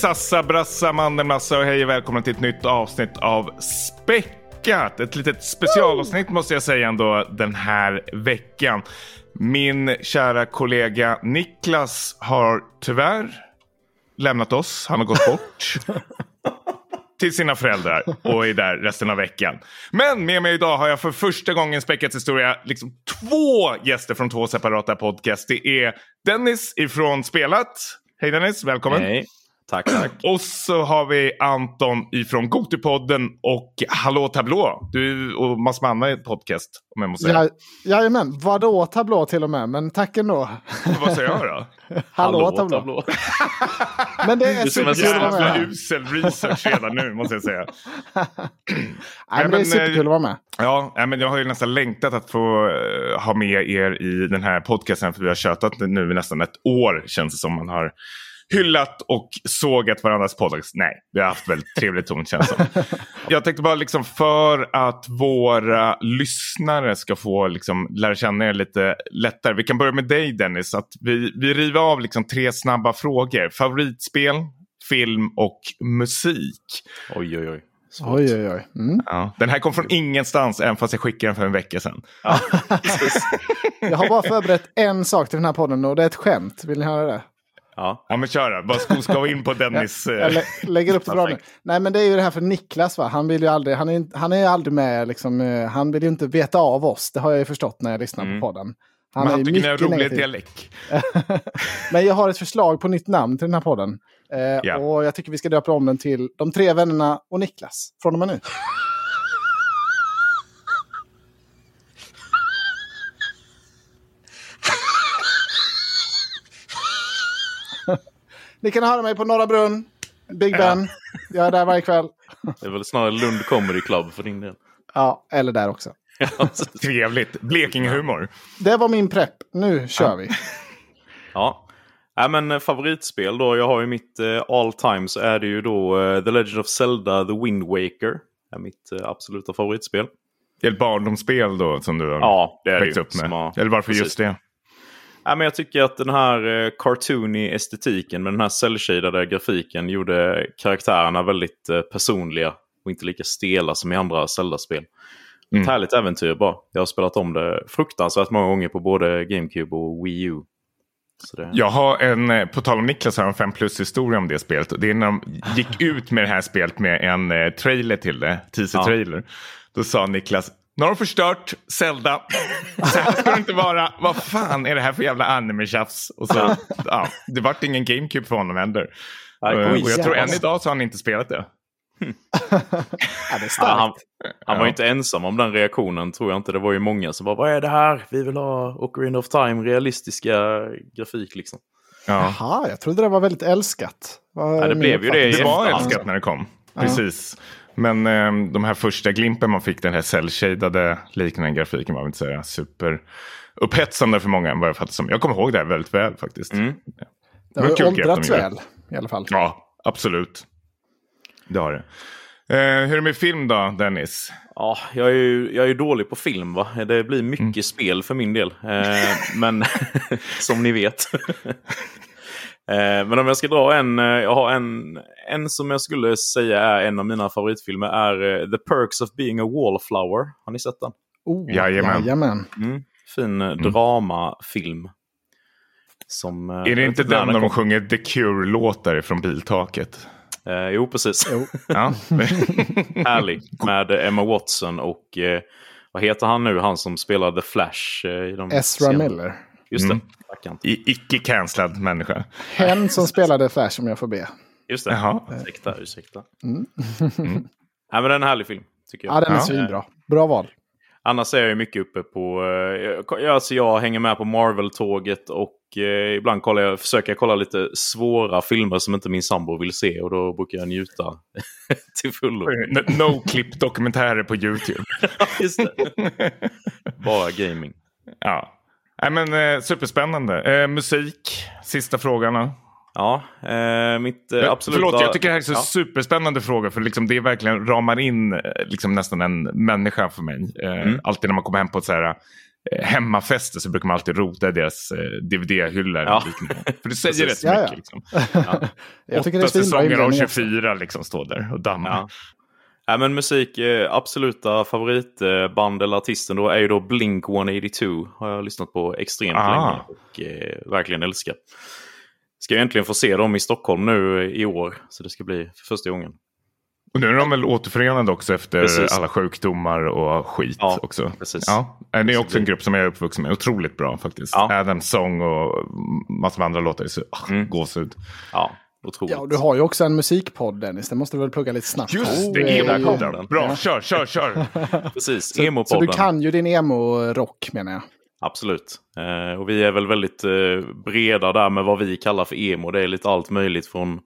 Sassa, Brassa, Mandelmassa och hej och välkomna till ett nytt avsnitt av Späckat. Ett litet specialavsnitt måste jag säga ändå den här veckan. Min kära kollega Niklas har tyvärr lämnat oss. Han har gått bort. till sina föräldrar och är där resten av veckan. Men med mig idag har jag för första gången i Späckats historia liksom två gäster från två separata podcast. Det är Dennis ifrån Spelat. Hej Dennis, välkommen. Hej. Tack, tack. Och så har vi Anton ifrån Gotipodden och Hallå Tablå. Du och massor med andra podcast om jag måste säga. Ja, jajamän, vadå tablå till och med, men tack ändå. Vad säger jag då? Hallå, tablå. Men det är superkul att vara Jävla med. usel research redan nu måste jag säga. Nej, men det är superkul att vara med. Ja, nej, men jag har ju nästan längtat att få eh, ha med er i den här podcasten. För vi har tjötat nu i nästan ett år känns det som man har hyllat och sågat varandras podcast. Nej, vi har haft väldigt trevlig ton känns det som. Jag tänkte bara liksom för att våra lyssnare ska få liksom lära känna er lite lättare. Vi kan börja med dig Dennis. Att vi, vi river av liksom tre snabba frågor. Favoritspel, film och musik. Oj, oj, oj. Svårt. Oj, oj, oj. Mm. Ja, den här kom från ingenstans, även fast jag skickade den för en vecka sedan. Jag har bara förberett en sak till den här podden och det är ett skämt. Vill ni höra det? Ja. Ja, men kör då. Bara sko ska vi in på Dennis. eh, Jag lä lägger upp det bra nu. Nej, men det är ju det här för Niklas, va? Han vill ju aldrig, han är, han är aldrig med, liksom, eh, han vill ju inte veta av oss. Det har jag ju förstått när jag lyssnar Mm. på podden. Han men han ju tycker ni har rolig dialekt. Men jag har ett förslag på nytt namn till den här podden. Eh, Ja. Och jag tycker vi ska döpa om den till De tre vännerna och Niklas. Från och med nu. Ni kan höra mig på Norra Brunn, Big Ben. Jag är där varje kväll. Det är väl snarare Lund Comedy Club för din del. Ja, eller där också. Trevligt. Blekingehumor. Det var min prepp. Nu kör vi. Ja. Nej, men eh, favoritspel då. Jag har ju mitt eh, all time så är det ju då eh, The Legend of Zelda The Wind Waker. är mitt eh, absoluta favoritspel. Det är ett barndomsspel då som du har Ja, det är det växt ju. upp med. Har- Eller varför precis. just det? Nej, men jag tycker att den här eh, cartoony estetiken med den här cell grafiken gjorde karaktärerna väldigt eh, personliga och inte lika stela som i andra Zelda-spel. Mm. Ett härligt äventyr bara. Jag har spelat om det fruktansvärt många gånger på både GameCube och Wii U. Det... Jag har en, eh, på tal om Niklas, har en 5 plus historia om det spelet. Det är när de gick ut med det här spelet med en eh, trailer till det, teaser-trailer. Då sa Niklas, nu har de förstört Zelda. Så här ska det inte vara. Vad fan är det här för jävla anime-tjafs? Och så, ja, det vart ingen GameCube för honom heller. Och jag tror än idag så har han inte spelat det. Ja, det är Ja, han, han var Ja. inte ensam om den reaktionen tror jag inte. Det var ju många som bara vad är det här? Vi vill ha Ocarina of Time realistiska grafik liksom. Ja. Jaha, jag trodde det var väldigt älskat. Ja, det blev ju det Det var älskat när det kom. Precis. Men eh, de här första glimpen man fick, den här cell-shadade liknande grafiken var väl inte så här super upphetsande för många vad jag fattar som. Jag kommer ihåg det här väldigt väl faktiskt. Mm. Det var har åldrats väl i alla fall. Ja, absolut. Det har det. Eh, hur är det med film då, Dennis? Ja, jag är ju jag är dålig på film va. Det blir mycket Mm. spel för min del. Eh, men som ni vet. eh, men om jag ska dra en, eh, jag har en, en som jag skulle säga är en av mina favoritfilmer är eh, The Perks of Being a Wallflower. Har ni sett den? Oh, Jajamän. jajamän. Mm. Fin eh, dramafilm. Som, Är det inte vet när den de kom. sjunger The Cure-låtar från biltaket? Eh, jo, precis. Jo. Ja. Härlig. Med Emma Watson och eh, vad heter han nu? Han som spelar The Flash. Eh, i de Ezra scenerna. Miller. Just det. Mm. Rackarn. I, icke-cancellad människa. Hen som spelade Flash om jag får be. Just det. Jaha. Ursäkta, ursäkta. Mm. Nej, men det är en härlig film. Tycker jag. Ja, den är Ja. svinbra. Bra val. Annars är jag ju mycket uppe på... Eh, jag, alltså jag hänger med på Marvel-tåget och eh, ibland kollar jag, försöker jag kolla lite svåra filmer som inte min sambo vill se och då brukar jag njuta till fullo. No-clip-dokumentärer på YouTube. Just det. Bara gaming. Ja. Nej, men, eh, superspännande. Eh, musik, sista frågan. då. Ja, eh, mitt eh, absoluta... Förlåt, jag tycker det här är så Ja. superspännande fråga. För liksom, det verkligen ramar in eh, liksom, nästan en människa för mig. Eh, Mm. Alltid när man kommer hem på ett så här eh, hemmafester så brukar man alltid rota i deras eh, DVD-hyllor. Ja. För det säger rätt Ja, ja. mycket. Liksom. Jag tycker det är Åtta säsonger av inredning också. 24 liksom står där och dammar. Ja. Men musik, eh, absoluta favoritband eller artisten då är ju då Blink 182. Har jag lyssnat på extremt Ah. länge och eh, verkligen älskar. Ska ju äntligen få se dem i Stockholm nu i år. Så det ska bli för första gången. Och nu är de väl återförenade också efter Precis. alla sjukdomar och skit Ja, också. precis. Ja, det är också en grupp som jag är uppvuxen med. Otroligt bra faktiskt. Ja. Adams sång och massor med andra låtar. Så, ah, Mm. Gåshud. Ja, otroligt. Ja, du har ju också en musikpodd Dennis, det måste du väl plugga lite snabbt. Just Du det, ju- emo-podden. Bra, Ja. kör, kör, kör. Precis, Så, så emo-podden. du kan ju din emo-rock menar jag. Absolut. Eh, och vi är väl väldigt eh, breda där med vad vi kallar för emo. Det är lite allt möjligt från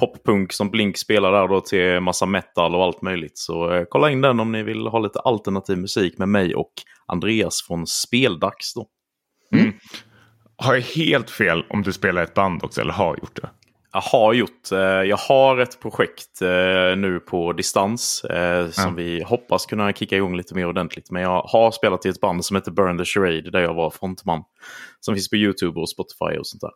poppunk som Blink spelar där då till massa metal och allt möjligt. Så eh, kolla in den om ni vill ha lite alternativ musik med mig och Andreas från Speldags då. Har jag helt fel om du spelar ett band också, eller har gjort det? Jag har gjort, eh, jag har ett projekt eh, nu på distans eh, som Ja. vi hoppas kunna kicka igång lite mer ordentligt. Men jag har spelat i ett band som heter Burn the Charade där jag var frontman. Som finns på YouTube och Spotify och sånt där.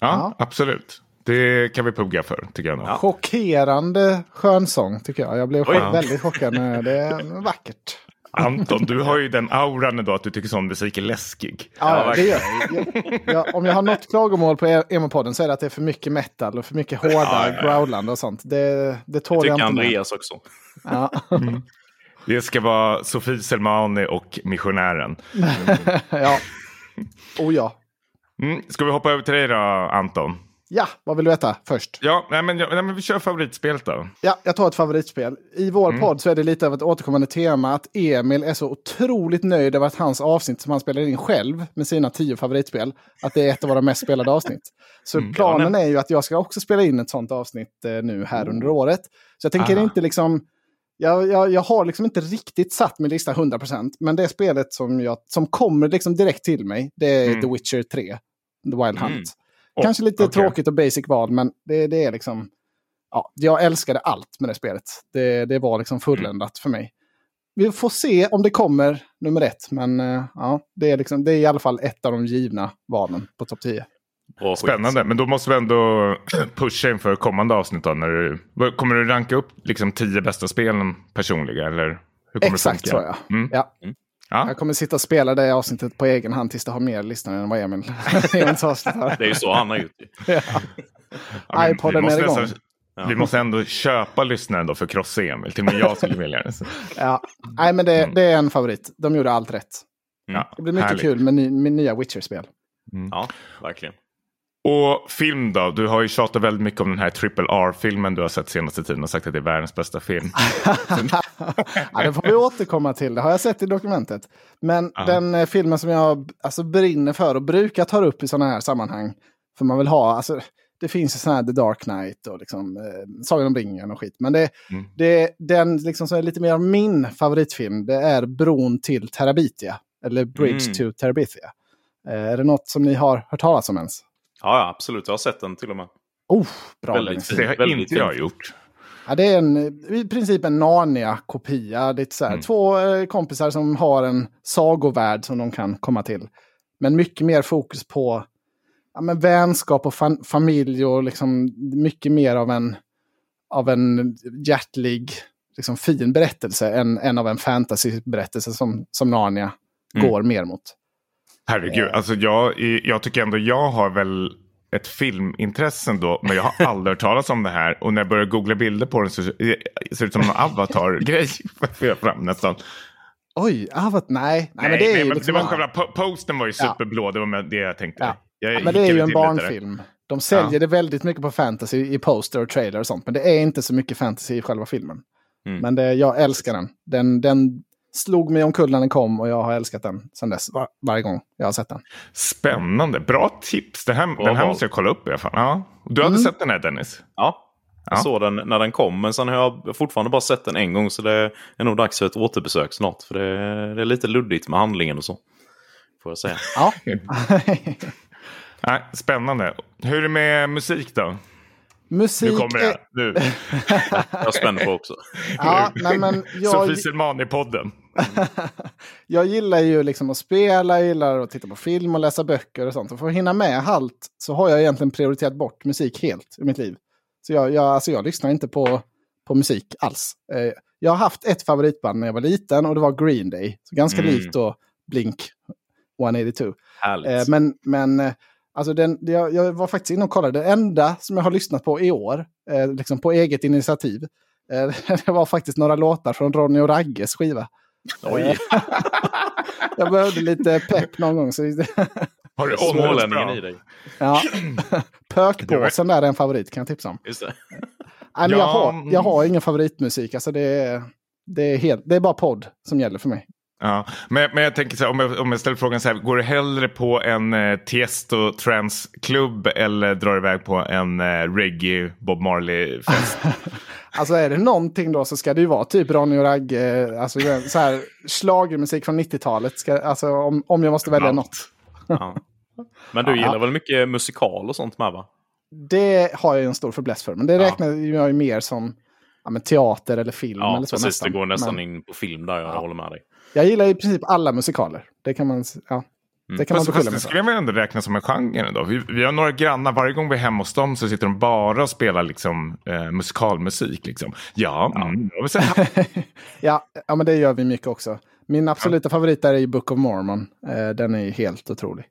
Ja, absolut. Det kan vi pugga för, tycker jag nog. Ja. Chockerande skönsång tycker jag. Jag blev Oj. väldigt chockad. Det är vackert. Anton, du har ju den auran ändå att du tycker sån musik är läskig. Ja, Ja, det gör jag. jag, jag. Om jag har något klagomål på e- emo-podden så är det att det är för mycket metal och för mycket hårda Ja, ja, ja. growlande och sånt. Det, det tål Det jag tycker inte med. Andreas också. Ja. Det ska vara Sofie Selmani och Missionären. ja. Oh ja. Mm. Ska vi hoppa över till dig då, Anton? Ja, vad vill du veta först? Ja, nej, men, ja, nej, men vi kör favoritspelet då. Ja, jag tar ett favoritspel. I vår podd så är det lite av ett återkommande tema att Emil är så otroligt nöjd över att hans avsnitt som han spelar in själv med sina tio favoritspel, att det är ett av våra mest spelade avsnitt. Så planen är ju att jag ska också spela in ett sånt avsnitt eh, nu här under året. Så jag tänker Ah. inte liksom... Jag, jag, jag har liksom inte riktigt satt min lista 100%, men det spelet som, jag, som kommer liksom direkt till mig, det är Mm. The Witcher 3, The Wild Hunt. Mm. Åh, Kanske lite okej. tråkigt och basic val, men det, det är liksom... Ja, jag älskade allt med det spelet. Det, det var liksom fulländat för mig. Vi får se om det kommer nummer ett, men eh, ja, det är, liksom, det är i alla fall ett av de givna valen på topp 10. Bra skit. Spännande, men då måste vi ändå pusha inför kommande avsnitt. Då, när du, kommer du ranka upp liksom tio bästa spelen personliga? Eller hur kommer Exakt det så funka? ja. Mm. ja. Ja. Jag kommer sitta och spela det avsnittet på egen hand tills det har mer lyssnare än vad Emil har. Det är ju så han har gjort det. Ja. Ja, iPoden vi måste är igång. nästan- Vi måste ändå köpa lyssnaren då för krossa Emil. Till och med jag skulle vilja det. Ja. Nej, men det, det är en favorit. De gjorde allt rätt. Ja, Det blir mycket härligt. kul med, ny, med nya Witcher-spel. Ja, verkligen. Och film då? Du har ju tjatat väldigt mycket om den här Triple R-filmen du har sett senaste tiden och sagt att det är världens bästa film. ja, det får vi återkomma till. Det har jag sett i dokumentet. Men Ja. den eh, filmen som jag alltså, brinner för och brukar ta upp i sådana här sammanhang. För man vill ha, alltså, det finns ju sådana här The Dark Knight och liksom, eh, Sagan om ringen och skit. Men det, Mm. det, den liksom, som är lite mer min favoritfilm, det är Bron till Terabithia. Eller Bridge Mm. to Terabithia. Eh, är det något som ni har hört talas om ens? Ja, absolut. Jag har sett den till och med. Oh, bra Väldigt fin. Det har Väldigt inte jag gjort. Ja, det är en, i princip en Narnia-kopia. Det är så här, Mm. Två eh, kompisar som har en sagovärld som de kan komma till. Men mycket mer fokus på ja, men vänskap och fam- familj och liksom mycket mer av en, av en hjärtlig, liksom fin berättelse än, än av en fantasyberättelse som, som Narnia Mm. går mer mot. Herregud, alltså jag, jag tycker ändå jag har väl ett filmintresse ändå, men jag har aldrig hört talas om det här. Och när jag börjar googla bilder på den så ser det ut som en avatar-grej. får jag fram nästan. Oj, Avat, nej. nej. men det är ju men liksom det var själva po- posten var ju Ja. superblå, det var med det jag tänkte. Ja. Jag Ja, men det är ju en barnfilm. De säljer Ja. det väldigt mycket på fantasy i poster och trailer och sånt. Men det är inte så mycket fantasy i själva filmen. Mm. Men det, jag älskar den. den. Den slog mig omkull när den kom och jag har älskat den sedan dess. Var, varje gång jag har sett den. Spännande, bra tips. Det här, den här måste jag kolla upp i alla fall. Ja. Du hade Mm. sett den här Dennis? Ja, jag Ja. såg den när den kom. Men sen har jag fortfarande bara sett den en gång. Så det är nog dags för ett återbesök snart. För det, det är lite luddigt med handlingen och så. Får jag säga. Ja. Nej, spännande. Hur är det med musik då? Musik Nu kommer det. är... Nu. Jag är spänd på också. Ja, nej men jag... Sofie Jag gillar ju liksom att spela, jag gillar att titta på film och läsa böcker och sånt. Och för att hinna med allt så har jag egentligen prioriterat bort musik helt i mitt liv. Så jag, jag, alltså jag lyssnar inte på, på musik alls. Eh, jag har haft ett favoritband när jag var liten och det var Green Day. Så ganska Mm. likt då Blink 182. Härligt. Eh, men men eh, alltså den, jag, jag var faktiskt inne och kollade. Det enda som jag har lyssnat på i år, eh, liksom på eget initiativ, eh, det var faktiskt några låtar från Ronny och Ragges skiva. Oj, Jag behövde lite pepp någon gång. Så Har du smålänningen i dig. ja. Pökpåsen där är en favorit kan jag tipsa om. Just det. Nej, men jag, Ja, har, mm. jag har ingen favoritmusik. Alltså det, är, det, är helt, det är bara podd som gäller för mig. Ja, men, men jag tänker så här, om jag, om jag ställer frågan så här, går du hellre på en eh, Tiesto Trance-klubb eller drar iväg på en eh, reggae Bob Marley-fest? Alltså är det någonting då så ska det ju vara typ Ronny och Ragge, alltså så här schlagermusik från 90-talet. Ska, alltså om, om jag måste välja Allt. något. Ja. Men du gillar väl mycket musikal och sånt med va? Det har jag ju en stor fäbless för. Men det Ja. räknar jag ju mer som ja, men teater eller film. Ja, eller så, precis. nästan. Det går nästan Men in på film där, jag håller med dig. Jag gillar i princip alla musikaler. Det kan man, ja, det kan man Fast, det skulle jag väl ändå räkna som en genre ändå. Vi, vi har några grannar, varje gång vi är hemma hos dem så sitter de bara och spelar liksom, eh, musikalmusik. Liksom. Ja, mm, jag vill säga. ja, ja, men det gör vi mycket också. Min absoluta favorit där är ju Book of Mormon. Eh, den är ju helt otrolig.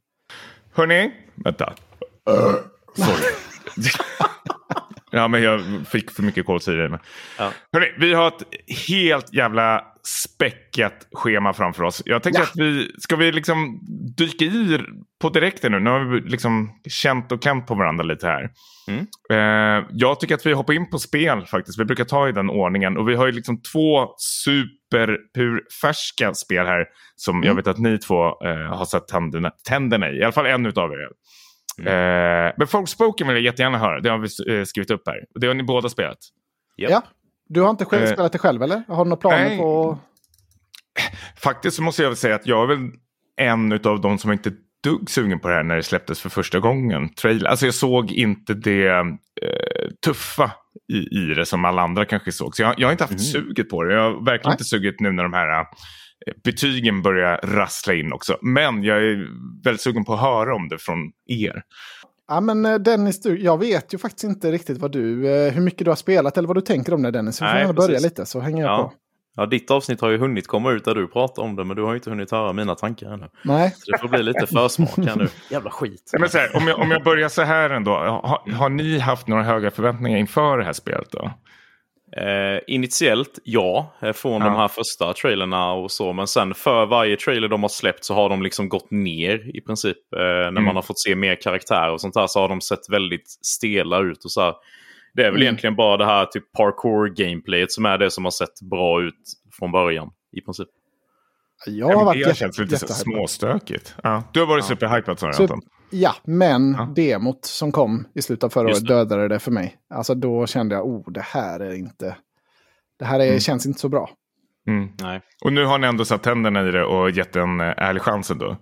Hörni, vänta. Sorry. ja, men jag fick för mycket kolsyra i mig. Ja. Hörni, vi har ett helt jävla späckat schema framför oss. Jag tänkte Ja. att vi, ska vi liksom dyka i på direkten nu? Nu har vi liksom känt och klämt på varandra lite här. Mm. Eh, jag tycker att vi hoppar in på spel faktiskt. Vi brukar ta i den ordningen. Och vi har ju liksom två superpurfärska spel här. Som Mm. jag vet att ni två eh, har satt tänderna, tänderna i. I alla fall en utav er. Mm. Eh, men Folkspoken vill jag jättegärna höra. Det har vi eh, skrivit upp här. Det har ni båda spelat. Japp. Ja. Du har inte själv Eh, spelat det själv eller? Har du några planer nej. på... Faktiskt så måste jag väl säga att jag är väl en av de som inte dugg sugen på det här när det släpptes för första gången. Trail. Alltså jag såg inte det eh, tuffa i, i det som alla andra kanske såg. Så jag, jag har inte haft suget på det. Jag har verkligen Nej. inte suget nu när de här eh, betygen börjar rassla in också. Men jag är väldigt sugen på att höra om det från er. Ja, men eh, Dennis, du, jag vet ju faktiskt inte riktigt vad du, eh, hur mycket du har spelat eller vad du tänker om det Dennis. Vi får Nej, gärna börja lite så hänger jag Ja. på. Ja, ditt avsnitt har ju hunnit komma ut där du pratar om det, men du har ju inte hunnit höra mina tankar ännu. Nej, Så det får bli lite försmak här nu. Jävla skit. Men så här, om, jag, om jag börjar så här ändå. Har, har ni haft några höga förväntningar inför det här spelet då? Eh, initiellt, ja, eh, från Ja. de här första trailerna och så. Men sen för varje trailer de har släppt så har de liksom gått ner i princip. Eh, när Mm. man har fått se mer karaktärer och sånt där så har de sett väldigt stela ut. och så här. Det är väl Mm. egentligen bara det här typ parkour-gameplayet som är det som har sett bra ut från början. I princip. Jag har varit det jätte, känns lite småstökigt. Ja. Du har varit superhypad sa du Anton. Ja, men Ja. demot som kom i slutet av förra året dödade det för mig. Alltså då kände jag, oh, det här är inte... Det här är, Mm. känns inte så bra. Mm. Nej. Och nu har ni ändå satt tänderna i det och gett en eh, ärlig chans ändå.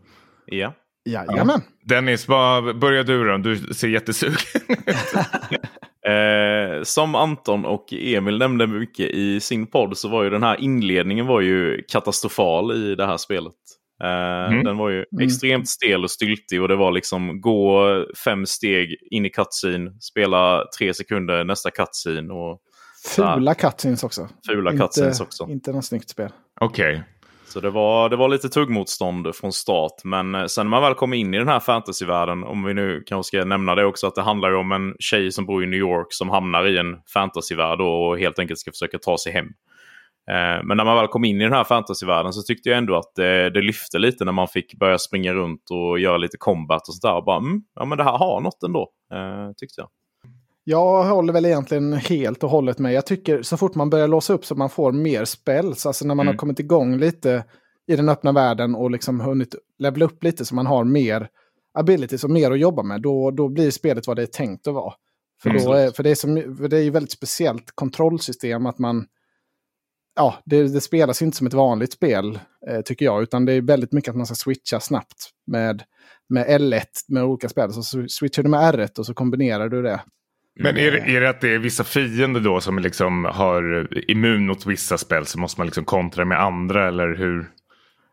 Ja. Jajamän. Dennis, vad börjar du då? Du ser jättesugen ut. Eh, som Anton och Emil nämnde mycket i sin podd så var ju den här inledningen var ju katastrofal i det här spelet. Eh, Mm. Den var ju Mm. extremt stel och styltig och det var liksom gå fem steg in i cutscene, spela tre sekunder nästa cutscene och Fula cutscenes också. fula inte, cutscenes också. Inte något snyggt spel. Okej. Så det var, det var lite tuggmotstånd från start. Men eh, sen när man väl kom in i den här fantasyvärlden, om vi nu kanske ska nämna det också, att det handlar ju om en tjej som bor i New York som hamnar i en fantasyvärld och helt enkelt ska försöka ta sig hem. Eh, men när man väl kom in i den här fantasyvärlden så tyckte jag ändå att det, det lyfte lite när man fick börja springa runt och göra lite combat och sådär. Bara, mm, ja men det här har något ändå, eh, tyckte jag. Jag håller väl egentligen helt och hållet med. Jag tycker så fort man börjar låsa upp så man får mer spells, alltså när man Mm. har kommit igång lite i den öppna världen och liksom hunnit levela upp lite så man har mer abilities och mer att jobba med, då, då blir spelet vad det är tänkt att vara. För, Mm. då är, för, det, är som, för det är ju väldigt speciellt kontrollsystem att man... Ja, det, det spelas inte som ett vanligt spel, eh, tycker jag, utan det är väldigt mycket att man ska switcha snabbt med, med L1 med olika spel. Så switchar du med R1 och så kombinerar du det. Men är det, är det att det är vissa fiender då som liksom har immun mot vissa spel så måste man liksom kontra med andra eller hur?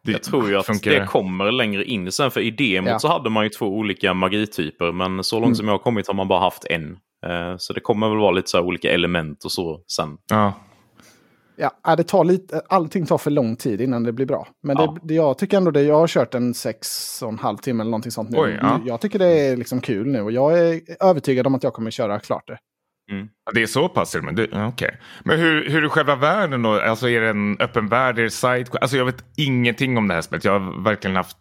Det jag tror ju att funkar. det kommer längre in sen. För i demot ja. så hade man ju två olika magityper. Men så långt mm. som jag har kommit har man bara haft en. Eh, så det kommer väl vara lite så olika element och så sen. Ja. Ja, det tar lite, allting tar för lång tid innan det blir bra. Men ja. det, jag tycker ändå det, jag har kört en sex och en halv timme eller någonting sånt nu. Oj, ja. Jag tycker det är liksom kul nu och jag är övertygad om att jag kommer köra klart det. Mm. Det är så pass? Men, det, okay. men hur, hur är själva världen då? Alltså är det en öppen värld? Är det side? Alltså jag vet ingenting om det här spelet. Jag har verkligen haft,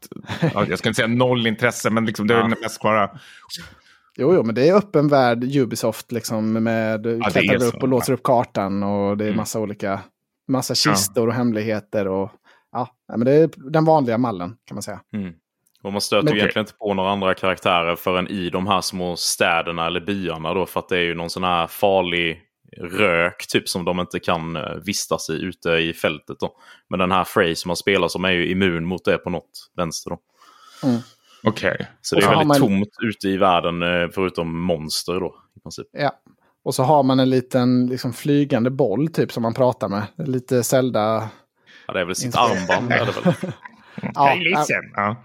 jag ska inte säga noll intresse, men liksom, det är ja. mest bara... Jo, jo, men det är öppen värld Ubisoft liksom med ja, klättrar upp och låser upp kartan och det är mm. massa olika, massa kistor ja. och hemligheter och ja, men det är den vanliga mallen kan man säga. Mm. Och man stöter ju egentligen inte på några andra karaktärer förrän i de här små städerna eller byarna då. För att det är ju någon sån här farlig rök typ som de inte kan eh, vistas i ute i fältet. Då. Men den här Frey som man spelar som är ju immun mot det på något vänster. Då. Mm. Okej. Okay. Så det är väldigt man... tomt ute i världen eh, förutom monster då. I princip. Ja. Och så har man en liten liksom, flygande boll typ som man pratar med. Lite Zelda... Ja, det är väl sitt armband. är det väl. ja, ja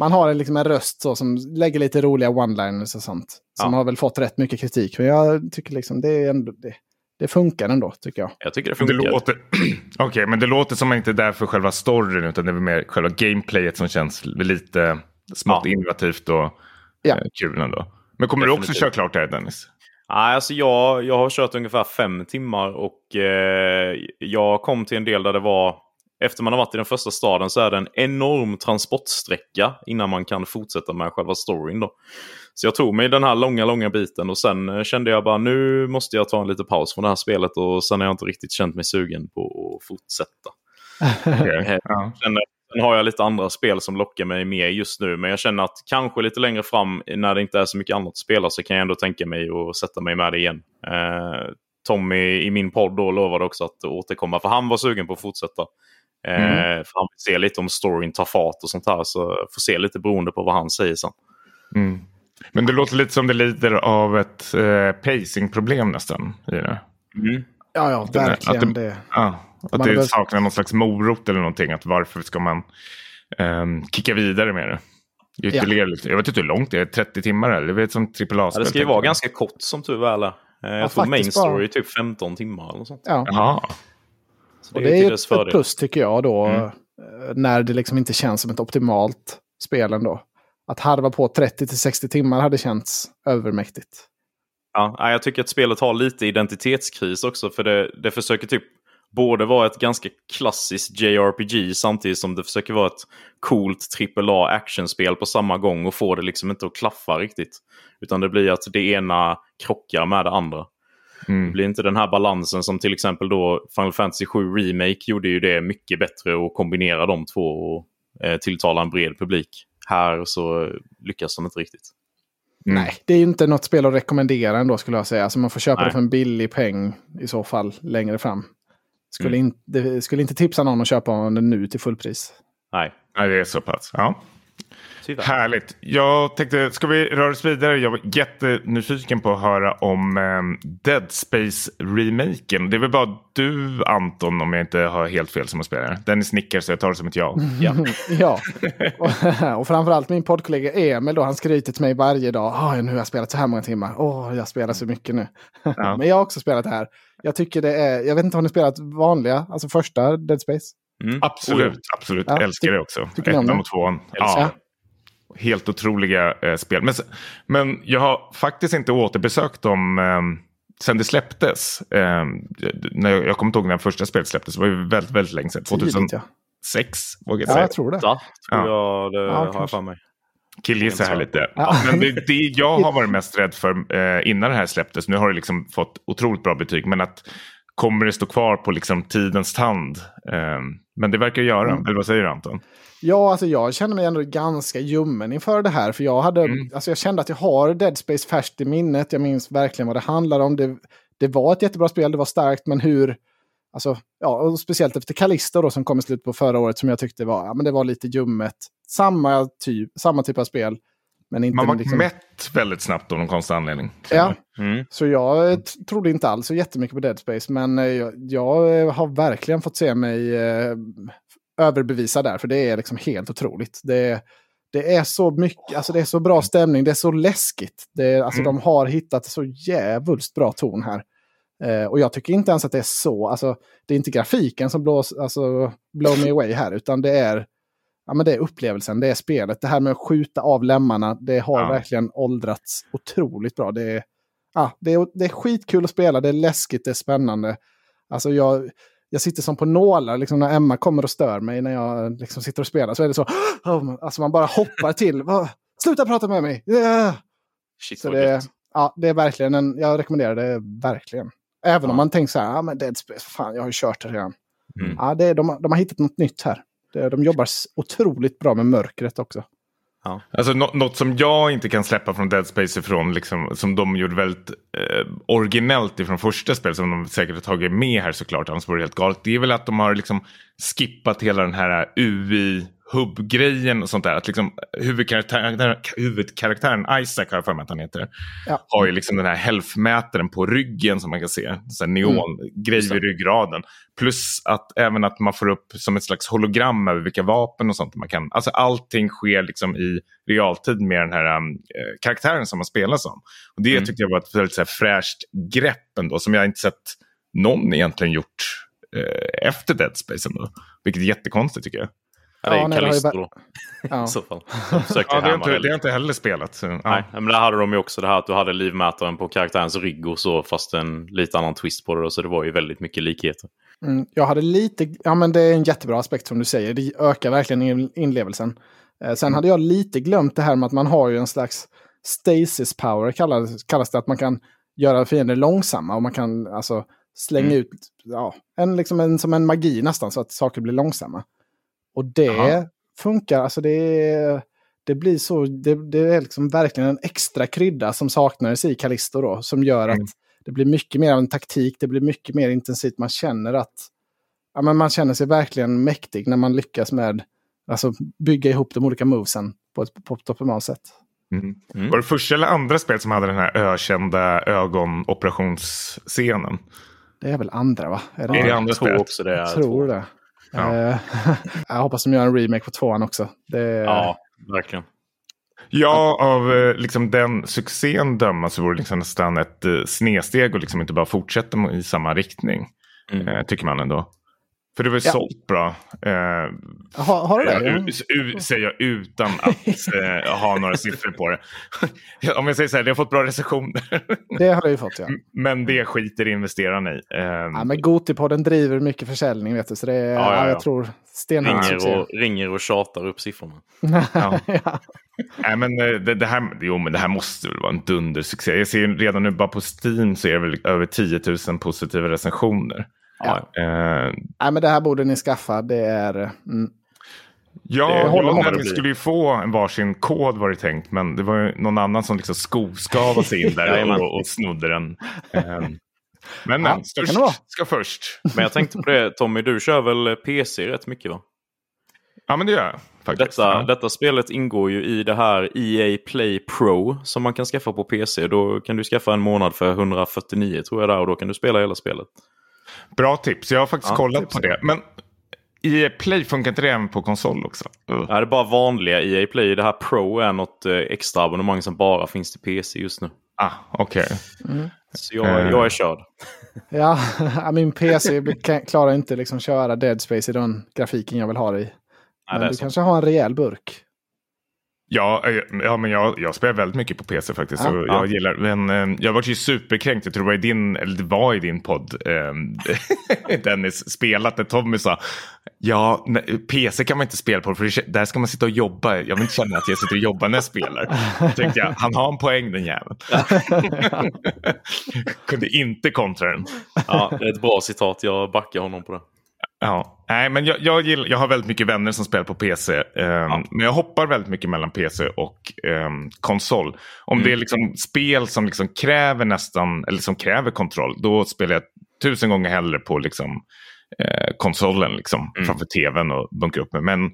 man har liksom en röst så, som lägger lite roliga one-liners och sånt. Som ja. har väl fått rätt mycket kritik. Men jag tycker liksom det, är ändå, det, det funkar ändå, tycker jag. Jag tycker det funkar. Det låter, Okej, okay, men det låter som att man inte är där för själva storyn, utan det är mer själva gameplayet som känns lite smått ja. innovativt och ja. eh, kul ändå. Men kommer Definitivt. du också köra klart det här, Dennis? Nej, alltså jag, jag har kört ungefär fem timmar och eh, jag kom till en del där det var efter man har varit i den första staden så är det en enorm transportsträcka innan man kan fortsätta med själva storyn. Då. Så jag tog mig den här långa, långa biten och sen eh, kände jag bara nu måste jag ta en liten paus från det här spelet och sen har jag inte riktigt känt mig sugen på att fortsätta. okay. ja. sen, sen har jag lite andra spel som lockar mig mer just nu men jag känner att kanske lite längre fram när det inte är så mycket annat att spela så kan jag ändå tänka mig att sätta mig med det igen. Eh, Tommy i min podd då lovade också att återkomma för han var sugen på att fortsätta. Mm. Eh, för han vill se lite om storyn tar fart och sånt här. Så får se lite beroende på vad han säger sen. Mm. Men det låter lite som det lider av ett eh, pacingproblem nästan. I det. Mm. Ja, ja, verkligen. Att det, ja, att det saknar någon slags morot eller någonting. Att varför ska man um, kicka vidare med det? Ytterligare, ja. Jag vet inte hur långt det är, 30 timmar eller? Det, som AAA ja, det ska ju vara ganska kort som tur är. Eh, jag ja, tror main story är typ 15 timmar eller sånt. Ja. Jaha och det är ett, ett plus tycker jag då. Mm. Eh, när det liksom inte känns som ett optimalt spel ändå. Att harva på 30-60 timmar hade känts övermäktigt. Ja, jag tycker att spelet har lite identitetskris också. För det, det försöker typ både vara ett ganska klassiskt JRPG samtidigt som det försöker vara ett coolt AAA actionspel på samma gång och får det liksom inte att klaffa riktigt. Utan det blir att det ena krockar med det andra. Mm. Det blir inte den här balansen som till exempel då Final Fantasy 7 Remake gjorde ju det mycket bättre att kombinera de två och eh, tilltala en bred publik. Här så lyckas de inte riktigt. Mm. Nej, det är inte något spel att rekommendera ändå skulle jag säga. Alltså man får köpa Nej. det för en billig peng i så fall längre fram. Skulle, mm. inte, skulle inte tipsa någon att köpa den nu till fullpris. Nej. Nej, det är så pass. Ja. Tyvärr. Härligt. Jag tänkte, ska vi röra oss vidare? Jag var jättenyfiken på att höra om eh, Dead Space-remaken. Det är väl bara du, Anton, om jag inte har helt fel, som har spelat Dennis nickar så jag tar det som ett ja. Ja, ja. Och, och framförallt min poddkollega Emil, då, han skryter till mig varje dag. Oh, nu har jag spelat så här många timmar. Åh, oh, jag spelar så mycket nu. Ja. Men jag har också spelat det här. Jag tycker det är, jag vet inte, har ni spelat vanliga, alltså första Dead Space? Mm. Absolut, absolut. Ja, Älskar det också. Ettan och tvåan. Ja. Helt otroliga eh, spel. Men, men jag har faktiskt inte återbesökt dem eh, sen det släpptes. Eh, när jag, jag kommer inte ihåg när första spelet släpptes. Det var ju väldigt, väldigt länge sedan. 2006 vågar jag säga. Ja, jag tror det. Ja, tror jag det ja, har jag för mig. Killgissa här lite. Ja. Men det, det, jag har varit mest rädd för eh, innan det här släpptes, nu har det liksom fått otroligt bra betyg, men att kommer det stå kvar på liksom tidens tand? Eh, men det verkar göra, mm. eller vad säger du Anton? Ja, alltså jag känner mig ändå ganska ljummen inför det här. För jag, hade, mm. alltså jag kände att jag har Dead Space färskt i minnet. Jag minns verkligen vad det handlar om. Det, det var ett jättebra spel, det var starkt, men hur... Alltså, ja, speciellt efter Callisto då, som kom i slutet på förra året som jag tyckte var, ja, men det var lite ljummet. Samma typ, samma typ av spel. Men inte Man var liksom... mätt väldigt snabbt av någon konstig anledning. Ja, Mm. så jag eh, trodde inte alls så jättemycket på Dead Space. Men eh, jag, jag har verkligen fått se mig eh, överbevisa där. För det är liksom helt otroligt. Det, det är så mycket, alltså det är så bra stämning, det är så läskigt. Det alltså Mm. de har hittat så jävulst bra ton här. Eh, och jag tycker inte ens att det är så, alltså det är inte grafiken som blås, alltså, blow me away här, utan det är, ja, men det är upplevelsen, det är spelet. Det här med att skjuta av lemmarna, det har Ja. verkligen åldrats otroligt bra. Det är, ja, det, är, det är skitkul att spela, det är läskigt, det är spännande. Alltså jag, jag sitter som på nålar liksom när Emma kommer och stör mig när jag liksom sitter och spelar. Så är det så, alltså man bara hoppar till. Sluta prata med mig! Yeah! Shit Så det, ja, det är verkligen en, jag rekommenderar det verkligen. Även Ja. om man tänker så här, ja men Dead Space, fan jag har ju kört det redan. Mm. Ja, det, de, de har hittat något nytt här. De jobbar otroligt bra med mörkret också. Alltså, no något som jag inte kan släppa från Dead Space ifrån, liksom, som de gjorde väldigt eh, originellt ifrån första spelet, som de säkert har tagit med här såklart, annars vore det helt galet. Det är väl att de har liksom skippat hela den här eh, UI hubb-grejen och sånt där. Att liksom huvudkaraktären, huvudkaraktären Isaac har jag för mig att han heter. Ja. Har ju liksom den här health-mätaren på ryggen som man kan se. Neongrej det. vid ryggraden. Plus att även att man får upp som ett slags hologram över vilka vapen och sånt man kan. Alltså allting sker liksom i realtid med den här um, eh, karaktären som man spelar som. Och det Mm. tyckte jag var ett väldigt så här, fräscht grepp ändå som jag inte sett någon egentligen gjort eh, efter Dead Space ändå. Vilket är jättekonstigt tycker jag. Ja, det är ju Callisto då. Ja. I så fall. De Ja, det, härma inte, det jag inte heller spelat. Så, ja. Nej, men där hade de ju också det här att du hade livmätaren på karaktärens rygg och så, fast en lite annan twist på det. Då, så det var ju väldigt mycket likheter. Mm, jag hade lite, ja men det är en jättebra aspekt som du säger. Det ökar verkligen in- inlevelsen. Eh, sen hade jag lite glömt det här med att man har ju en slags stasis power kallas, kallas det. Att man kan göra fiender långsamma och man kan alltså slänga Mm. ut, ja, en, liksom en, som en magi nästan så att saker blir långsamma. Och det Jaha. funkar, alltså det är, det blir så, det, det är liksom verkligen en extra krydda som saknades i Callisto då. Som gör Mm. att det blir mycket mer av en taktik, det blir mycket mer intensivt. Man känner att ja, men man känner sig verkligen mäktig när man lyckas med alltså, bygga ihop de olika movesen på ett, på ett optimalt sätt. Mm. Mm. Var det första eller andra spelet som hade den här ökända ögonoperationsscenen? Det är väl andra va? Är det Är det andra jag tror spelet? också det är Jag tror det. Ja. Eh, jag hoppas de gör en remake på tvåan också. Det, Ja, verkligen. Ja, av eh, liksom, den succén döma så vore det liksom nästan ett eh, snedsteg och liksom inte bara fortsätta i samma riktning. Mm. Tycker man ändå. För det var ju Ja. sålt bra. Eh, har, har du det? u- u- säger jag utan att eh, ha några siffror på det. Om jag säger så här, det har fått bra recensioner. Det har du ju fått ja. Men det skiter investerarna i. Eh, ja men Gotipodden driver mycket försäljning vet du. Så det är, Ja, ja, ja, ja. jag tror. Ringer, och, ringer och tjatar upp siffrorna. Ja. ja. Nej, men eh, det, det, här, jo, men det här måste väl vara en dundersuccé. Jag ser redan nu bara på Steam så är det väl över 10 000 positiva recensioner. Ja. Eh, Nej men det här borde ni skaffa. Det är... Mm. Ja, Det jag blir. skulle ju få en varsin kod var det tänkt. Men det var ju någon annan som liksom skoskavade sig in där och, och snodde den. Ehm, Men, Ja, men störst ska först. Men jag tänkte på det, Tommy, du kör väl PC rätt mycket va? Ja, men det gör jag faktiskt. Detta, ja. detta spelet ingår ju i det här EA Play Pro som man kan skaffa på PC. Då kan du skaffa en månad för 149 tror jag där och då kan du spela hela spelet. Bra tips. Jag har faktiskt Ja, kollat tips. på det. Men i Play funkar inte det även på konsol också? Uh. Det här är bara vanliga EA Play. Det här Pro är något eh, extra abonnemang som bara finns till PC just nu. Ah, okej. Så jag, Eh. jag är körd. Ja, min PC klarar inte liksom köra Dead Space i den grafiken jag vill ha det i. Nej, Men det är du så. kanske har en rejäl burk. Ja, eh, ja, men jag, jag spelar väldigt mycket på PC faktiskt. Ja. och Ja. jag gillar, men eh, jag var ju superkränkt. Jag tror det var i din, eller det var i din podd, eh, Dennis, spelat där Tommy sa Ja, nej, PC kan man inte spela på för där ska man sitta och jobba. Jag vill inte känna att jag sitter och jobbar när jag spelar. Då tänkte jag, han har en poäng den jäveln. Kunde inte kontra den. Ja, det är ett bra citat. Jag backar honom på det. Ja, nej, men jag, jag, gillar, jag har väldigt mycket vänner som spelar på PC. ehm, Men jag hoppar väldigt mycket mellan PC och ehm, konsol. Om Mm. det är liksom spel som liksom kräver nästan, eller som kräver kontroll, då spelar jag tusen gånger hellre på liksom, eh, konsolen liksom, Mm. framför tvn och bunkra upp med. Men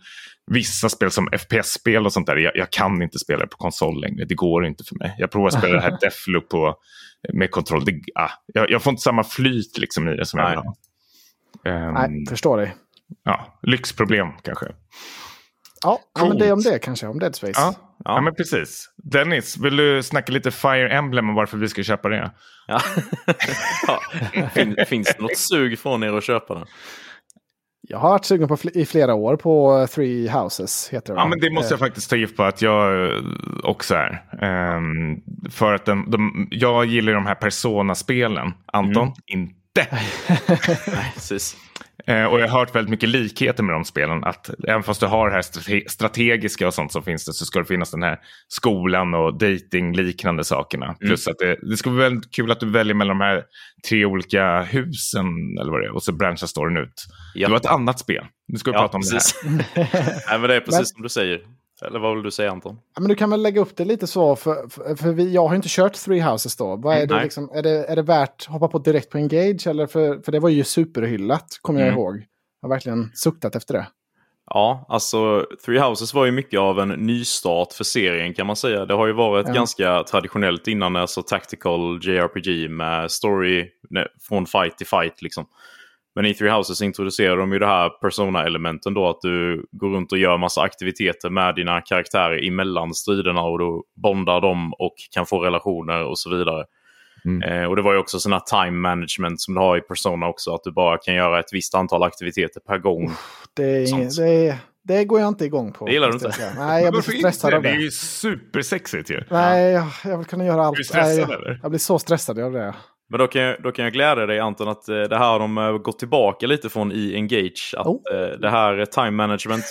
vissa spel som FPS-spel och sånt där, jag, jag kan inte spela på konsol längre. Det går inte för mig. Jag provar att spela det här Deathloop på, med kontroll. Det, ah, jag, jag får inte samma flyt liksom, i det som jag vill Nej. ha. Ehm, Nej, förstår dig. ja, lyxproblem kanske. Ja, ja, men det är om det kanske, om Dead Space. Ja, ja. Ja. men precis. Dennis, vill du snacka lite Fire Emblem och varför vi ska köpa det? Ja. ja. Fin, finns det något sug från er att köpa den? Jag har varit sugen på fl- i flera år på Three Houses. Heter det? Ja, men det måste jag Eh, faktiskt ta gift på att jag eh, också är. Ehm, för att de, de, jag gillar de här Persona-spelen. Anton, inte. Nej, precis. Eh, och jag har hört väldigt mycket likheter med de spelen. Att även fast du har det här strate- strategiska och sånt som finns det så ska det finnas den här skolan och dating-liknande sakerna. Plus att det, det ska vara väldigt kul att du väljer mellan de här tre olika husen eller vad det är. Och så branchar storyn ut. Ja. Det var ett annat spel. Nu ska vi Ja, prata om det här. precis. Nej, men det är precis Men- som du säger. Eller vad vill du säga Anton? Ja, men du kan väl lägga upp det lite så, för, för, för vi, jag har inte kört Three Houses då. Vad är, det nej. liksom, är, det, är det värt att hoppa på direkt på Engage? Eller för, för det var ju superhyllat, kommer jag Mm. ihåg. Jag har verkligen suktat efter det. Ja, alltså Three Houses var ju mycket av en nystart för serien kan man säga. Det har ju varit Ja. ganska traditionellt innan, alltså tactical JRPG med story ne- från fight till fight liksom. Men i Three Houses introducerar de ju det här persona-elementen då, att du går runt och gör massa aktiviteter med dina karaktärer emellan striderna och du bondar dem och kan få relationer och så vidare. Mm. Eh, och det var ju också sån här time management som du har i Persona också, att du bara kan göra ett visst antal aktiviteter per gång. Det, är det, är, det går jag inte igång på. Det gillar du inte? jag. Nej, jag blir så stressad inte? av Det är det. ju supersexigt ju. Nej, jag, jag vill kunna göra allt. Är du stressad, Nej, jag, eller? jag blir så stressad av det. Men då kan, jag, då kan jag glädja dig Anton att eh, det här har de eh, gått tillbaka lite från i Engage. Att Oh. eh, det här time management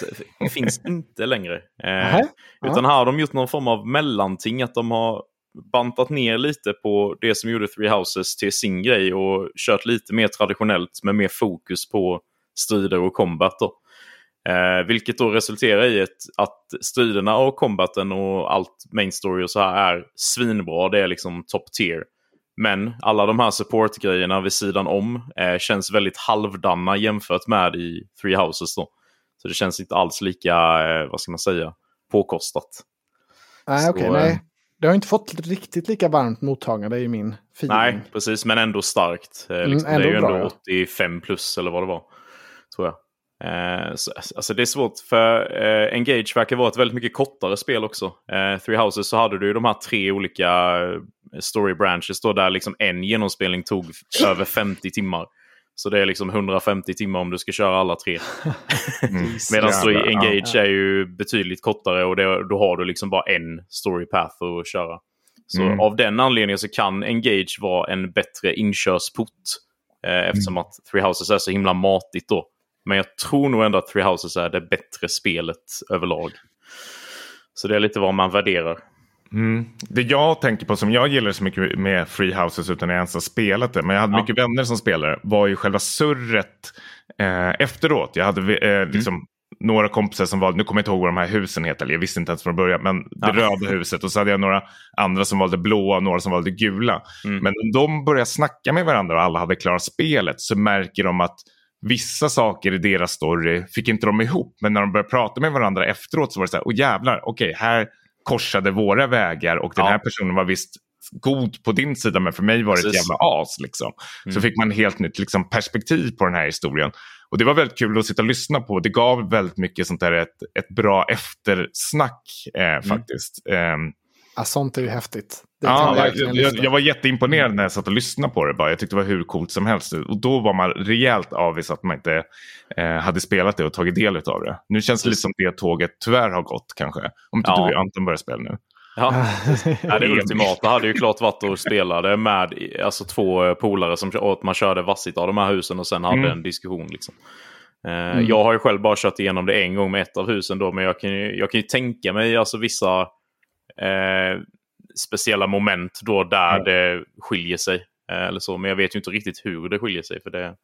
finns inte längre. Eh, utan här har de gjort någon form av mellanting. Att de har bantat ner lite på det som gjorde Three Houses till sin grej och kört lite mer traditionellt med mer fokus på strider och combat. Då. Eh, vilket då resulterar i ett, att striderna och combaten och allt main story och så här är svinbra. Det är liksom top tier. Men alla de här support-grejerna vid sidan om eh, känns väldigt halvdana jämfört med i Three Houses. Då. Så det känns inte alls lika, eh, vad ska man säga, påkostat. Nej, okej, eh, nej. Det har inte fått riktigt lika varmt mottagande i min feeling. Nej, precis, men ändå starkt. Eh, liksom, Mm, det är ju ändå ändå bra, ja. 85 plus eller vad det var. Tror jag. Eh, så, alltså det är svårt för eh, Engage verkar vara ett väldigt mycket kortare spel också. Eh, Three Houses så hade du de här tre olika eh, story branches då där liksom en genomspelning tog över 50 timmar. Så det är liksom 150 timmar om du ska köra alla tre. Mm. Medan i Jävlar, ja. Engage är ju betydligt kortare och det, då har du liksom bara en story path att köra. Så Mm. av den anledningen så kan Engage vara en bättre inkörsport. Eh, eftersom att Three Houses är så himla matigt då. Men jag tror nog ändå att Three Houses är det bättre spelet överlag. Så det är lite vad man värderar. Mm. Det jag tänker på som jag gillar så mycket med Free Houses utan jag ens har spelat det. Men jag hade Ja. mycket vänner som spelade. Var ju själva surret eh, efteråt. Jag hade Mm. eh, liksom några kompisar som valde, nu kommer jag inte ihåg vad de här husen heter. eller Jag visste inte ens från början. Men det Ja. röda huset. Och så hade jag några andra som valde blåa och några som valde gula. Mm. Men om de börjar snacka med varandra och alla hade klarat spelet så märker de att vissa saker i deras story fick inte de ihop. Men när de började prata med varandra efteråt så var det så här, åh jävlar, okej, här korsade våra vägar och den Ja. här personen var visst god på din sida men för mig var det ett Precis. jävla as. Liksom. Så Mm. fick man helt nytt liksom, perspektiv på den här historien. Och det var väldigt kul att sitta och lyssna på. Det gav väldigt mycket sånt där ett, ett bra eftersnack Mm. eh, faktiskt. Ehm, Ja, sånt är ju häftigt. Det Ja, jag jag, jag, var jätteimponerad när jag satt och lyssnade på det. Bara. Jag tyckte det var hur coolt som helst. Och då var man rejält avis att man inte eh, hade spelat det och tagit del av det. Nu känns det lite som det tåget tyvärr har gått kanske. Om inte Ja. du och Anton börjar spela nu. Ja, ja, det ultimata hade ju klart varit att spela det med alltså, två eh, polare som och att man körde varsitt av de här husen och sen hade Mm. en diskussion. Liksom. Eh, Jag har ju själv bara kört igenom det en gång med ett av husen då, men jag kan ju, jag kan ju tänka mig alltså, vissa eh, speciella moment då där Ja. det skiljer sig. Eh, eller så, men jag vet ju inte riktigt hur det skiljer sig. För det.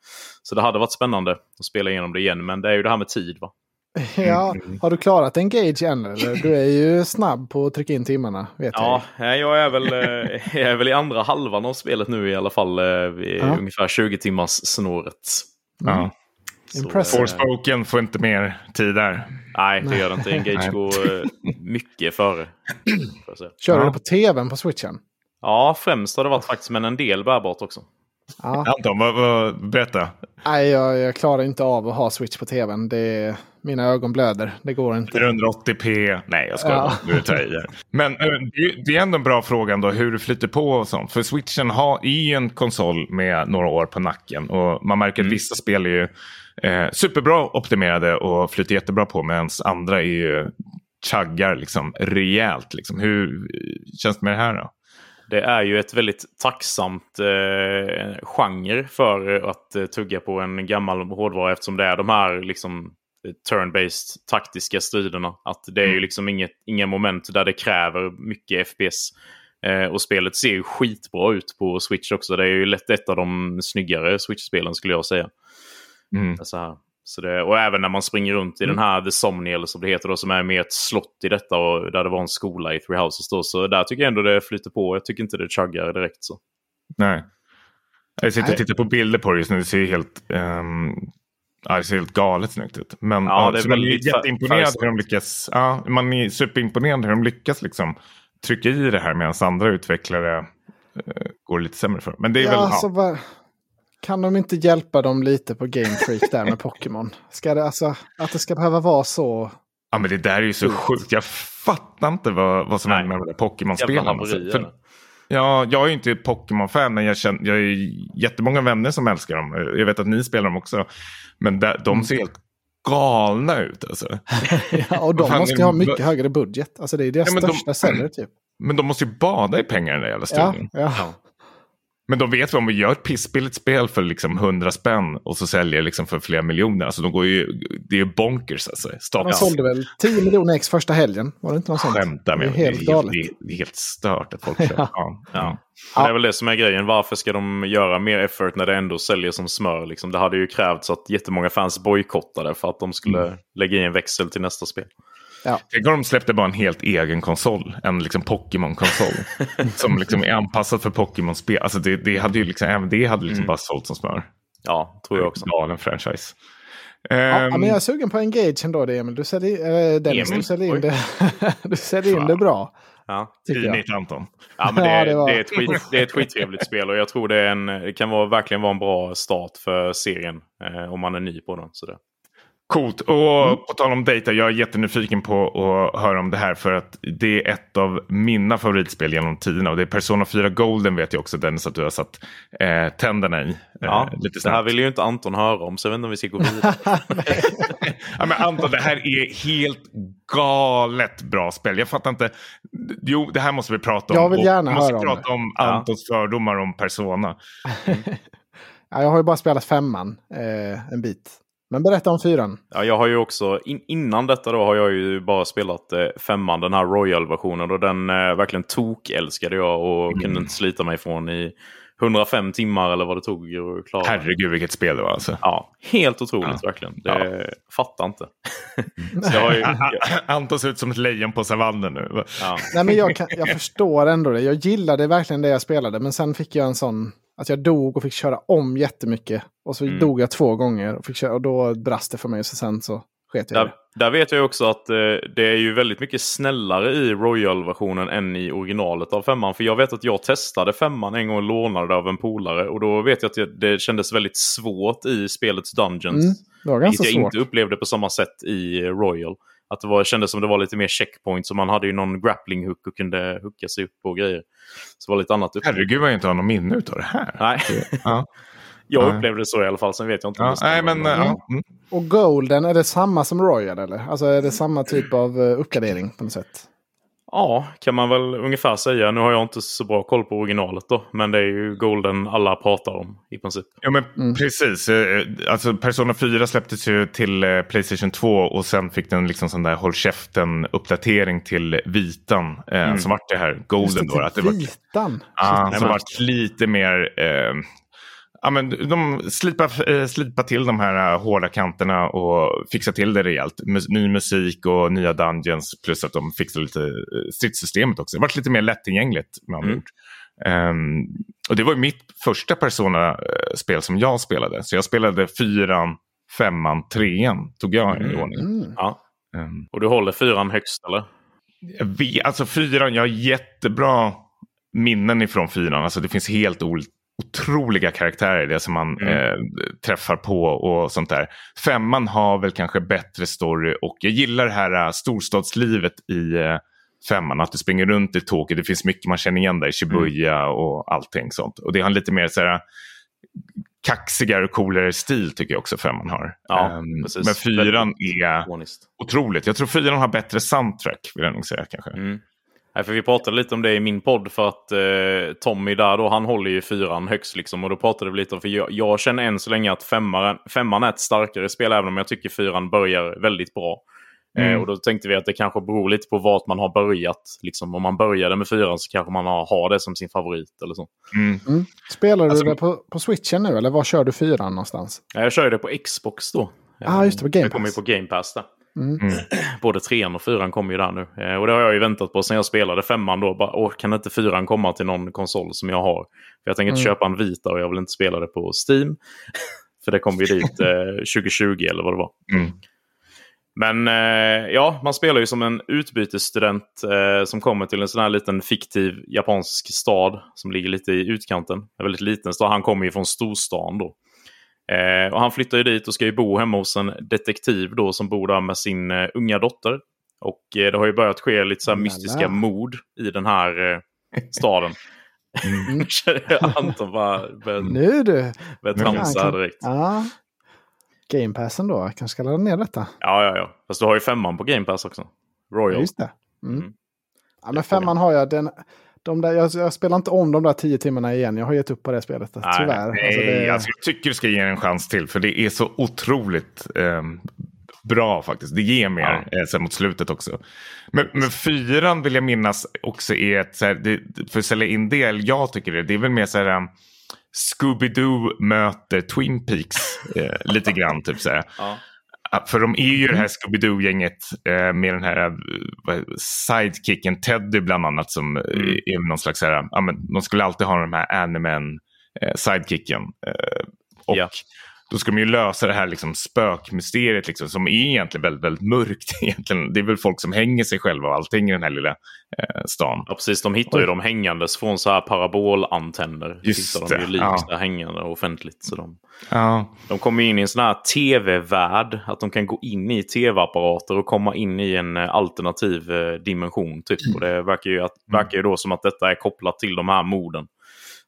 Så det hade varit spännande att spela igenom det igen, men det är ju det här med tid. va? ja, har du klarat Engage än? Eller? Du är ju snabb på att trycka in timmarna, vet Ja, nej, jag är väl, eh, jag är väl i andra halvan av spelet nu i alla fall. eh, vid Ja. Ungefär 20 timmars snåret. jag. Ja. Impressive. Forspoken får inte mer tid där. Nej, det gör det inte. Engage går eh, mycket före. Kör du Ja. det på tvn på switchen? Ja, främst har det varit faktiskt, men en del bärbart också. Ja. Anton, vad, vad, berätta. Nej, jag, jag klarar inte av att ha switch på tvn. Det, mina ögon blöder. Det går inte. 480p. Nej, jag skojar. Ja. Nu tar jag i. Men eh, det- är ändå en bra fråga då, hur det flyter på och sånt. För switchen har, är ju en konsol med några år på nacken. Och man märker att vissa spel är ju eh, superbra optimerade och flyter jättebra på. Medan andra är ju chaggar liksom rejält. Liksom. Hur känns det med det här då? Det är ju ett väldigt tacksamt eh, genre för att eh, tugga på en gammal hårdvara eftersom det är de här liksom eh, turn-based taktiska striderna. Att det är ju liksom inget, inga moment där det kräver mycket FPS. Eh, och spelet ser ju skitbra ut på Switch också. Det är ju lätt ett av de snyggare Switch-spelen skulle jag säga. Mm. Så här. Så det, och även när man springer runt i den här The Somni eller som det heter då, som är med ett slott i detta och där det var en skola i Three Houses då. Så där tycker jag ändå det flyter på. Jag tycker inte det chuggar direkt så. Nej. Jag sitter och tittar på bilder på det just nu. Det ser helt, ehm, ja, det ser helt galet snyggt ut. Men Ja, ja, det är så man är väldigt jätteimponerad hur de lyckas. Ja, man är superimponerad hur de lyckas liksom trycka i det här medan andra utvecklare eh, går lite sämre för. Men det är Ja, väl... alltså, Ja. Kan de inte hjälpa dem lite på Game Freak där med Pokémon? Ska det, alltså, att det ska behöva vara så... ja, men det där är ju så sjukt. Jag fattar inte vad, vad som händer med de där haveri Alltså. är ja, jag är ju inte Pokémon-fan, men jag, känner, jag har ju jättemånga vänner som älskar dem. Jag vet att ni spelar dem också. Men där, de ser helt galna ut. Alltså. Ja, och de måste är ju ha mycket högre budget. Alltså det är deras Ja, men de- största säljare typ. Men de måste ju bada i pengar den där jävla Ja, studion. ja. Men de vet vad om vi gör ett pissbilligt spel för liksom 100 spänn och så säljer liksom för flera miljoner. Alltså de går ju, det är ju bonkers alltså. Man Staten sålde väl 10 miljoner ex första helgen? Var det inte något sånt? skämtar med Det är mig. helt det, är galet. det, är, det är helt stört att folk köper. ja. Ja. Ja. Ja. Det är väl det som är grejen. Varför ska de göra mer effort när det ändå säljer som smör? Liksom? Det hade ju krävts att jättemånga fans bojkottade för att de skulle Mm. lägga i en växel till nästa spel. Tänk om de släppte bara en helt egen konsol. En liksom Pokémon-konsol. som liksom är anpassad för Pokémon-spel. Alltså det, det hade ju liksom, även det hade liksom bara sålt som smör. Ja, tror jag också. Galen franchise. Ja, Ehm, men jag är sugen på Engage ändå, det, Emil. Du säljer, äh, Dennis, Emil? du säljer in, det, du säljer in det bra. Ja. Finigt Anton. Ja, men det, Ja, det var- det, är ett skit, det är ett skittrevligt spel och jag tror det, är en, det kan vara, verkligen vara en bra start för serien eh, om man är ny på den. Så det. Coolt. Och på tal om data, jag är jättenyfiken på att höra om det här för att det är ett av mina favoritspel genom tiderna. Och det är Persona 4 Golden vet jag också Dennis att du har satt eh, tänderna i. Ja, eh, lite det här vill ju inte Anton höra om så jag vet inte om vi ska gå vidare. ja, men Anton, det här är helt galet bra spel. Jag fattar inte. Jo, det här måste vi prata om. Jag vill Och gärna vi måste höra om prata om Antons fördomar om Persona. Ja, jag har ju bara spelat femman eh, en bit. Men berätta om fyran. Ja, jag har ju också, in, innan detta då har jag ju bara spelat eh, femman, den här Royal-versionen. Och den eh, verkligen tok-älskade jag och kunde inte slita mig från i 105 timmar eller vad det tog att klara. Herregud vilket spel det var alltså. Ja, helt otroligt verkligen. Det fattar inte. Så jag har ju, Anton ser ut som ett lejon på savannen nu. ja. Nej, men jag, kan, jag förstår ändå det. Jag gillade verkligen det jag spelade. Men sen fick jag en sån... Att jag dog och fick köra om jättemycket. Och så Mm. dog jag två gånger. Och, fick köra, och då brast det för mig. Så sen så sket jag Där, där vet jag också att eh, det är ju väldigt mycket snällare i Royal-versionen än i originalet av femman. För jag vet att jag testade femman en gång och lånade det av en polare. Och då vet jag att det, det kändes väldigt svårt i spelets Dungeons. Mm, det var ganska Vilket jag svårt. inte upplevde på samma sätt i Royal. Att det var, kändes som det var lite mer checkpoints och man hade ju någon grappling hook och kunde hooka sig upp och grejer. Så det var lite annat. Upp. Herregud vad jag inte har någon minne av det här. Nej, Ja. jag Nej. upplevde det så i alla fall. Sen vet jag inte Ja, nej, men, ja. mm. Och Golden, är det samma som Royal eller? Alltså är det samma typ av eh, uppgradering på något sätt? Ja, kan man väl ungefär säga. Nu har jag inte så bra koll på originalet då. Men det är ju Golden alla pratar om i princip. Ja men precis. Eh, Alltså Persona 4 släpptes ju till eh, Playstation 2 och sen fick den liksom sån där håll käften uppdatering till vitan. Eh, Som vart det här Golden då. Att det var, Vitan. ah, Nej, som vart lite mer... Eh, ja, men de slipar, eh, slipar till de här eh, hårda kanterna och fixar till det rejält. Ny musik och nya dungeons plus att de fixar lite eh, stridssystemet också. Det vart lite mer lättillgängligt med andra Mm. ord. Ehm, och det var ju mitt första Persona-spel som jag spelade. Så jag spelade fyran femman, trean tog jag i Mm. ordning. Mm. Ja. Um, Och du håller fyran högst eller? vi, alltså fyran, jag har jättebra minnen ifrån fyran. Alltså det finns helt ol- otroliga karaktärer det som man Mm. eh, träffar på och sånt där. Femman har väl kanske bättre story och jag gillar det här eh, storstadslivet i eh, femman. Att du springer runt i Tokyo, det finns mycket man känner igen där i Shibuya och allting sånt. Och det har en lite mer så här kaxigare och coolare stil tycker jag också femman har. Ja, precis. men fyran är otroligt. Jag tror fyran har bättre soundtrack vill jag nog säga kanske. Mm. Nej, för vi pratade lite om det i min podd för att eh, Tommy där då, han håller ju fyran högst liksom. Och då pratade vi lite om, för jag, jag känner än så länge att femman, femman är ett starkare spel, även om jag tycker fyran börjar väldigt bra. Mm. Eh, och då tänkte vi att det kanske beror lite på vart man har börjat. Liksom, om man började med fyran så kanske man har, har det som sin favorit eller så. Mm. Mm. Spelar du Alltså- det på, på switchen nu eller var kör du fyran någonstans? Eh, Jag kör ju det på Xbox då. Ah, just det, på Game Jag kommer ju Pass. på Game Pass där. Mm. Mm. Både trean och fyran kommer ju där nu. Eh, och det har jag ju väntat på sen jag spelade femman då. Bara, åh, kan inte fyran komma till någon konsol som jag har? För jag tänker inte Mm. köpa en Vita och jag vill inte spela det på Steam. För det kom ju dit eh, 2020 eller vad det var. Mm. Men eh, ja, man spelar ju som en utbytesstudent eh, som kommer till en sån här liten fiktiv japansk stad som ligger lite i utkanten. En väldigt liten stad. Han kommer ju från storstan då. Eh, och han flyttar ju dit och ska ju bo hemma hos en detektiv då som bor där med sin eh, unga dotter. Och eh, det har ju börjat ske lite så mystiska mord i den här eh, staden. Mm. Anton bara börjar Nu du! börjar tramsa här direkt. Ja. Game Passen då, jag kanske ska ladda ner detta. Ja, ja, ja. Fast du har ju femman på Game Pass också. Ja, Royal. just det. Mm. Mm. Ja, men femman har jag. Den, de där, jag, jag spelar inte om de där tio timmarna igen. Jag har gett upp på det spelet. Nej, tyvärr. Nej, Alltså, det, alltså, jag tycker du ska ge en chans till. För det är så otroligt ehm, bra faktiskt. Det ger mer eh, sen mot slutet också. Men, men fyran vill jag minnas också är ett, så här, det, för att sälja in det, jag tycker det, det är väl mer så här um, Scooby-Doo möter Twin Peaks eh, lite grann. Typ så här. Ja. För de är ju det här Scooby-Doo-gänget eh, med den här eh, sidekicken Teddy bland annat som eh, Mm. är någon slags, här, ja, men, de skulle alltid ha de här animen eh, sidekicken. Eh, och Ja. Då ska de ju lösa det här liksom, spökmysteriet liksom, som är egentligen väldigt, väldigt mörkt. Egentligen. Det är väl folk som hänger sig själva och allting i den här lilla eh, stan. Ja, precis. De hittar ju dem hängandes från så här parabolantenner. Just hittar de ju lik ja. hängande offentligt. Så de, Ja, de kommer in i en sån här tv-värld. Att de kan gå in i tv-apparater och komma in i en eh, alternativ eh, dimension. Typ. Och det verkar ju, att, Mm. verkar ju då som att detta är kopplat till de här morden.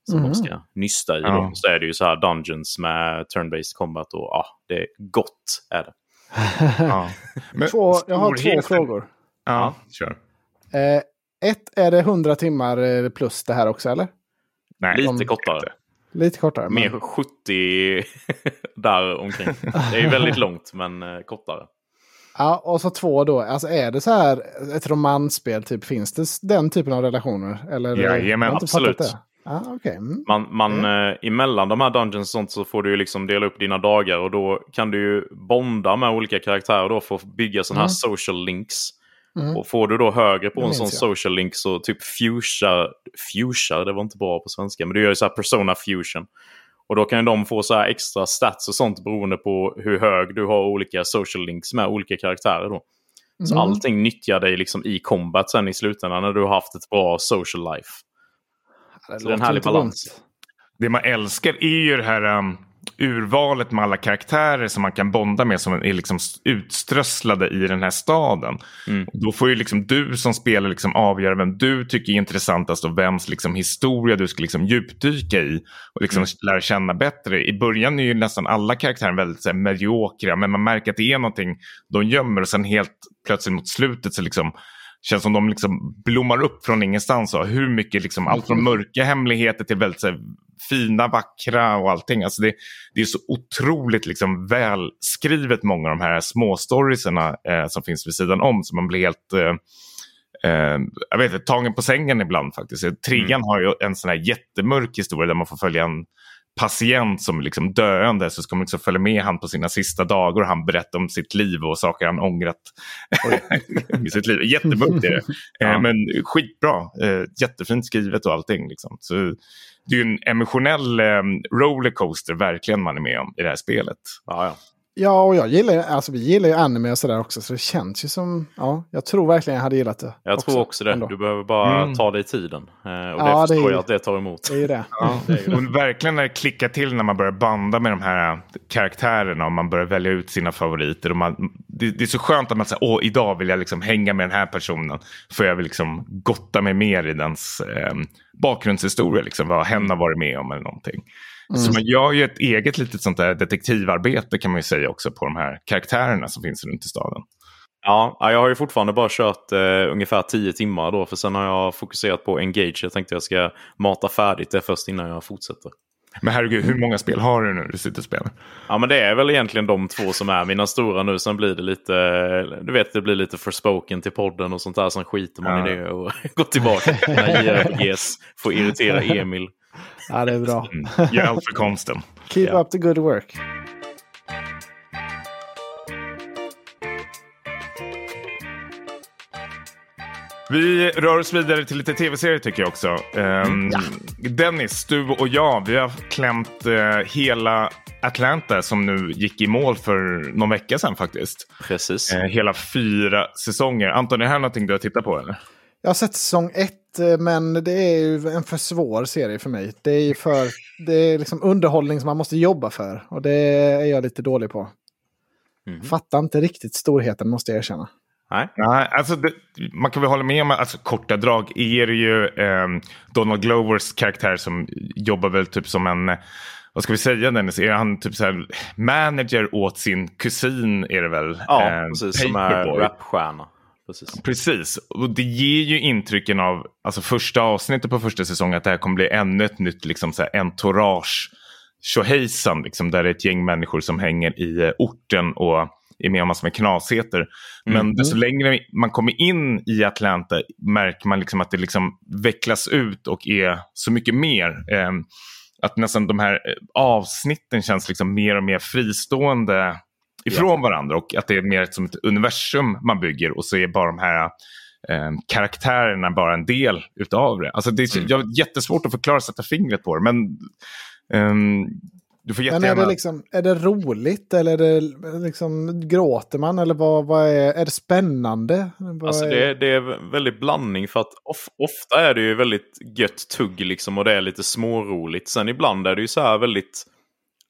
Som Mhm. de ska nysta i. Ja. Då. Så är det ju så här dungeons med turn-based combat. Och ja, det är gott är det. ja. Men två, jag har två frågor. Ja, kör. Eh, ett, är det 100 timmar eh, plus det här också eller? Nej, Lite de- kortare. Lite kortare. men- Mer 70 där omkring. Det är ju väldigt långt, men eh, kortare. Ja, och så två då. Alltså är det så här ett romansspel, typ, finns det den typen av relationer? Eller, Jajamän, absolut. Det. Ja, okej. Mm. Man, man, eh, emellan de här dungeons och sånt så får du ju liksom dela upp dina dagar och då kan du ju bonda med olika karaktärer då för att bygga sådana här Mm. social links. Mm. Och får du då högre på Det en sån jag. social link så typ fushar, fushar, det var inte bra på svenska, men du gör ju så här persona fusion. Och då kan ju de få så här extra stats och sånt beroende på hur hög du har olika social links med olika karaktärer då. Så Mm. allting nyttjar dig liksom i combat sen i slutändan när du har haft ett bra social life. Det är en härlig balans. Det man älskar är ju det här um, urvalet med alla karaktärer som man kan bonda med som är liksom utströsslade i den här staden. Mm. Då får ju liksom du som spelare liksom avgöra vem du tycker är intressantast och vems liksom historia du ska liksom djupdyka i och liksom Mm. lära känna bättre. I början är ju nästan alla karaktärer väldigt så här, mediokra men man märker att det är någonting de gömmer och sen helt plötsligt mot slutet så liksom känns som de liksom blommar upp från ingenstans. Och hur mycket, liksom, allt från mörka hemligheter till väldigt här, fina, vackra och allting. Alltså det, det är så otroligt liksom, välskrivet många av de här småstoriesarna eh, som finns vid sidan om. Så man blir helt eh, eh, jag vet inte, tagen på sängen ibland faktiskt. Trean har ju en sån här jättemörk historia där man får följa en patient som liksom döende så ska man liksom följa med han på sina sista dagar och han berättar om sitt liv och saker han ångrat i sitt liv. Jättemörkt är det. Ja. Eh, men skitbra. Eh, jättefint skrivet och allting. Liksom. Så det är en emotionell eh, rollercoaster verkligen man är med om i det här spelet. Ja, ja. Ja, och jag gillar alltså vi gillar ju anime och sådär också. Så det känns ju som, ja, jag tror verkligen jag hade gillat det. Jag tror också det. ändå. Du behöver bara Mm. ta dig tiden. Eh, och Ja, det förstår det är- jag att det tar emot. Det är ju det. Ja, och verkligen när det klickar till när man börjar banda med de här äh, karaktärerna och man börjar välja ut sina favoriter. Och man, det, det är så skönt att man säger åh idag vill jag liksom hänga med den här personen. För jag vill liksom gotta mig mer i dens eh, bakgrundshistoria, liksom, vad hen har varit med om eller någonting. Så man gör ju ett eget litet sånt där detektivarbete kan man ju säga också på de här karaktärerna som finns runt i staden. Ja, ja, jag har ju fortfarande bara kört eh, ungefär 10 timmar då. För sen har jag fokuserat på Engage. Jag tänkte jag ska mata färdigt det först innan jag fortsätter. Men herregud, hur många spel har du nu du sitter och spelar? Ja, men det är väl egentligen de två som är mina stora nu. Sen blir det lite, du vet, det blir lite forspoken till podden och sånt där. Sen skiter man Ja. i det och går tillbaka till JRPGs. Får irritera Emil. Ja, det är bra. Mm. Gör allt för konsten. Keep Ja. up the good work. Vi rör oss vidare till lite tv-serier tycker jag också. Ehm, Dennis, du och jag, vi har klämt eh, hela Atlanta som nu gick i mål för någon vecka sedan faktiskt. Precis. Eh, hela fyra säsonger. Anton, är det här någonting du har tittat på eller? Jag har sett säsong ett, men det är ju en för svår serie för mig. Det är ju för, det är liksom underhållning som man måste jobba för. Och det är jag lite dålig på. Mhm. Fattar inte riktigt storheten, måste jag erkänna. Nej. Nej, alltså det, man kan väl hålla med om att alltså, korta drag är det ju ehm, Donald Glovers karaktär som jobbar väl typ som en, vad ska vi säga Dennis, är han typ så här manager åt sin kusin är det väl? Ja, Ehm, precis. Som är rapstjärna. Precis. Precis, och det ger ju intrycken av alltså första avsnittet på första säsongen att det här kommer bli ännu ett nytt liksom, så här, entourage tjohejsan, liksom, där det är ett gäng människor som hänger i eh, orten och är med om massor med knasigheter. Men desto längre man kommer in i Atlanta märker man liksom att det liksom vecklas ut och är så mycket mer. Eh, att nästan de här eh, avsnitten känns liksom mer och mer fristående ifrån varandra och att det är mer som ett universum man bygger och så är bara de här eh, karaktärerna bara en del utav det. Alltså det är, Mm. jag har jättesvårt att förklara och sätta fingret på det men ehm, du får Men jättegärna... är det, liksom, är det roligt eller är det liksom, gråter man? Eller vad, vad är, är det spännande? Vad Alltså är, det, är- det är väldigt blandning för att of, ofta är det ju väldigt gött tugg liksom och det är lite småroligt. Sen ibland är det ju så här väldigt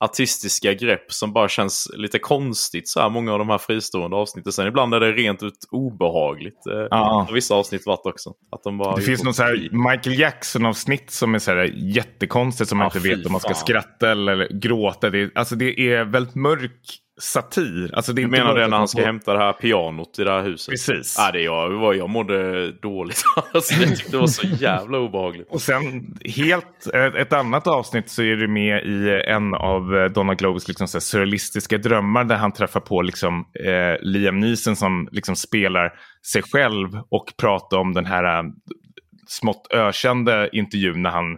artistiska grepp som bara känns lite konstigt så här många av de här fristående avsnitten. Sen ibland är det rent ut obehagligt. Eh, Ja. Vissa avsnitt varit också. Att de bara Det finns något så här Michael Jackson-avsnitt som är så här jättekonstigt som man Ja, inte vet om man ska skratta eller gråta. Det är, alltså det är väldigt mörk satir. Alltså Du menar det när han ska får- hämta det här pianot i det här huset? Precis. Ja, det jag, jag mådde dåligt. alltså, jag tyckte det var så jävla obehagligt. Och sen helt ett, annat avsnitt så är du med i en av eh, Donald Globes liksom så här surrealistiska drömmar där han träffar på liksom, eh, Liam Neeson som liksom spelar sig själv och pratar om den här eh, smått ökända intervjun när han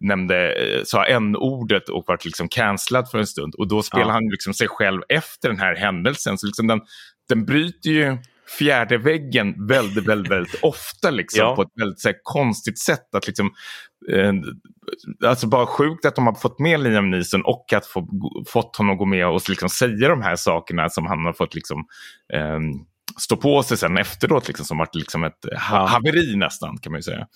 nämnde, eh, sa n-ordet och vart liksom cancellad för en stund. Och då spelar Ja. han liksom sig själv efter den här händelsen. Så liksom den, den bryter ju fjärde väggen väldigt, väldigt, väldigt ofta liksom, Ja. på ett väldigt så här, konstigt sätt. Att liksom, eh, alltså bara sjukt att de har fått med Liam Neeson och att få, fått honom att gå med och liksom säga de här sakerna som han har fått liksom, eh, stå på sig sen efteråt. Liksom, som varit liksom ett ha- haveri nästan kan man ju säga.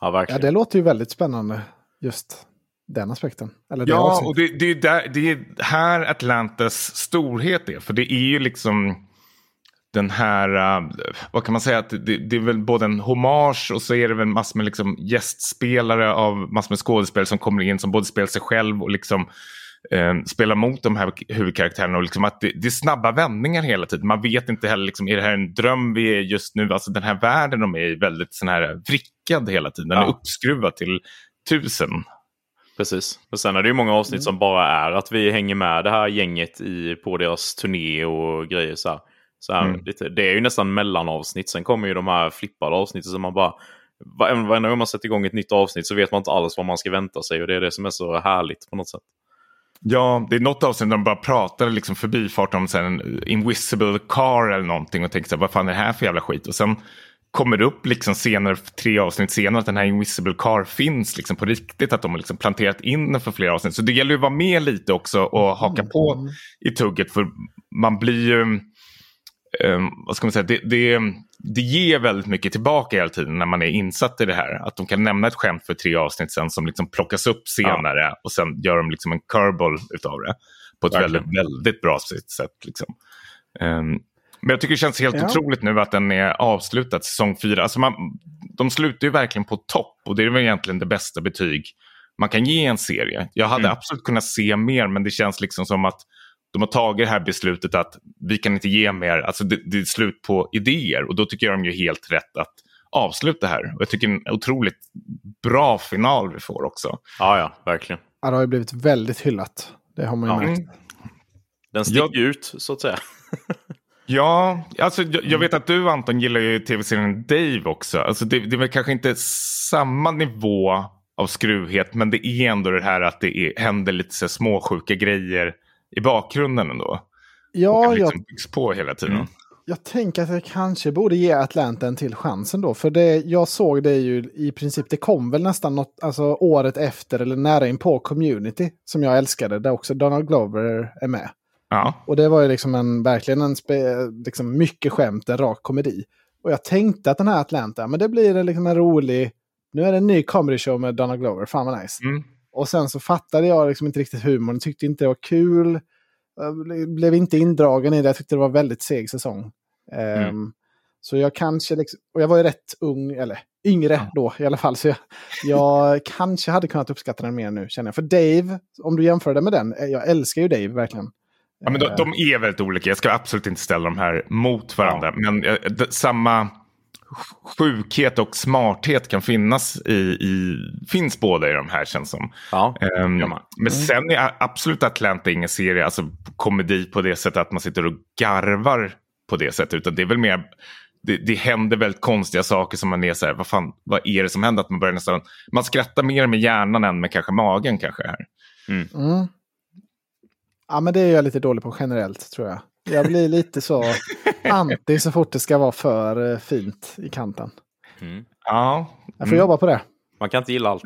Ja, ja, det låter ju väldigt spännande, just den aspekten. Eller Ja, avsnittet. och det, det, är där, det är här Atlantas storhet är. För det är ju liksom den här, uh, vad kan man säga, att det, det är väl både en hommage och så är det väl massor med liksom gästspelare av massor med skådespelare som kommer in som både spelar sig själv och liksom eh, spelar mot de här huvudkaraktärerna. Och liksom att det, det är snabba vändningar hela tiden. Man vet inte heller, liksom, är det här en dröm vi är just nu? Alltså den här världen de är i väldigt sån här vrickad hela tiden. Den är Ja. uppskruvad till tusen. Precis. Och sen är det ju många avsnitt Mm. som bara är att vi hänger med det här gänget i, på deras turné och grejer. Så här. Så här, Mm. lite, det är ju nästan mellanavsnitt. Sen kommer ju de här flippade avsnitten som man bara... var- Varenda gång man sätter igång ett nytt avsnitt så vet man inte alls vad man ska vänta sig. Och det är det som är så härligt på något sätt. Ja, det är något avsnitt där de bara pratar liksom förbifart om en invisible car eller någonting och tänker så här, vad fan är det här för jävla skit? Och sen kommer upp liksom senare, tre avsnitt senare, att den här Invisible Car finns liksom på riktigt. Att de har liksom planterat in den för flera avsnitt. Så det gäller ju att vara med lite också och haka på Mm. i tugget. För man blir ju, um, vad ska man säga, det, det, det ger väldigt mycket tillbaka hela tiden när man är insatt i det här. Att de kan nämna ett skämt för tre avsnitt sen som liksom plockas upp senare och sen gör de liksom en curveball utav det. På ett Verkligen. väldigt, väldigt bra sätt. Liksom. Um, men jag tycker det känns helt Ja. otroligt nu att den är avslutad, säsong fyra. Alltså man, de slutar ju verkligen på topp och det är väl egentligen det bästa betyg man kan ge en serie. Jag hade Mm. absolut kunnat se mer men det känns liksom som att de har tagit det här beslutet att vi kan inte ge mer, alltså det, det är slut på idéer och då tycker jag de gör helt rätt att avsluta här. Och jag tycker det är en otroligt bra final vi får också. Ja, ja, verkligen. Ja, det har ju blivit väldigt hyllat. Det har man ju Ja. märkt. Mm. Den sticker Jag- ut, så att säga. Ja, alltså jag, jag vet att du Anton gillar ju tv-serien Dave också. Alltså det, det är väl kanske inte samma nivå av skruvhet men det är ändå det här att det är, händer lite så småsjuka grejer i bakgrunden ändå. Ja, och jag, liksom byggs på hela tiden. Mm. jag tänker att jag kanske borde ge Atlanta en till chansen då. För det, jag såg det ju i princip, det kom väl nästan något, alltså året efter eller nära in på Community som jag älskade, där också Donald Glover är med. Ja. Och det var ju liksom en, verkligen en spe, liksom mycket skämt, en rak komedi. Och jag tänkte att den här Atlanta, men det blir en, liksom en rolig, nu är det en ny comedy show med Donald Glover, fan vad nice. Mm. Och sen så fattade jag liksom inte riktigt humorn, tyckte inte det var kul. Ble- blev inte indragen i det, jag tyckte det var väldigt seg säsong. Ehm, Så jag kanske, liksom, och jag var ju rätt ung, eller yngre då i alla fall, så jag, jag kanske hade kunnat uppskatta den mer nu känner jag. För Dave, om du jämför det med den, eh, jag älskar ju Dave verkligen. Ja, men de, de är väldigt olika. Jag ska absolut inte ställa de här mot varandra. Men eh, samma sjukhet och smarthet kan finnas i, i finns båda i de här känns som. Ja, gör man. men sen är absolut Atlanta ingen serie, alltså komedi på det sättet att man sitter och garvar på det sättet. Utan det är väl mer, det, det händer väldigt konstiga saker som man är så här, vad fan, vad är det som händer? Att man börjar nästan, man skrattar mer med hjärnan än med kanske magen kanske här. Mm. Ja, men det är jag lite dålig på generellt tror jag. Jag blir lite så anti så fort det ska vara för eh, fint i kanten. Mm. Ja, Jag får Mm. jobba på det. Man kan inte gilla allt.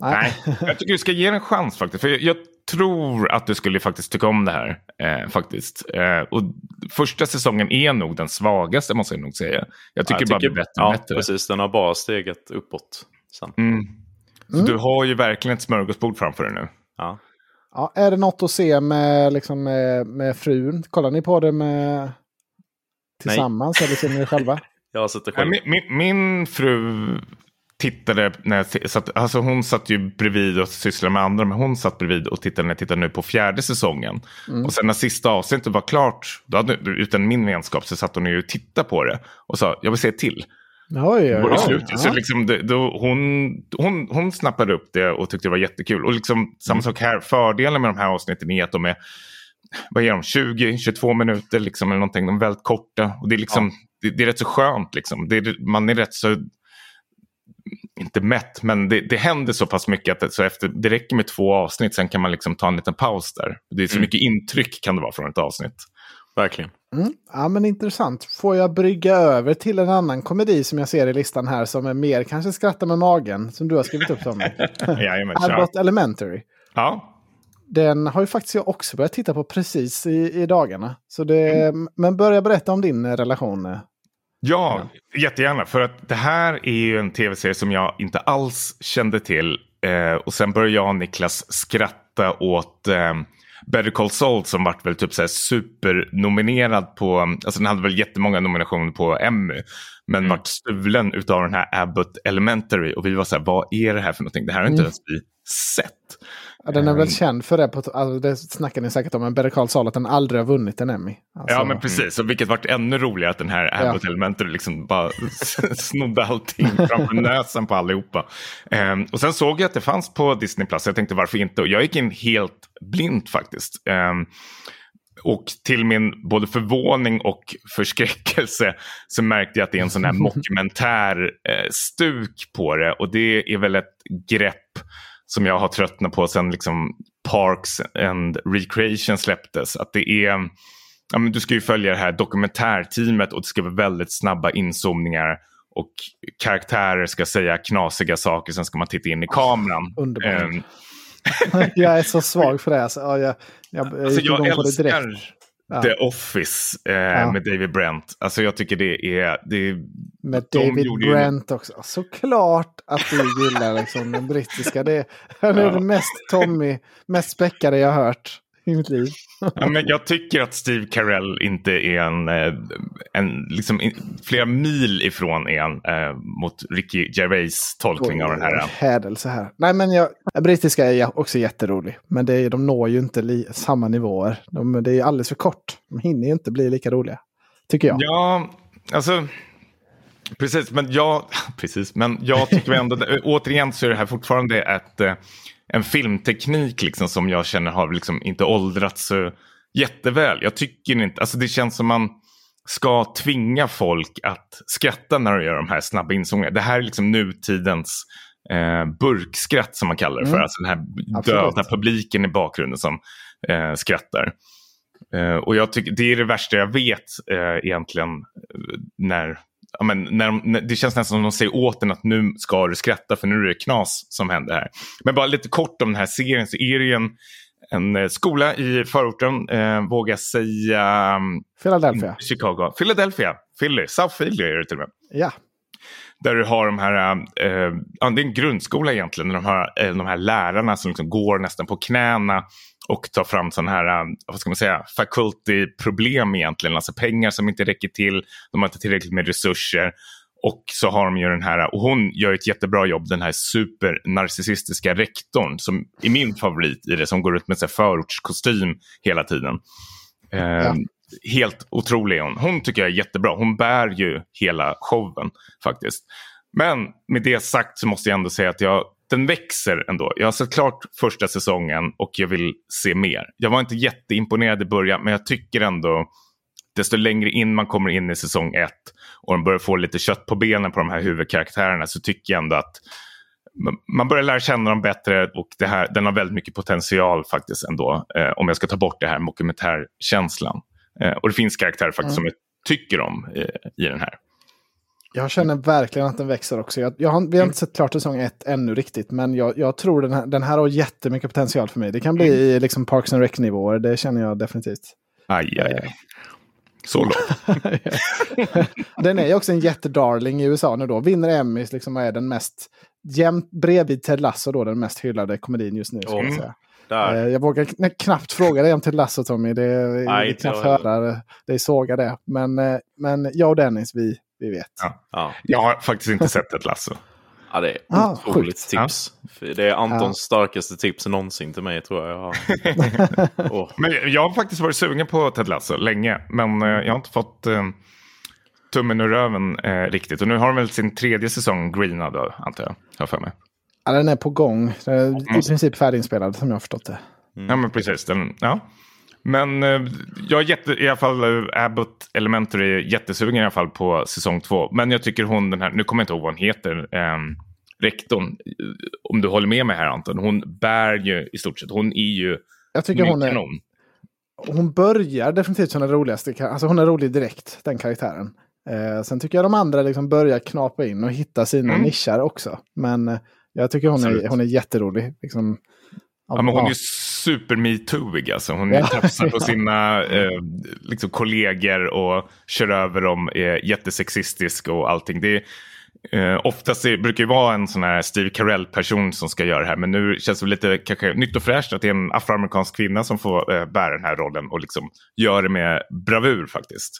Nej, jag tycker du ska ge en chans faktiskt. För jag, jag tror att du skulle faktiskt tycka om det här. Eh, faktiskt. Eh, och första säsongen är nog den svagaste måste jag nog säga. Jag tycker jag bara det blir bättre och ja, bättre. precis. Den har bara steget uppåt sen. Mm. Så Mm. du har ju verkligen ett smörgåsbord framför dig nu. Ja. Ja, är det något att se med, liksom, med, med frun? Kollar ni på det med tillsammans eller ser ni det själva? Jag har sett det Nej, själv. Min, min, min fru tittade, när jag satt, alltså hon satt ju bredvid och sysslade med andra, men hon satt bredvid och tittade när jag tittade nu på fjärde säsongen. Och sen när sista avsnittet var klart, då hade, utan min vänskap, så satt hon ju och tittade på det och sa jag vill se till. Oj, oj, Och i oj. slutet, så Ja. liksom, det, då, hon, hon, hon snappade upp det och tyckte det var jättekul. Och liksom, samma sak här, fördelen med de här avsnitten är att de är vad är de, 20-22 minuter liksom, eller någonting. De är väldigt korta. Och det, är liksom, det, det är rätt så skönt. Liksom. Det är, man är rätt så, inte mätt, men det, det händer så pass mycket att det, så efter, det räcker med två avsnitt. Sen kan man liksom ta en liten paus där. Det är så Mm. mycket intryck kan det vara från ett avsnitt. Verkligen. Mm. Ja, men intressant. Får jag brygga över till en annan komedi som jag ser i listan här som är mer kanske skratta med magen, som du har skrivit upp Tommy. Jajamän. Abbott Elementary. Ja, Den har ju faktiskt jag också börjat titta på precis i, i dagarna. Så det, Men börja berätta om din relation. eh. Ja, jättegärna. För att det här är ju en tv-serie som jag inte alls kände till. Eh, och sen började jag och Niklas skratta åt eh, Better Call Saul som vart väl typ så här supernominerad på, alltså den hade väl jättemånga nominationer på Emmy. Men Mm. vart stulen utav den här Abbott Elementary. Och vi var så här, vad är det här för någonting? Det här har inte Mm. ens vi sett. Ja, den är väl Mm. känd för det, på, alltså, det snackar ni säkert om, men Better Call Saul att den aldrig har vunnit en Emmy. Alltså, Ja men precis, och vilket vart ännu roligare att den här Abbott Elementary liksom bara snodde allting framför näsen på allihopa. Ehm, och sen såg jag att det fanns på Disney Plus, jag tänkte varför inte? Och jag gick in helt blint faktiskt. Ehm, och till min både förvåning och förskräckelse så märkte jag att det är en sån här mockumentär eh, stuk på det. Och det är väl ett grepp som jag har tröttnat på sen liksom Parks and Recreation släpptes. Att det är, ja, men du ska ju följa det här dokumentärteamet och det ska vara väldigt snabba inzoomningar. och karaktärer ska säga knasiga saker, sen ska man titta in i kameran. Underbart. Ehm, jag är så svag för det. Alltså, ja, jag, jag, jag Alltså jag älskar Ja. The Office eh, Ja. med David Brent. Alltså jag tycker det är... Det är Med David gjorde ju- Brent också. Såklart att du gillar liksom, den brittiska. Det, är Ja. den mest Tommy, mest späckade jag har hört i mitt liv. ja, men jag tycker att Steve Carell inte är en... eh, en liksom, flera mil ifrån en eh, mot Ricky Gervais tolkning av den här. Hädelse här. Nej, men jag, brittiska är också jätterolig. Men det är, de når ju inte li, samma nivåer. De, det är alldeles för kort. De hinner ju inte bli lika roliga. Tycker jag. Ja, alltså... Precis, men jag, precis, men jag tycker ändå, återigen så är det här fortfarande ett, eh, en filmteknik liksom som jag känner har liksom inte åldrats så jätteväl. Jag tycker inte, alltså det känns som man ska tvinga folk att skratta när de gör de här snabba insångerna. Det här är liksom nutidens eh, burkskratt som man kallar det för. Mm. Alltså den här Absolut. döda publiken i bakgrunden som eh, skrattar. Eh, och jag tycker det är det värsta jag vet eh, egentligen eh, när, ja, men, när, de, när det känns nästan som de säger åt en att nu ska du skratta för nu är det knas som händer här. Men bara lite kort om den här serien så är det ju en, en eh, skola i förorten, eh, vågar säga, um, Philadelphia. Chicago, Philadelphia, Philly, South Philly är det till och med. Ja. Där du har de här, eh, det är en grundskola egentligen, de här, eh, de här lärarna som liksom går nästan på knäna och tar fram sådana här, eh, vad ska man säga, faculty-problem egentligen, alltså pengar som inte räcker till, de har inte tillräckligt med resurser. Och så har de ju den här, och hon gör ett jättebra jobb, den här supernarcissistiska rektorn som är min favorit i det, som går ut med så förortskostym hela tiden. Eh, Ja. Helt otrolig hon. Hon tycker jag är jättebra. Hon bär ju hela showen faktiskt. Men med det sagt så måste jag ändå säga att jag, den växer ändå. Jag har sett klart första säsongen och jag vill se mer. Jag var inte jätteimponerad i början men jag tycker ändå desto längre in man kommer in i säsong ett och de börjar få lite kött på benen på de här huvudkaraktärerna så tycker jag ändå att man- börjar lära känna dem bättre och det här, den har väldigt mycket potential faktiskt ändå. Eh, om jag ska ta bort det här dokumentärkänslan. Eh, och det finns karaktärer faktiskt som jag tycker om eh, i den här. Jag känner verkligen att den växer också. Jag, jag har, vi har inte sett klart säsong ett ännu riktigt, men jag, jag tror den här, den här har jättemycket potential för mig. Det kan bli i liksom Parks and Rec-nivåer, det känner jag definitivt. Aj, aj, aj. Så lågt. Den är ju också en jättedarling i USA nu då. Vinner Emmys liksom och är den mest, jämt bredvid Ted Lasso då, den mest hyllade komedin just nu. Ska jag, Mm. säga. Där. Eh, jag vågar kn- knappt fråga dig om Ted Lasso Tommy, det är heller. höra dig såga det. Men, eh, men jag och Dennis, vi, vi vet. Ja. Ja. Jag har faktiskt inte sett ett lasso. ja, det är Ah, otroligt sjukt. tips. För Det är Antons Ja. starkaste tips någonsin till mig tror jag. Åh. Men jag har faktiskt varit sugen på Ted Lasso länge. Men eh, jag har inte fått eh, tummen ur röven eh, riktigt. Och nu har de väl sin tredje säsong greenad då, antar jag. Har jag för mig. Ja, den är på gång. Den är i princip färdiginspelad som jag har förstått det. Ja, men precis. Den, ja. Men eh, jag är jätte, i alla fall eh, Abbott Elementary är jättesugen i alla fall på säsong två. Men jag tycker hon den här, nu kommer jag inte ihåg vad hon heter, eh, rektorn. Om du håller med mig här Anton, hon bär ju i stort sett, hon är ju Jag tycker hon är, kanon. hon börjar definitivt som den roligaste. Alltså hon är rolig direkt, den karaktären. Eh, sen tycker jag de andra liksom börjar knapa in och hitta sina Mm. nischer också. Men eh, jag tycker hon är, hon är jätterolig. Liksom, Ja, men hon är ju super metooig alltså. Hon Ja. tafsar på sina eh, liksom kollegor och kör över dem, är jättesexistisk och allting. Det är, eh, oftast är, brukar det vara en sån här Steve Carell-person som ska göra det här. Men nu känns det lite kanske nytt och fräscht att det är en afroamerikansk kvinna som får eh, bära den här rollen och liksom gör det med bravur faktiskt.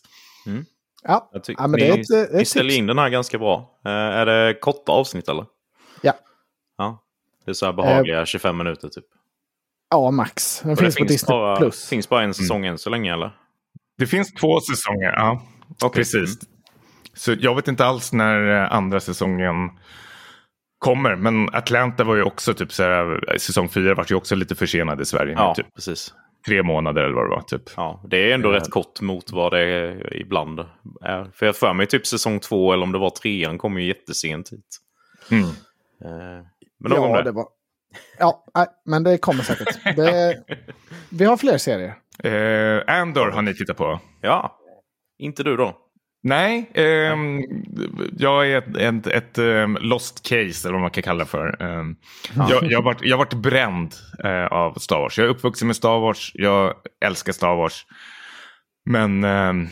Ja, Jag tycker ja men det är ni, ett, ni ett ställer tips. in den här ganska bra. Eh, är det korta avsnitt eller? Ja. Ja. Det är så här behagliga 25 minuter typ. Ja, max. Den finns det på Disney+. bara, Plus. finns bara en säsong än så länge eller? Det finns två säsonger, ja. Precis. Så jag vet inte alls när eh, andra säsongen kommer. Men Atlanta var ju också typ så här, eh, säsong fyra var ju också lite försenad i Sverige. Ja, Typ precis. tre månader eller vad det var. Typ. Ja, det är ändå rätt kort mot vad det är ibland är. För jag för mig typ säsong två eller om det var trean kom ju jättesent hit. Mm. Eh, Men nog om Ja, det. det var... Ja, nej, men det kommer säkert. Det... Vi har fler serier. Eh, Andor har ni tittat på. Ja, inte du då? Nej, ehm, jag är ett, ett, ett um, lost case eller vad man kan kalla det för. Um, jag, jag, har varit, jag har varit bränd uh, av Star Wars. Jag är uppvuxen med Star Wars. Jag älskar Star Wars. Men um,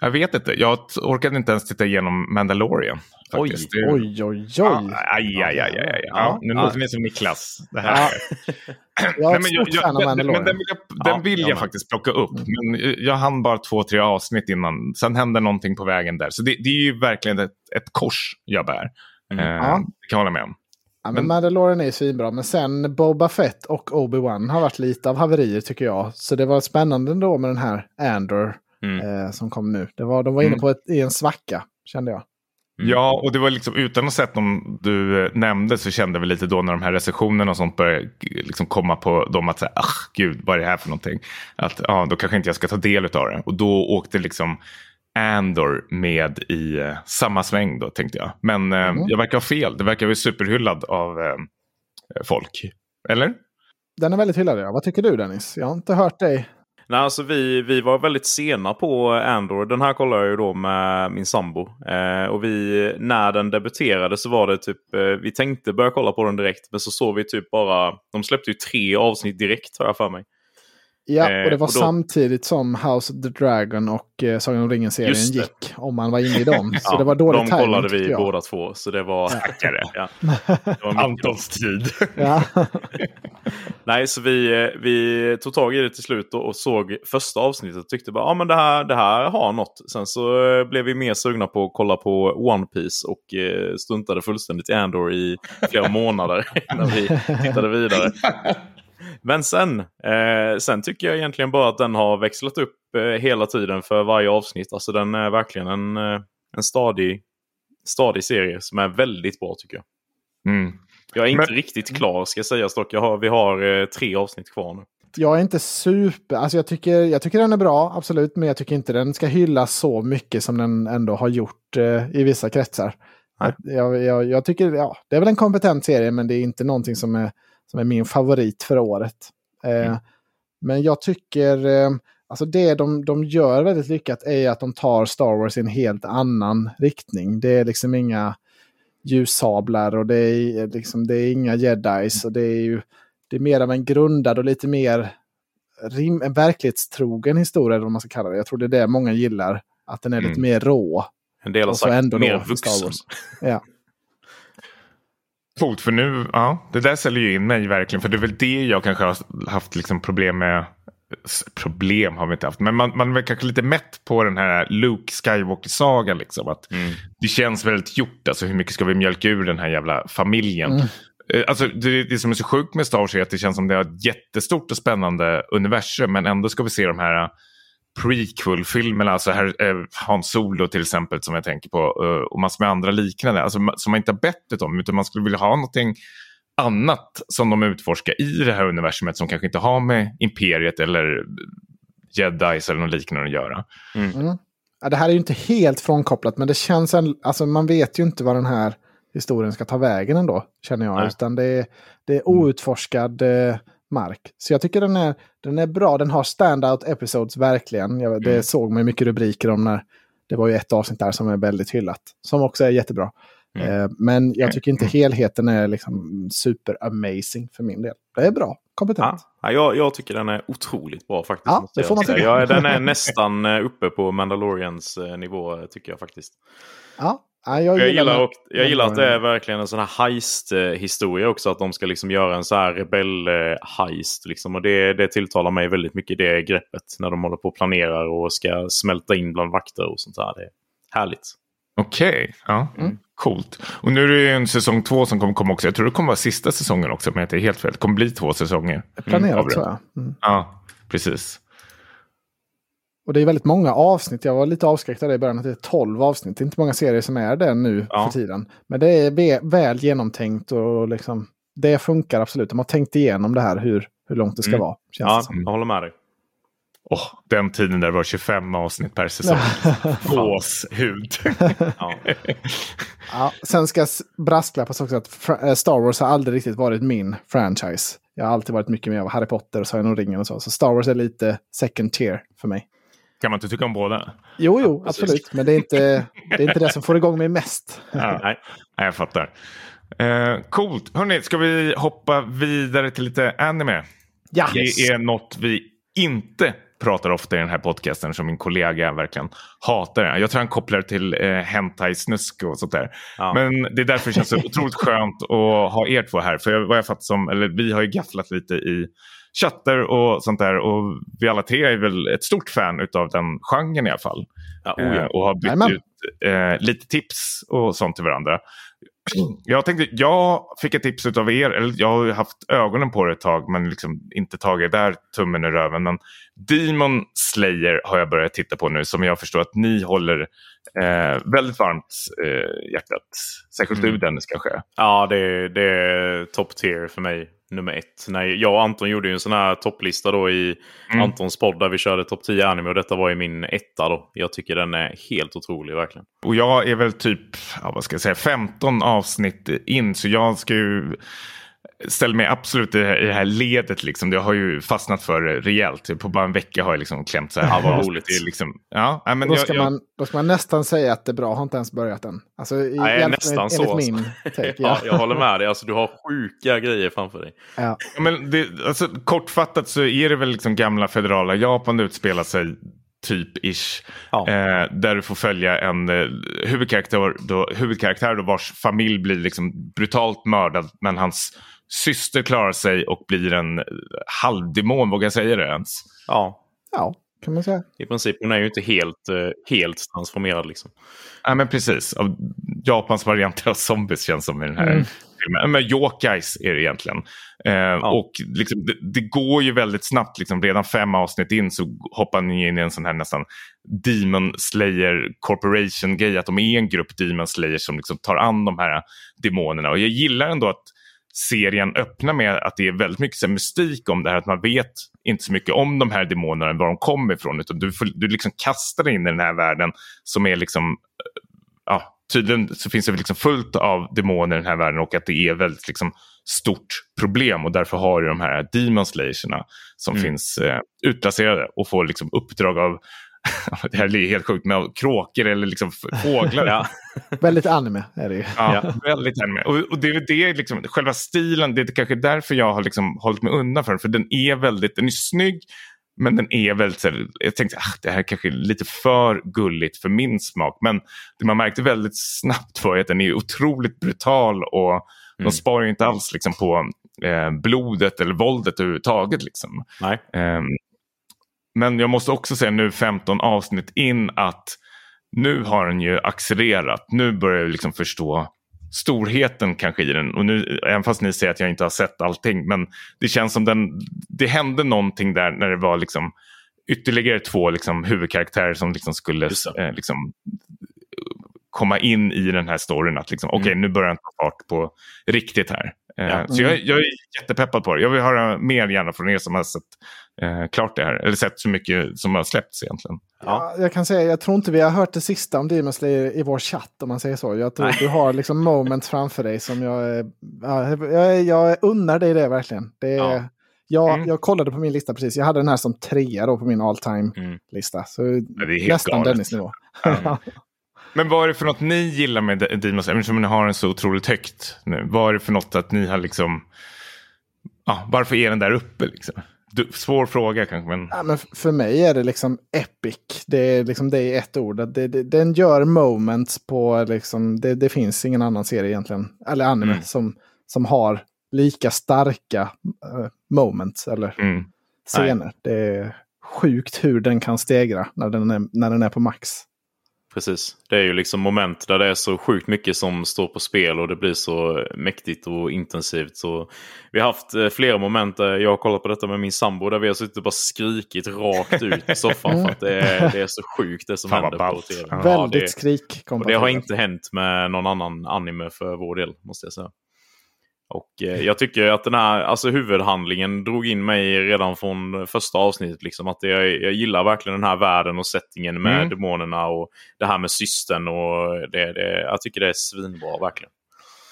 jag vet inte. Jag orkade inte ens titta igenom Mandalorian. Oj, Faktiskt. oj, oj, oj. Ja, aj, aj, aj, aj, aj. Ja, nu låter ni som Niklas. Det här. Jag är Nej, men fan av den, men den vill jag, den Ja, vill jag jag faktiskt plocka upp. Men jag hann bara två, tre avsnitt innan. Sen hände någonting på vägen där. Så det, det är ju verkligen ett, ett kors jag bär. Mm. Eh, Ja. Det kan jag hålla med om. Ja, men Men- Mandalorian är svinbra, men sen Boba Fett och Obi-Wan har varit lite av haverier tycker jag. Så det var spännande ändå med den här Andor Mm. eh, som kom nu. Det var, de var inne Mm. på ett, i en svacka, kände jag. Mm. Ja, och det var liksom utan att sett dem du eh, nämnde så kände vi lite då när de här recensionerna och sånt började eh, liksom komma på dem att säga, ah, gud, vad är det här för någonting? Att ja, då kanske inte jag ska ta del av det. Och då åkte liksom Andor med i eh, samma sväng då tänkte jag. Men eh, Mm. jag verkar ha fel. Det verkar vara superhyllad av eh, folk. Eller? Den är väldigt hyllad, ja. Vad tycker du Dennis? Jag har inte hört dig. Nej, alltså vi, vi var väldigt sena på Andor. Den här kollade jag ju då med min sambo. Eh, och vi, när den debuterade så var det typ, eh, vi tänkte börja kolla på den direkt. Men så såg vi typ bara, de släppte ju tre avsnitt direkt har jag för mig. Ja, Eh, och det var och då- samtidigt som House of the Dragon och eh, Sagan om ringen-serien gick. Om man var inne i dem. Så Ja, det var dålig De timing, kollade vi jag. båda två. Så det var... Tackare. Ja, det var Antons tid. Ja. Nej, så vi, eh, vi tog tag i det till slut och, och såg första avsnittet och tyckte bara ja men det här, det här har något. Sen så eh, blev vi mer sugna på att kolla på One Piece och eh, stuntade fullständigt i Andor i flera månader innan vi tittade vidare. Men sen, eh, sen tycker jag egentligen bara att den har växlat upp eh, hela tiden för varje avsnitt. Alltså den är verkligen en, eh, en stadig, stadig serie som är väldigt bra tycker jag. Mm. Jag är inte Men- riktigt klar ska sägas dock. Jag har, vi har eh, tre avsnitt kvar nu. Jag är inte super... Alltså jag tycker, jag tycker den är bra, absolut. Men jag tycker inte den ska hyllas så mycket som den ändå har gjort eh, i vissa kretsar. Jag, jag, jag tycker, ja, det är väl en kompetent serie, men det är inte någonting som är, som är min favorit för året. Eh, Mm. Men jag tycker, eh, alltså det de, de gör väldigt lyckat är att de tar Star Wars i en helt annan riktning. Det är liksom inga ljussablar och det är, liksom, det är inga jedis. Och det är ju det är mer av en grundad och lite mer rim, en verklighetstrogen historia, eller vad man ska kalla det. Jag tror det är det många gillar. Att den är lite Mm. mer rå. En del har sagt mer vuxen. Ja. Coolt, för nu, ja, det där säljer ju in mig verkligen. För det är väl det jag kanske har haft liksom problem med. Problem har vi inte haft, men man, man är kanske lite mätt på den här Luke Skywalker-sagan. Liksom, att Mm. det känns väldigt gjort. Alltså hur mycket ska vi mjölka ur den här jävla familjen? Mm. Eh, Alltså, det, det som är så sjukt med Star Wars är att det känns som det har ett jättestort och spännande universum. Men ändå ska vi se de här prequel-filmerna. Alltså här, eh, Han Solo till exempel som jag tänker på. eh, och massor med andra liknande. Alltså, som man inte har bettet om. Utan man skulle vilja ha någonting annat som de utforskar i det här universumet. Som kanske inte har med Imperiet eller Jedis eller något liknande att göra. Mm. Ja, det här är ju inte helt frånkopplat, men det känns en, alltså man vet ju inte vad den här historien ska ta vägen ändå, känner jag. Nej. Utan det är, det är outforskad eh, mark. Så jag tycker den är, den är bra, den har standout episodes verkligen. Jag, det Mm. såg man mycket rubriker om när det var ju ett avsnitt där som är väldigt hyllat. Som också är jättebra. Mm. Eh, men jag tycker inte helheten är liksom super amazing för min del. Det är bra, kompetent. Ja, ja, jag, jag tycker den är otroligt bra faktiskt. Ja, det jag får man tycka. Ja, den är nästan eh, uppe på Mandalorians eh, nivå eh, tycker jag faktiskt. Ja, ja, jag, Jag gillar, den. och, jag gillar att det är verkligen en sån här heist-historia också. Att de ska liksom göra en sån här rebell-heist. Liksom. Och det, det tilltalar mig väldigt mycket det greppet. När de håller på och planerar och ska smälta in bland vakter och sånt där. Det är härligt. Okej, ja. Mm. Coolt. Och nu är det ju en säsong två som kommer komma också. Jag tror det kommer vara sista säsongen också, men jag är inte helt fel. Det kommer bli två säsonger. planerat det. tror jag. Mm. Ja, precis. Och det är väldigt många avsnitt. Jag var lite avskräckt av det i början. Att det är 12 avsnitt. Det är inte många serier som är det nu Ja. för tiden. Men det är väl genomtänkt och liksom, det funkar absolut. De har tänkt igenom det här hur, hur långt det ska Mm. vara. Känns Ja, det som. jag håller med dig. Åh, den tiden där det var 25 avsnitt per säsong. Gåshud. Ja. Ja, sen ska brasklappas också att eh, Star Wars har aldrig riktigt varit min franchise. Jag har alltid varit mycket mer av Harry Potter och Sagan om ringen och så. Så Star Wars är lite second tier för mig. Kan man inte tycka om båda? Jo, jo, absolut. Men det är, inte, det är inte det som får igång mig mest. Ja, nej. jag fattar. Eh, coolt. Hörni, ska vi hoppa vidare till lite anime? Ja. Det är något vi inte pratar ofta i den här podcasten som min kollega verkligen hatar. det. Jag tror han kopplar det till eh, hentai-snusk och sånt där. Ja. Men det är därför det känns så otroligt skönt att ha er två här. För jag, vad jag fattar som, eller vi har ju gafflat lite i chattar och sånt där. Och vi alla tre är väl ett stort fan av den genren i alla fall. Ja, oh Eh, ja. och har bytt Jajamän. ut eh, lite tips och sånt till varandra. Jag tänkte, jag fick ett tips av er, eller jag har ju haft ögonen på det ett tag men liksom inte tagit där tummen i röven. Men Demon Slayer har jag börjat titta på nu som jag förstår att ni håller eh, väldigt varmt eh, hjärtat. Särskilt Mm. du Dennis kanske. Ja, det, det är top tier för mig. Nummer ett. När jag och Anton gjorde ju en sån här topplista då i Mm. Antons podd där vi körde topp 10 anime och detta var ju min etta då. Jag tycker den är helt otrolig verkligen. Och jag är väl typ, ja, vad ska jag säga, 15 avsnitt in så jag ska ju ställa mig absolut i det här, det ledet. Liksom. Jag har ju fastnat för det rejält. På bara en vecka har jag liksom klämt så här. Vad roligt. Det liksom, ja, nej, men Då ska, jag, man, då ska man nästan säga att det är bra. Har inte ens börjat än. Alltså, i, Nej, egentligen nästan enligt så, alltså. min take. Ja, Ja. jag håller med dig. Alltså, du har sjuka grejer framför dig. Ja. Ja, men det, alltså, kortfattat så är det väl liksom gamla federala Japan utspelar sig typ ish. Ja. Eh, där du får följa en eh, huvudkaraktär, då, huvudkaraktär då vars familj blir liksom brutalt mördad. Men hans syster klarar sig och blir en eh, halvdemon, vågar jag säga det ens? Ja, ja, kan man säga. i princip. Hon är ju inte helt, eh, helt transformerad liksom. Ja men precis. Av Japans varianter av zombies känns som i den här Mm. Filmen. Men yokais är det egentligen. Eh, Och liksom, det, det går ju väldigt snabbt. Liksom, redan fem avsnitt in så hoppar ni in i en sån här nästan Demon Slayer Corporation-grej. Att de är en grupp Demon Slayer som liksom tar an de här demonerna. Och jag gillar ändå att serien öppnar med att det är väldigt mycket så mystik om det här. Att man vet inte så mycket om de här demonerna, var de kommer ifrån. Utan du, får, du liksom kastar in i den här världen som är liksom ja, tydligen så finns det liksom fullt av demoner i den här världen och att det är väldigt liksom, stort problem och därför har du de här Demon Slayerna som Mm. finns eh, utplacerade och får liksom uppdrag av det här är helt sjukt, med kråkor eller liksom fåglar. Ja. Väldigt anime är det ju. Ja, väldigt anime. Och, och det är det, liksom, själva stilen, det är kanske därför jag har liksom hållit mig undan för den. För den är väldigt, den är snygg, men den är väldigt, så jag tänkte ah, det här kanske är lite för gulligt för min smak. Men det man märkte väldigt snabbt var att den är otroligt brutal och de Mm. sparar ju inte alls liksom, på eh, blodet eller våldet överhuvudtaget. Liksom. Nej. Ehm, men jag måste också säga nu 15 avsnitt in att nu har den ju accelererat. Nu börjar jag liksom förstå storheten kanske i den. Och nu, även fast ni säger att jag inte har sett allting. Men det känns som den, det hände någonting där när det var liksom ytterligare två liksom huvudkaraktärer som liksom skulle eh, liksom, komma in i den här storyn. Att liksom, okej, nu börjar den ta fart på riktigt här. Eh, Ja. Så jag, jag är jättepeppad på det. Jag vill höra mer gärna från er som har sett eh, klart det här. Eller sett så mycket som har släppts egentligen. Ja. Ja, jag kan säga, jag tror inte vi har hört det sista om Demon Slayer i vår chatt om man säger så. Jag tror du har liksom moments framför dig som jag, eh, ja, jag, jag unnar dig det verkligen. Det, Ja. jag, Mm. jag kollade på min lista precis, jag hade den här som trea då på min all time Mm. lista. Så det är helt nästan. Dennis nivå. Men vad är det för något ni gillar med D- Demon Slayer? Eftersom ni har den så otroligt högt nu. Vad är det för något att ni har liksom... Ja, varför är den där uppe liksom? Du, svår fråga kanske, men... Ja, men för mig är det liksom epic. Det är liksom det i ett ord. Det, det, den gör moments på liksom, det, det finns ingen annan serie egentligen, eller anime, Mm. som, som har lika starka eh, moments eller Mm. scener. Det är sjukt hur den kan stegra när den är, när den är på max. Precis. Det är ju liksom moment där det är så sjukt mycket som står på spel och det blir så mäktigt och intensivt. Så vi har haft eh, flera moment där jag har kollat på detta med min sambo där vi har suttit och bara skrikit rakt ut i soffan för att det är, det är så sjukt det som Fan, händer på tv. Ja, Väldigt det, skrik. och det har inte hänt med någon annan anime för vår del, måste jag säga. Och eh, jag tycker att den här alltså huvudhandlingen drog in mig redan från första avsnittet. Liksom, att jag, jag gillar verkligen den här världen och settingen med Mm. demonerna och det här med systern. Och det, det, jag tycker det är svinbra verkligen.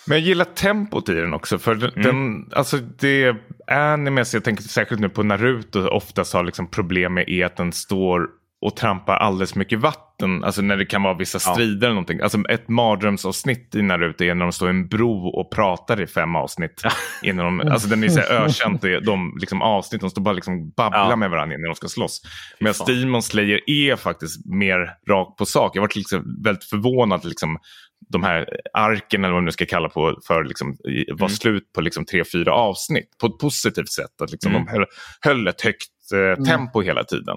Men jag gillar tempot i den också. För den, den, alltså det animes, jag tänker särskilt nu på Naruto, oftast har liksom problem med är att den står och trampa alldeles mycket vatten. Alltså när det kan vara vissa Ja. strider eller någonting. Alltså ett mardrömsavsnitt i Naruto är när de står i en bro och pratar i fem avsnitt. Innan de, alltså den är så ökänt, de liksom avsnitt, de står bara liksom babblar Ja. med varandra när de ska slåss. Medan. Demon Slayer är faktiskt mer rakt på sak. Jag varit liksom väldigt förvånad liksom, de här arken eller vad man nu ska kalla på för liksom, var Mm. slut på liksom, tre, fyra avsnitt på ett positivt sätt. Att liksom, Mm. de höll, höll ett högt eh, tempo hela tiden.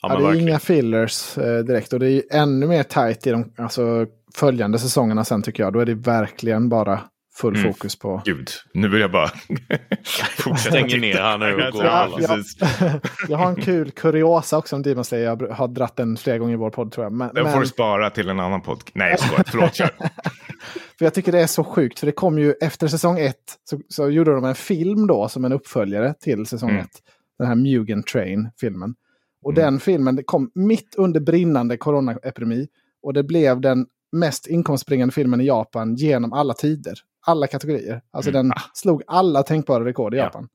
Ja, Ja, det är verkligen. inga fillers eh, direkt och det är ju ännu mer tajt i de alltså, följande säsongerna sen tycker jag. Då är det verkligen bara full Mm. fokus på... Gud, nu vill jag bara Stänger ner här nu och går ja, precis. jag har en kul kuriosa också om Demon Slayer. Jag har dratt den flera gånger i vår podd tror jag. Men, Den får men, du spara till en annan podd. Nej, jag skojar. Förlåt, kör. för jag tycker det är så sjukt. För det kom ju efter säsong ett så, så gjorde de en film då som en uppföljare till säsong Mm. ett. Den här Mugen Train-filmen. Och Mm. den filmen det kom mitt under brinnande coronaepidemi. Och det blev den mest inkomstbringande filmen i Japan genom alla tider. Alla kategorier. Alltså Mm. den slog alla tänkbara rekord i Ja. Japan.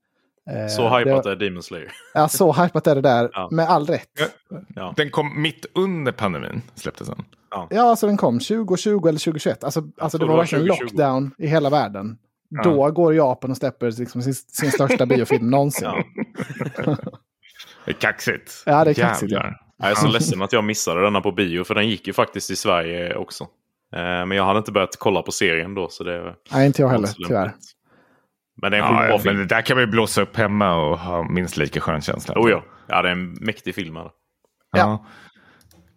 Eh, Så hypat det, är Demon Slayer. Ja, så hypat är det där. Ja. Med all rätt. Ja. Ja. Den kom mitt under pandemin, släpptes den. Ja, alltså den kom 2020 eller 2021. Alltså, alltså det var var verkligen 2020. lockdown i hela världen. Ja. Då går Japan och släpper liksom sin, sin största biofilm någonsin. Ja. Det är kaxigt. Ja, det är kaxigt, ja. Jag är så ledsen att jag missade denna på bio, för den gick ju faktiskt i Sverige också. Eh, Men jag hade inte börjat kolla på serien då, så det Nej, inte jag heller, tyvärr. Men det är en ja, film. men det där kan vi blåsa upp hemma och ha minst lika skön känsla. Oh, ja. ja, det är en mäktig film. Här. Ja.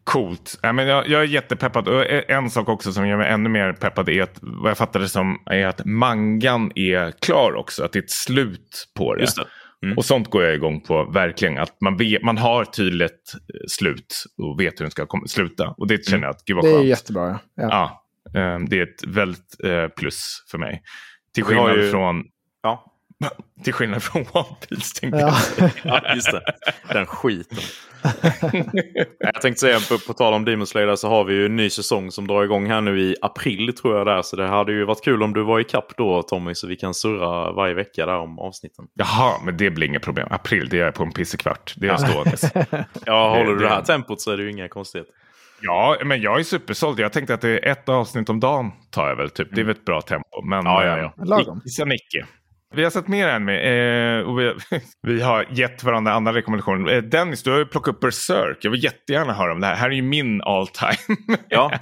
Coolt. Ja, men jag, jag är jättepeppad. Och en sak också som gör mig ännu mer peppad är att vad jag fattade som är att mangan är klar också. Att det är ett slut på det. Just det. Mm. Och sånt går jag igång på verkligen. Att man, vet, man har tydligt eh, slut och vet hur den ska komma, sluta. Och det känner jag att, gud vad Det är skönt. jättebra. Ja. Ja. Ja, eh, det är ett väldigt eh, plus för mig. Till skillnad, ju- från, Ja. till skillnad från One Piece. Tänkte Ja. jag. ja, just det. Den skiten. jag tänkte säga, på, på tal om Demon Slayer, så har vi ju en ny säsong som drar igång här nu i april tror jag där. Så det hade ju varit kul om du var i kapp då Tommy, så vi kan surra varje vecka där om avsnitten. Jaha, men det blir inga problem. April, det är jag på en pissekvart. Det är ståendes. Ja, håller du det- här tempot så är det ju inga konstigheter. Ja, men jag är supersåld. Jag tänkte att det är ett avsnitt om dagen tar jag väl. Typ. Det är väl ett bra tempo. Men Ja, ja, ja. eh, Lagom. icke. Vi har sett mer än. Eh, och vi, vi har gett varandra andra rekommendationer. Eh, Dennis, du har ju plockat upp Berserk. Jag vill jättegärna höra om det här. Här är ju min all time. Ja,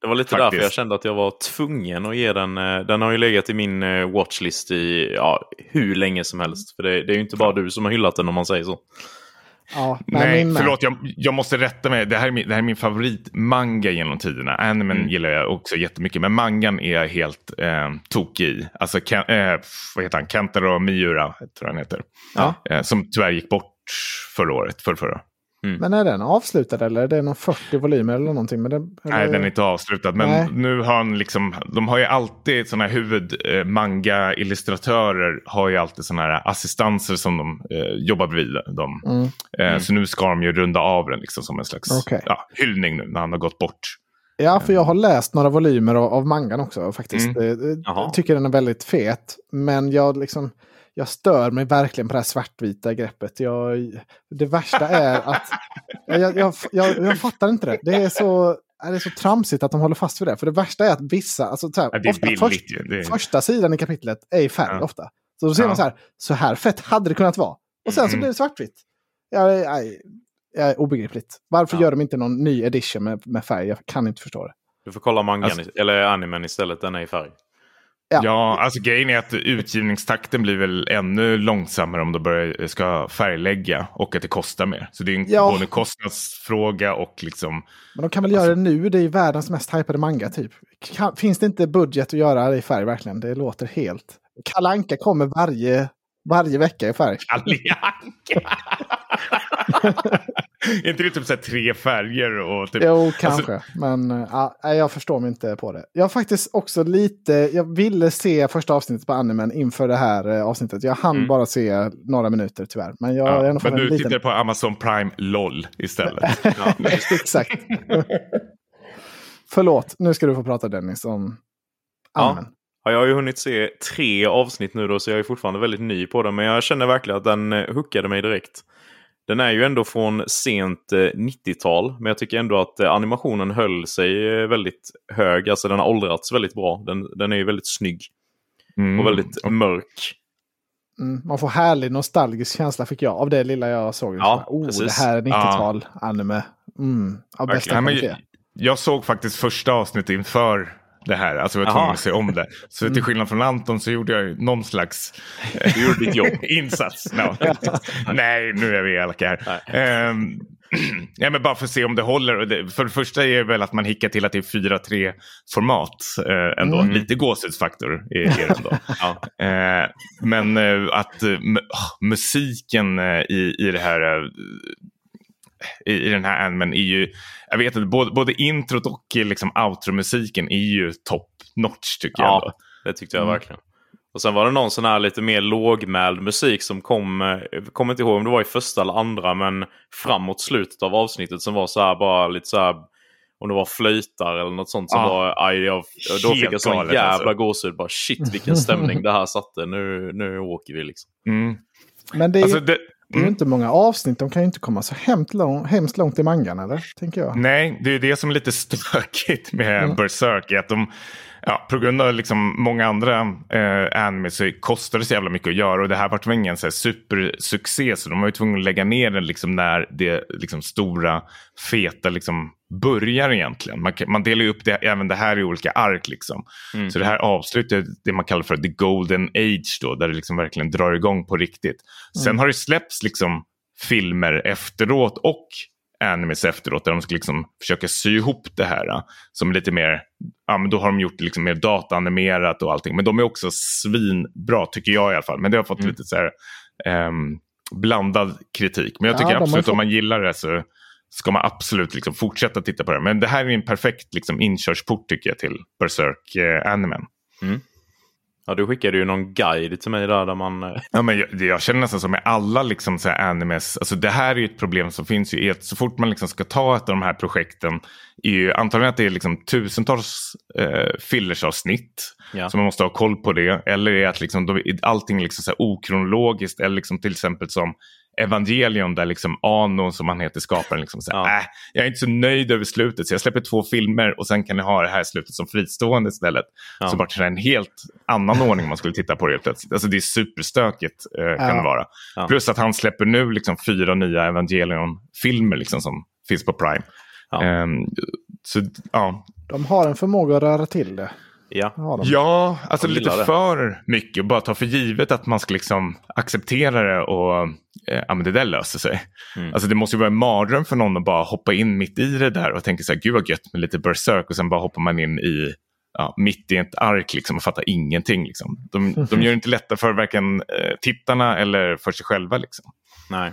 det var lite Faktiskt. därför jag kände att jag var tvungen att ge den. eh, Den har ju legat i min eh, watchlist i ja, hur länge som helst. För det, det är ju inte bara du som har hyllat den om man säger så. Ja, Nej, med. förlåt. Jag, jag måste rätta mig. Det här är min, det här är min favoritmanga genom tiderna. Animen Mm. gillar jag också jättemycket. Men mangan är jag helt eh, tokig i. Alltså, Ken, eh, vad heter han? Kentaro Miura, tror jag han heter. Ja. Eh, som tyvärr gick bort förra året. För förra. Men är den avslutad eller är det någon 40 volymer eller någonting? Men det, eller... Nej, den är inte avslutad. Men Nej. nu har han liksom, de har ju alltid sådana här huvud eh, har ju alltid sådana här assistanser som de eh, jobbar bredvid dem. Mm. Eh, Så nu ska de ju runda av den liksom som en slags Okej. ja, hyllning nu när han har gått bort. Ja, för jag har läst några volymer av, av mangan också faktiskt. Mm. Eh, eh. Jag tycker den är väldigt fet. Men jag liksom... Jag stör mig verkligen på det här svartvita greppet. Jag, det värsta är att... Jag, jag, jag, jag, fattar inte det. Det är så... Det är så tramsigt att de håller fast vid det. För det värsta är att vissa... Alltså, så här, Ja, ofta billigt först, är... Första sidan i kapitlet är i färg Ja. ofta. Så då ser Ja. man så här, så här fett hade det kunnat vara. Och sen så Mm. blir det svartvitt. Jag, jag, jag, jag är obegripligt. Varför Ja. gör de inte någon ny edition med, med färg? Jag kan inte förstå det. Du får kolla mangan, Alltså- eller animen istället, den är i färg. Ja. Ja, alltså grejen är att utgivningstakten blir väl ännu långsammare om du börjar, ska färglägga och att det kostar mer. Så det är en, Ja. både kostnadsfråga och liksom... Men de kan väl göra det nu? Det är ju världens mest hypade manga typ. Kan, finns det inte budget att göra det i färg verkligen? Det låter helt... Kalle Anka kommer varje, varje vecka i färg. Allianka! är inte det typ så här tre färger och typ... Jo, kanske. Men äh, ja, jag förstår mig inte på det. Jag har faktiskt också lite... Jag ville se första avsnittet på animen inför det här eh, avsnittet. Jag hann Mm. bara se några minuter tyvärr. Men jag Ja, fått men en du liten... tittar på Amazon Prime LOL istället. Ja, Exakt. Förlåt, nu ska du få prata Dennis om Ja. animen. Ja, jag har ju hunnit se tre avsnitt nu då, så jag är fortfarande väldigt ny på den. Men jag känner verkligen att den eh, hookade mig direkt. Den är ju ändå från sent 90-tal, men jag tycker ändå att animationen höll sig väldigt hög. Alltså den har åldrats väldigt bra. Den, den är ju väldigt snygg. Mm. Och väldigt mörk. Mm, man får härlig nostalgisk känsla fick jag av det lilla jag såg. Ja, oh, det här är 90-tal ja. Mm, av bästa kvalitet. Jag såg faktiskt första avsnittet inför det här. Alltså jag var tvungen att se om det. Så till skillnad från Anton så gjorde jag någon slags du gjorde ditt jobb. insats. No. Nej, nu är vi elaka här. Um, ja, men bara för att se om det håller. För det första är det väl att man hickar till att det är 4-3 format eh, ändå. Mm. Lite gåshudsfaktor är, är det ändå. ja. eh, men eh, att uh, musiken uh, i, i det här uh, i, i den här animen är ju, jag vet inte, både, både introt och liksom outro-musiken är ju top notch tycker ja, jag. Ändå. det tyckte jag mm. verkligen. Och sen var det någon sån här lite mer lågmäld musik som kom, jag kommer inte ihåg om det var i första eller andra, men framåt slutet av avsnittet som var så här bara lite så här, om det var flöjtar eller något sånt som ja. var, aj, jag, då fick jag sån jävla alltså. gåshud, bara shit vilken stämning det här satte, nu, nu åker vi liksom. Mm. Men det är, alltså, det, det är ju mm. inte många avsnitt, de kan ju inte komma så hemskt, lång, hemskt långt i mangan eller? Tänker jag. Nej, det är det som är lite stökigt med mm. Berserk. Att de, ja, på grund av liksom många andra eh, anime så kostar det så jävla mycket att göra. Och det här var ingen så här supersuccé. Så de var ju tvungna att lägga ner den liksom när det liksom stora, feta liksom börjar egentligen. Man, man delar ju upp det, även det här i olika ark. Liksom. Mm. Så det här avslutet det man kallar för the golden age då, där det liksom verkligen drar igång på riktigt. Sen mm. har det släppts liksom filmer efteråt och animes efteråt där de ska liksom försöka sy ihop det här. Som lite mer, ja men då har de gjort liksom mer dataanimerat och allting. Men de är också svinbra tycker jag i alla fall. Men det har fått mm. lite så här um, blandad kritik. Men jag tycker ja, absolut fått... om man gillar det så ska man absolut liksom fortsätta titta på det. Men det här är en perfekt liksom inkörsport tycker jag till Berserk-animen. Eh, mm. Ja, du skickade ju någon guide till mig där, där man... Eh, ja, men jag, jag känner nästan som med alla liksom så animes, alltså det här är ju ett problem som finns ju, att så fort man liksom ska ta ett av de här projekten, är ju antagligen att det är liksom tusentals eh, fillersavsnitt, ja. så man måste ha koll på det, eller är att liksom, de, allting liksom så okronologiskt, eller liksom till exempel som Evangelion där liksom Ano, som han heter, skaparen, liksom säger ja. äh, jag är inte så nöjd över slutet så jag släpper två filmer och sen kan ni ha det här slutet som fristående istället. Ja. Så vart det en helt annan ordning om man skulle titta på det helt plötsligt. Alltså det är superstökigt eh, kan ja. det vara. Ja. Plus att han släpper nu liksom fyra nya Evangelion-filmer liksom, som finns på Prime. Um, så, ja. De har en förmåga att röra till det. Ja, ja alltså lite det. för mycket. Bara ta för givet att man ska liksom acceptera det och eh, ja, men det där löser sig. Mm. Alltså det måste ju vara en mardröm för någon att bara hoppa in mitt i det där och tänka så här, gud vad gött med lite berserk och sen bara hoppar man in i ja, mitt i ett ark liksom, och fattar ingenting. Liksom. De, de gör det inte lättare för varken eh, tittarna eller för sig själva. Liksom. Nej.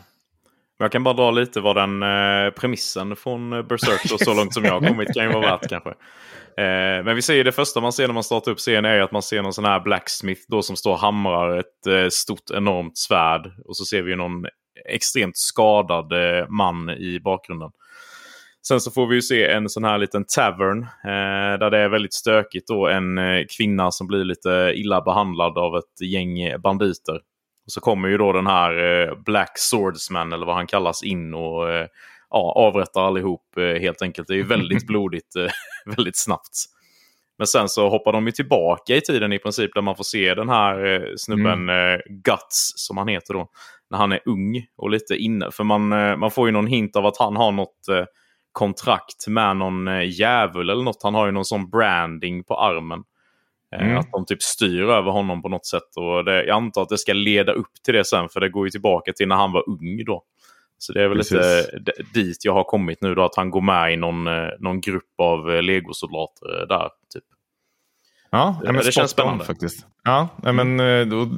Jag kan bara dra lite vad den eh, premissen från Berserk och så långt som jag har kommit kan ju vara värt kanske. Eh, men vi ser det första man ser när man startar upp serien är att man ser någon sån här blacksmith då som står och hamrar ett eh, stort enormt svärd. Och så ser vi någon extremt skadad eh, man i bakgrunden. Sen så får vi ju se en sån här liten tavern eh, där det är väldigt stökigt då. En eh, kvinna som blir lite illa behandlad av ett gäng banditer. Och så kommer ju då den här eh, Black Swordsman eller vad han kallas in och eh, ja, avrättar allihop eh, helt enkelt. Det är ju väldigt blodigt eh, väldigt snabbt. Men sen så hoppar de ju tillbaka i tiden i princip där man får se den här eh, snubben mm. Guts som han heter då. När han är ung och lite inne. För man, man får ju någon hint av att han har något kontrakt med någon djävul eller något. Han har ju någon sån branding på armen. Mm. Att de typ styr över honom på något sätt. Och det, jag antar att det ska leda upp till det sen för det går ju tillbaka till när han var ung då. Så det är väl Precis. lite dit jag har kommit nu då, att han går med i någon, eh, någon grupp av eh, legosoldater där. Typ. Ja, det, det känns spännande. faktiskt. Ja, men mm. då,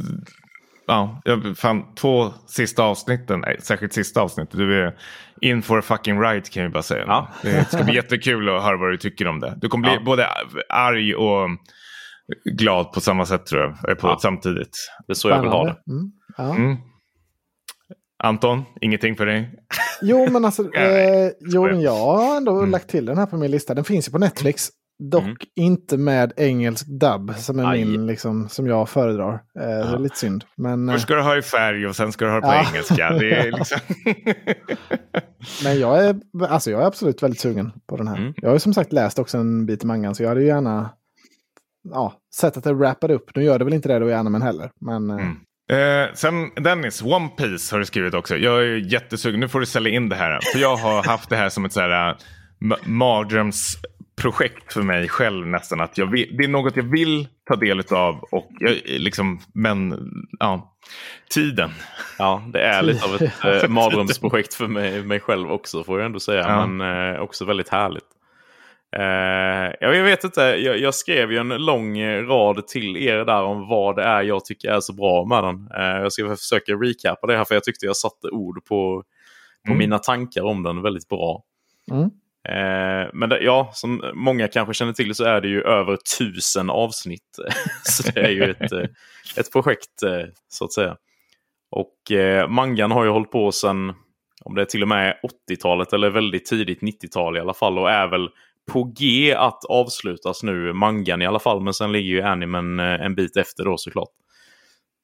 ja, jag fann två sista avsnitten, nej, särskilt sista avsnittet. Du är in for a fucking ride kan jag bara säga. Ja. Det ska bli jättekul att höra vad du tycker om det. Du kommer bli ja. både arg och glad på samma sätt tror jag, på, ja. samtidigt. Det är så jag vill ha det. Mm. Ja. Anton, ingenting för dig? Jo, men alltså, eh, jo, men jag har ändå mm. lagt till den här på min lista. Den finns ju på Netflix. Dock Mm. inte med engelsk dubb som är Aj. min, liksom, som jag föredrar. Eh, Det är lite synd. Men, Först ska du ha i färg och sen ska du ha det på Ja. engelska. Det är liksom... men jag, är, alltså jag är absolut väldigt sugen på den här. Mm. Jag har ju som sagt läst också en bit i mangan så jag hade ju gärna ja, sett att det wrappade upp. Nu gör det väl inte det då i animen heller. Men eh, Mm. Eh, sen Dennis, One Piece har du skrivit också. Jag är jättesugen. Nu får du sälja in det här. För jag har haft det här som ett så här, ma- mardrömsprojekt för mig själv nästan. Att jag vill, det är något jag vill ta del av. Och jag, liksom, men ja, tiden. Ja, det är lite av ett eh, mardrömsprojekt för mig, mig själv också får jag ändå säga. Ja. Men eh, också väldigt härligt. Eh, jag vet inte, jag, jag skrev ju en lång rad till er där om vad det är jag tycker är så bra med den. Eh, jag ska försöka recapa det här för jag tyckte jag satte ord på, på Mm. mina tankar om den väldigt bra. mm. Eh, men det, ja, som många kanske känner till så är det ju över tusen avsnitt. så det är ju ett, ett projekt så att säga. Och mangan har ju hållit på sedan, om det är till och med 80-talet eller väldigt tidigt 90-tal i alla fall. Och är väl på G att avslutas nu, mangan i alla fall. Men sen ligger ju animen eh, en bit efter då såklart.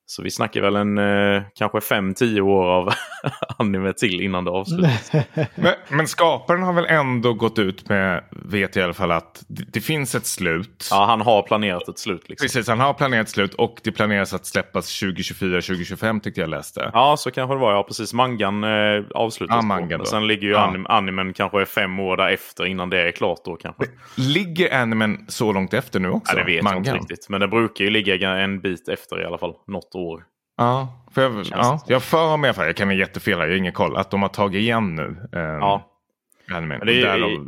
Så vi snackar väl en eh, kanske 5-10 år av anime till innan det avslutas. Men, men skaparen har väl ändå gått ut med, vet jag i alla fall, att det, det finns ett slut. Ja, han har planerat ett slut. Liksom. Precis, han har planerat slut och det planeras att släppas 2024-2025 tyckte jag läste. Ja, så kanske det var. Ja, precis. Mangan eh, avslutas. Ja, mangan sen ligger ju Ja. anim animen kanske fem år därefter innan det är klart då kanske. Ligger animen så långt efter nu också? Ja, det vet jag inte Mangan? riktigt. Men det brukar ju ligga en bit efter i alla fall. Något år. Ja, för jag, ja, för mig, jag kan ha jättefel här, jag har ingen koll, att de har tagit igen nu. Eh, Ja. Animen. Men det är- Därav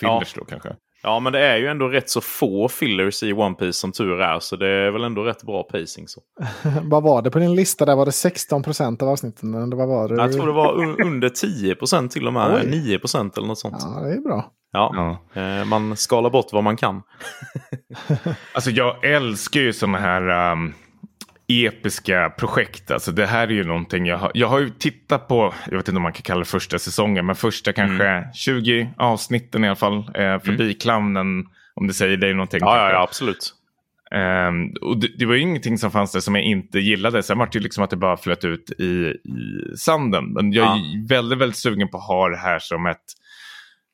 fillers då kanske. ja, men det är ju ändå rätt så få fillers i One Piece som tur är. Så det är väl ändå rätt bra pacing. Så. vad var det på din lista? Där var det 16 procent av avsnitten. Eller vad var det? Jag tror det var un under 10 procent till och med. Oj. 9 procent eller något sånt. Ja, det är bra. Ja. Ja. Eh, man skalar bort vad man kan. Alltså jag älskar ju sådana här um, episka projekt. Alltså det här är ju någonting jag har, jag har ju tittat på, jag vet inte om man kan kalla det första säsongen, men första kanske Mm. 20 avsnitten i alla fall. Eh, förbi clownen, om det säger dig någonting. Ja, ja, ja absolut. Ehm, och det, det var ju ingenting som fanns där som jag inte gillade. Sen var det ju liksom att det bara flöt ut i, i sanden. Men jag är väldigt, väldigt sugen på att ha det här som ett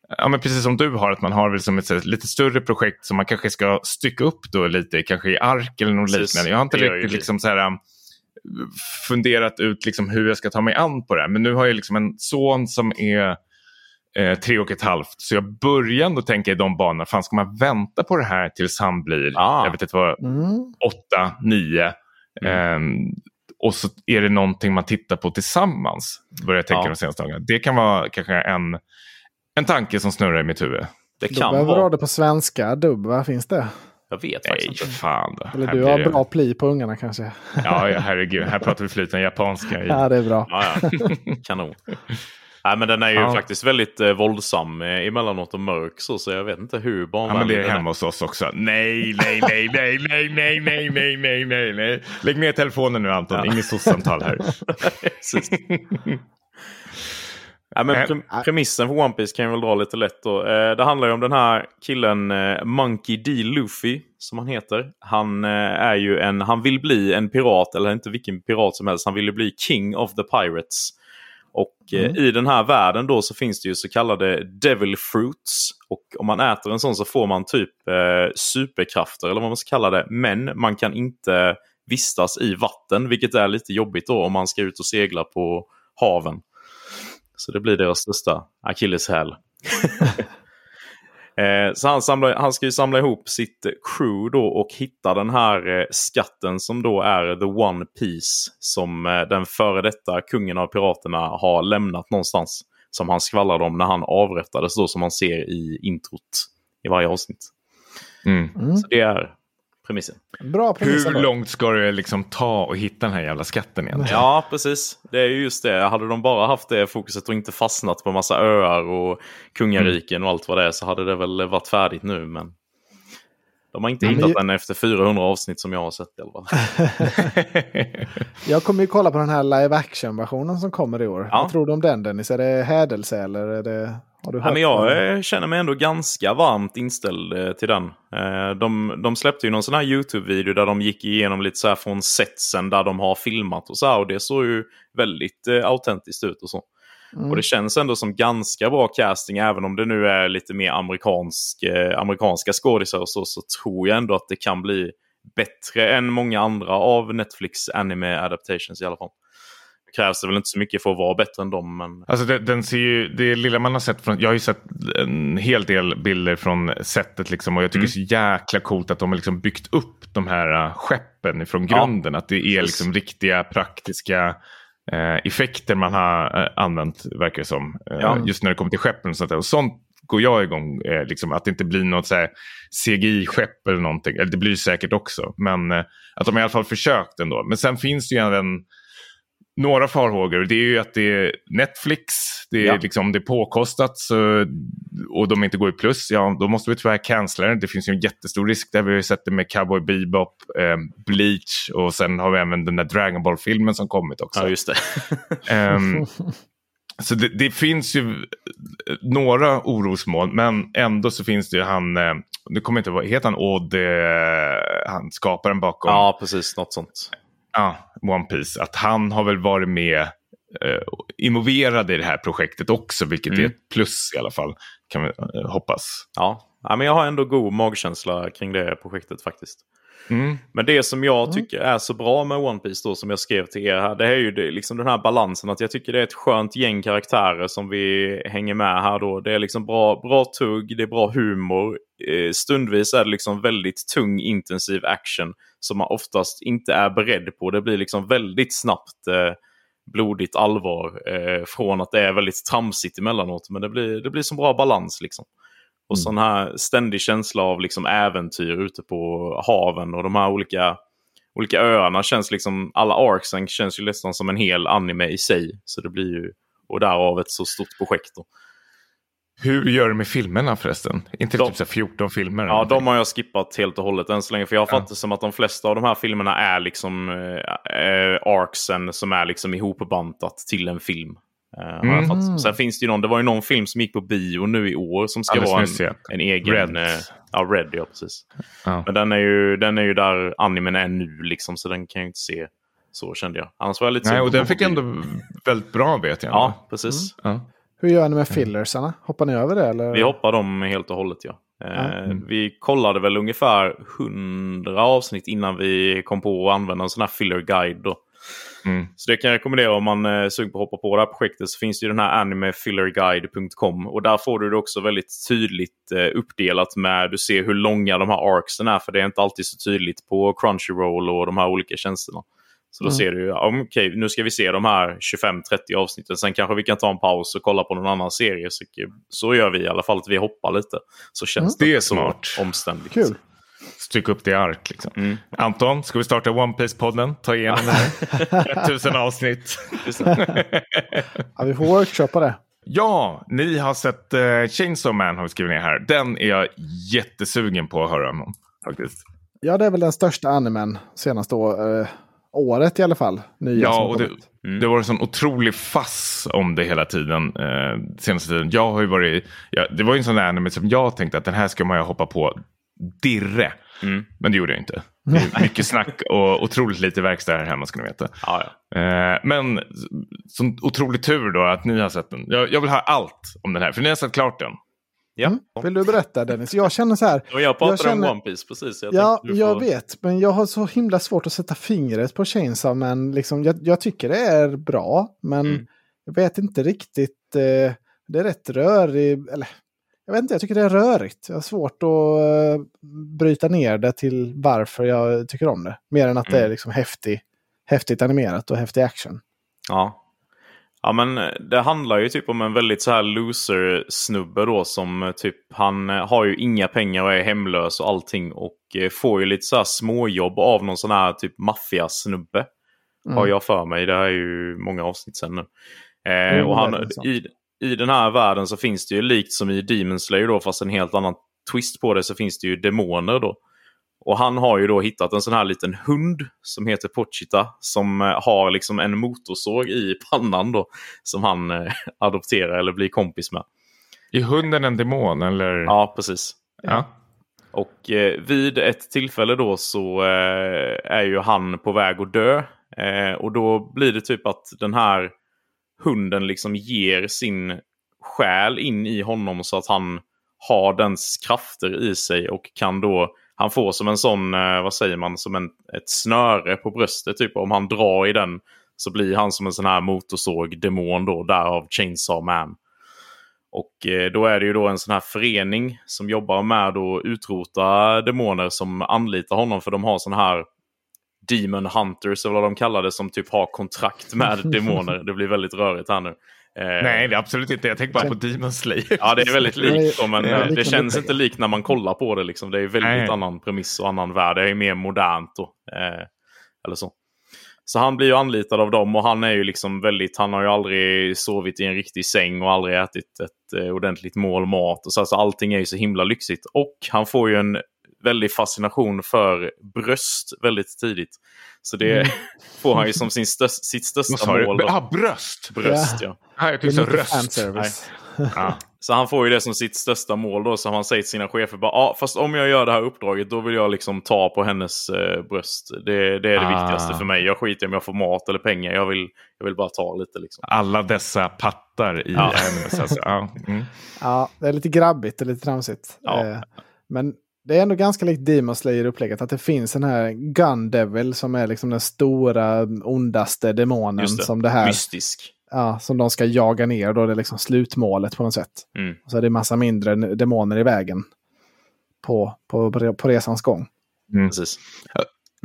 Ja, men precis som du har, att man har väl som ett här lite större projekt som man kanske ska stycka upp då lite, kanske i ark eller något Precis, liknande. Jag har inte riktigt liksom så här, um, funderat ut liksom hur jag ska ta mig an på det här. Men nu har jag liksom en son som är eh, tre och ett halvt. Så jag börjar ändå tänka i de banorna. Fan, ska man vänta på det här tills han blir, Ah. jag vet inte vad, Mm. åtta, nio. Mm. Ehm, och så är det någonting man tittar på tillsammans. Börjar jag tänka Ja. de senaste dagarna. Det kan vara kanske en, en tanke som snurrar i mitt huvud. Det kan behöver du ha vara. det på svenska. Dubb, vad finns det? Jag vet Nej, faktiskt inte. fan då. Eller Här du blir har det- bra pli på ungarna kanske? Ja, ja, herregud. Här pratar vi flytande japanska. I. Ja, det är bra. Ja, ja. Kanon. Nej, men den är ju Ja. faktiskt väldigt eh, våldsam eh, emellanåt och mörk så, så jag vet inte hur Ja, barnvänlig men det är hemma hos oss också. Nej, nej, nej, nej, nej, nej, nej, nej, nej, nej, nej. Lägg ner telefonen nu Anton. Ja. Inget soc-samtal här. Ja, men Eh, pre premissen för One Piece kan jag väl dra lite lätt då. Eh, det handlar ju om den här killen eh, Monkey D. Luffy som han heter. Han eh, är ju en, han vill bli en pirat, eller inte vilken pirat som helst. Han vill ju bli King of the Pirates. Och eh, i den här världen då så finns det ju så kallade Devil Fruits. Och om man äter en sån så får man typ eh, superkrafter eller vad man ska kalla det. Men man kan inte vistas i vatten, vilket är lite jobbigt då om man ska ut och segla på haven. Så det blir deras största akilleshäl. Eh, Så han, samlar, han ska ju samla ihop sitt crew då och hitta den här eh, skatten som då är the one piece som eh, den före detta kungen av piraterna har lämnat någonstans. Som han skvallrade om när han avrättades då som man ser i introt i varje avsnitt. Mm. Mm. Så det är premissen. Bra premiss. Hur långt ska du liksom ta och hitta den här jävla skatten egentligen? Ja, precis. Det är ju just det. Hade de bara haft det fokuset och inte fastnat på massa öar och kungariken och allt vad det är så hade det väl varit färdigt nu. Men de har inte Ja, hittat ju- den efter 400 avsnitt som jag har sett i alla fall. Jag kommer ju kolla på den här live action-versionen som kommer i år. Ja. Vad tror du om den Dennis? Är det hädelse eller är det... Har du Ja, hört men jag vad- eh, känner mig ändå ganska varmt inställd eh, till den. Eh, De, de släppte ju någon sån här YouTube-video där de gick igenom lite så här från setsen där de har filmat och så här. Och det såg ju väldigt autentiskt ut och så. Mm. Och det känns ändå som ganska bra casting, även om det nu är lite mer amerikansk, eh, amerikanska skådisar och så, så tror jag ändå att det kan bli bättre än många andra av Netflix anime adaptations i alla fall. Krävs det väl inte så mycket för att vara bättre än dem, men Alltså det, den ser ju, det lilla man har sett från, jag har ju sett en hel del bilder från sättet liksom och jag tycker Mm. det är så jäkla coolt att de har liksom byggt upp de här uh, skeppen från Ja, grunden. att det är liksom riktiga praktiska eh, effekter man har eh, använt verkar det som. Eh, Ja. Just när det kommer till skeppen och sånt där. Och sånt går jag igång, eh, liksom, att det inte blir något CGI-skepp eller någonting. Eller det blir det säkert också. Men eh, att de i alla fall försökt ändå. Men sen finns det ju även några farhågor. Det är ju att det är Netflix, det är, Ja. liksom, det är påkostat så, och de inte går i plus. Ja, då måste vi tyvärr cancella det. Det finns ju en jättestor risk där. Vi har ju sett det med Cowboy Bebop, eh, Bleach och sen har vi även den där Dragon Ball-filmen som kommit också. ja, just det. Ehm, så det, det finns ju några orosmoln, men ändå så finns det ju han, eh, nu kommer jag inte ihåg, heter han Odd, eh, han skaparen bakom ja, precis. Något sånt. Ja, One Piece, att han har väl varit med eh, involverad i det här projektet också, vilket Mm. är ett plus i alla fall, kan vi eh, hoppas. Ja. ja, men jag har ändå god magkänsla kring det projektet faktiskt. Mm. Men det som jag tycker är så bra med One Piece då, som jag skrev till er här, det är ju det, liksom den här balansen att jag tycker det är ett skönt gäng karaktärer som vi hänger med här då. Det är liksom bra, bra tugg, det är bra humor. Eh, stundvis är det liksom väldigt tung, intensiv action som man oftast inte är beredd på. Det blir liksom väldigt snabbt eh, blodigt allvar eh, från att det är väldigt tramsigt emellanåt. Men det blir, det blir så bra balans liksom. Och sån här ständig känsla av liksom äventyr ute på haven och de här olika, olika öarna känns liksom, alla arcsen känns ju nästan som en hel anime i sig. Så det blir ju, och därav ett så stort projekt då. Hur gör du med filmerna förresten? Inte De- typ så här 14 filmer? Ja, någonting? de har jag skippat helt och hållet än så länge. För jag har Ja. som att de flesta av de här filmerna är liksom eh, eh, arcsen som är liksom ihopbantat till en film. Eh, Mm. Sen finns det ju någon, det var ju någon film som gick på bio nu i år som ska Alldeles vara nyss, en, ja. en egen... Red. Eh, ja, Red, ja precis. Ja. Men den är, ju, den är ju där animen är nu liksom, så den kan jag inte se. Så kände jag. Annars var jag lite Nej, och den fick ändå väldigt bra vet jag. Ja, precis. Ja. Hur gör ni med fillersarna? Hoppar ni över det? Eller? Vi hoppar dem helt och hållet, ja. Eh, Mm. Vi kollade väl ungefär 100 avsnitt innan vi kom på att använda en sån här filler guide. Då. Mm. Så det kan jag rekommendera om man är sugen på att hoppa på det här projektet. Så finns det ju den här animefillerguide.com. Och där får du det också väldigt tydligt eh, uppdelat med, du ser hur långa de här arcsen är. För det är inte alltid så tydligt på Crunchyroll och de här olika tjänsterna. Så då Mm. ser du, ja, okej, nu ska vi se de här 25-30 avsnitten. Sen kanske vi kan ta en paus och kolla på någon annan serie. Så, så gör vi i alla fall, att vi hoppar lite. Så känns Mm. det, Det är så smart. omständigt. Kul. Stryk upp det i ark. Liksom. Mm. Anton, ska vi starta One Piece-podden? Ta igenom det här. Tusen avsnitt. Just det. Ja, vi får workshoppa det. Ja, ni har sett uh, Chainsaw Man har vi skrivit ner här. Den är jag jättesugen på att höra om. Faktiskt. Ja, det är väl den största animen senaste år, eh, året i alla fall. Nya Ja, och det. Mm. det var en sån otrolig fass om det hela tiden. Eh, senaste tiden. Jag har ju varit, ja, det var ju en sån där anime som jag tänkte att den här ska man ju hoppa på dirre. Mm. Men det gjorde jag inte. Mycket snack och otroligt lite verkstad här hemma ska ni veta. Ja, ja. Eh, men sån otrolig tur då att ni har sett den. Jag, jag vill ha allt om den här, för ni har sett klart den. Ja. Vill du berätta Dennis? Jag känner så här. Och jag pratade känner- om One Piece precis. Jag Ja, du jag får- vet. Men jag har så himla svårt att sätta fingret på Chainsaw Man. Liksom, jag, jag tycker det är bra, men Mm. jag vet inte riktigt. Eh, det är rätt rörigt. Eller, jag vet inte, jag tycker det är rörigt. Jag har svårt att eh, bryta ner det till varför jag tycker om det. Mer än att det är Mm. liksom häftig, häftigt animerat och häftig action. Ja. Ja men det handlar ju typ om en väldigt så här loser-snubbe då som eh, typ han eh, har ju inga pengar och är hemlös och allting och eh, får ju lite så här småjobb av någon sån här typ maffiasnubbe. Mm. Har jag för mig. Det här är ju många avsnitt sen nu. Eh, och han, i, I den här världen så finns det ju likt som i Demon Slayer då fast en helt annan twist på det så finns det ju demoner då. Och han har ju då hittat en sån här liten hund som heter Pochita som eh, har liksom en motorsåg i pannan då. Som han eh, adopterar eller blir kompis med. Är hunden en demon eller? Ja, precis. Ja. Och eh, vid ett tillfälle då så eh, är ju han på väg att dö. Eh, och då blir det typ att den här hunden liksom ger sin själ in i honom så att han har dens krafter i sig och kan då han får som en sån, eh, vad säger man, som en, ett snöre på bröstet. Typ om han drar i den så blir han som en sån här motorsåg-demon då, därav Chainsaw Man. Och eh, då är det ju då en sån här förening som jobbar med att utrota demoner som anlitar honom för de har sån här Demon Hunters eller vad de kallar det som typ har kontrakt med demoner. Det blir väldigt rörigt här nu. Eh, Nej, det är absolut inte. Jag tänker bara på Demon Slayer. Ja, det är väldigt likt. Men Ja, det lika känns inte likt när man kollar på det. Liksom. Det är väldigt Nej. annan premiss och annan värld. Det är mer modernt. Då. Eh, eller så. Så han blir ju anlitad av dem och han är ju liksom väldigt, han har ju aldrig sovit i en riktig säng och aldrig ätit ett eh, ordentligt mål mat. Och så, alltså, allting är ju så himla lyxigt. Och han får ju en väldig fascination för bröst väldigt tidigt. Så det får han ju som sin störst, sitt största mål. Då. Ah, bröst! Bröst, ja. Ah, jag tyckte röst. Ja. Så han får ju det som sitt största mål då. Så han säger till sina chefer bara, ja fast om jag gör det här uppdraget då vill jag liksom ta på hennes eh, bröst. Det, det är det Ah. viktigaste för mig. Jag skiter i om jag får mat eller pengar. Jag vill, jag vill bara ta lite liksom. Alla dessa pattar i Ja. Alltså. Ja. Mm. Ja, det är lite grabbigt och lite tramsigt. Ja. Eh, men det är ändå ganska likt Demon Slayer-upplägget. Att det finns den här Gun Devil som är liksom den stora, ondaste demonen. Just det. Som, det här, Mystisk. ja, som de ska jaga ner. Då är det liksom slutmålet på något sätt. Mm. Och så är det massa mindre demoner i vägen. På, på, på resans gång. Precis.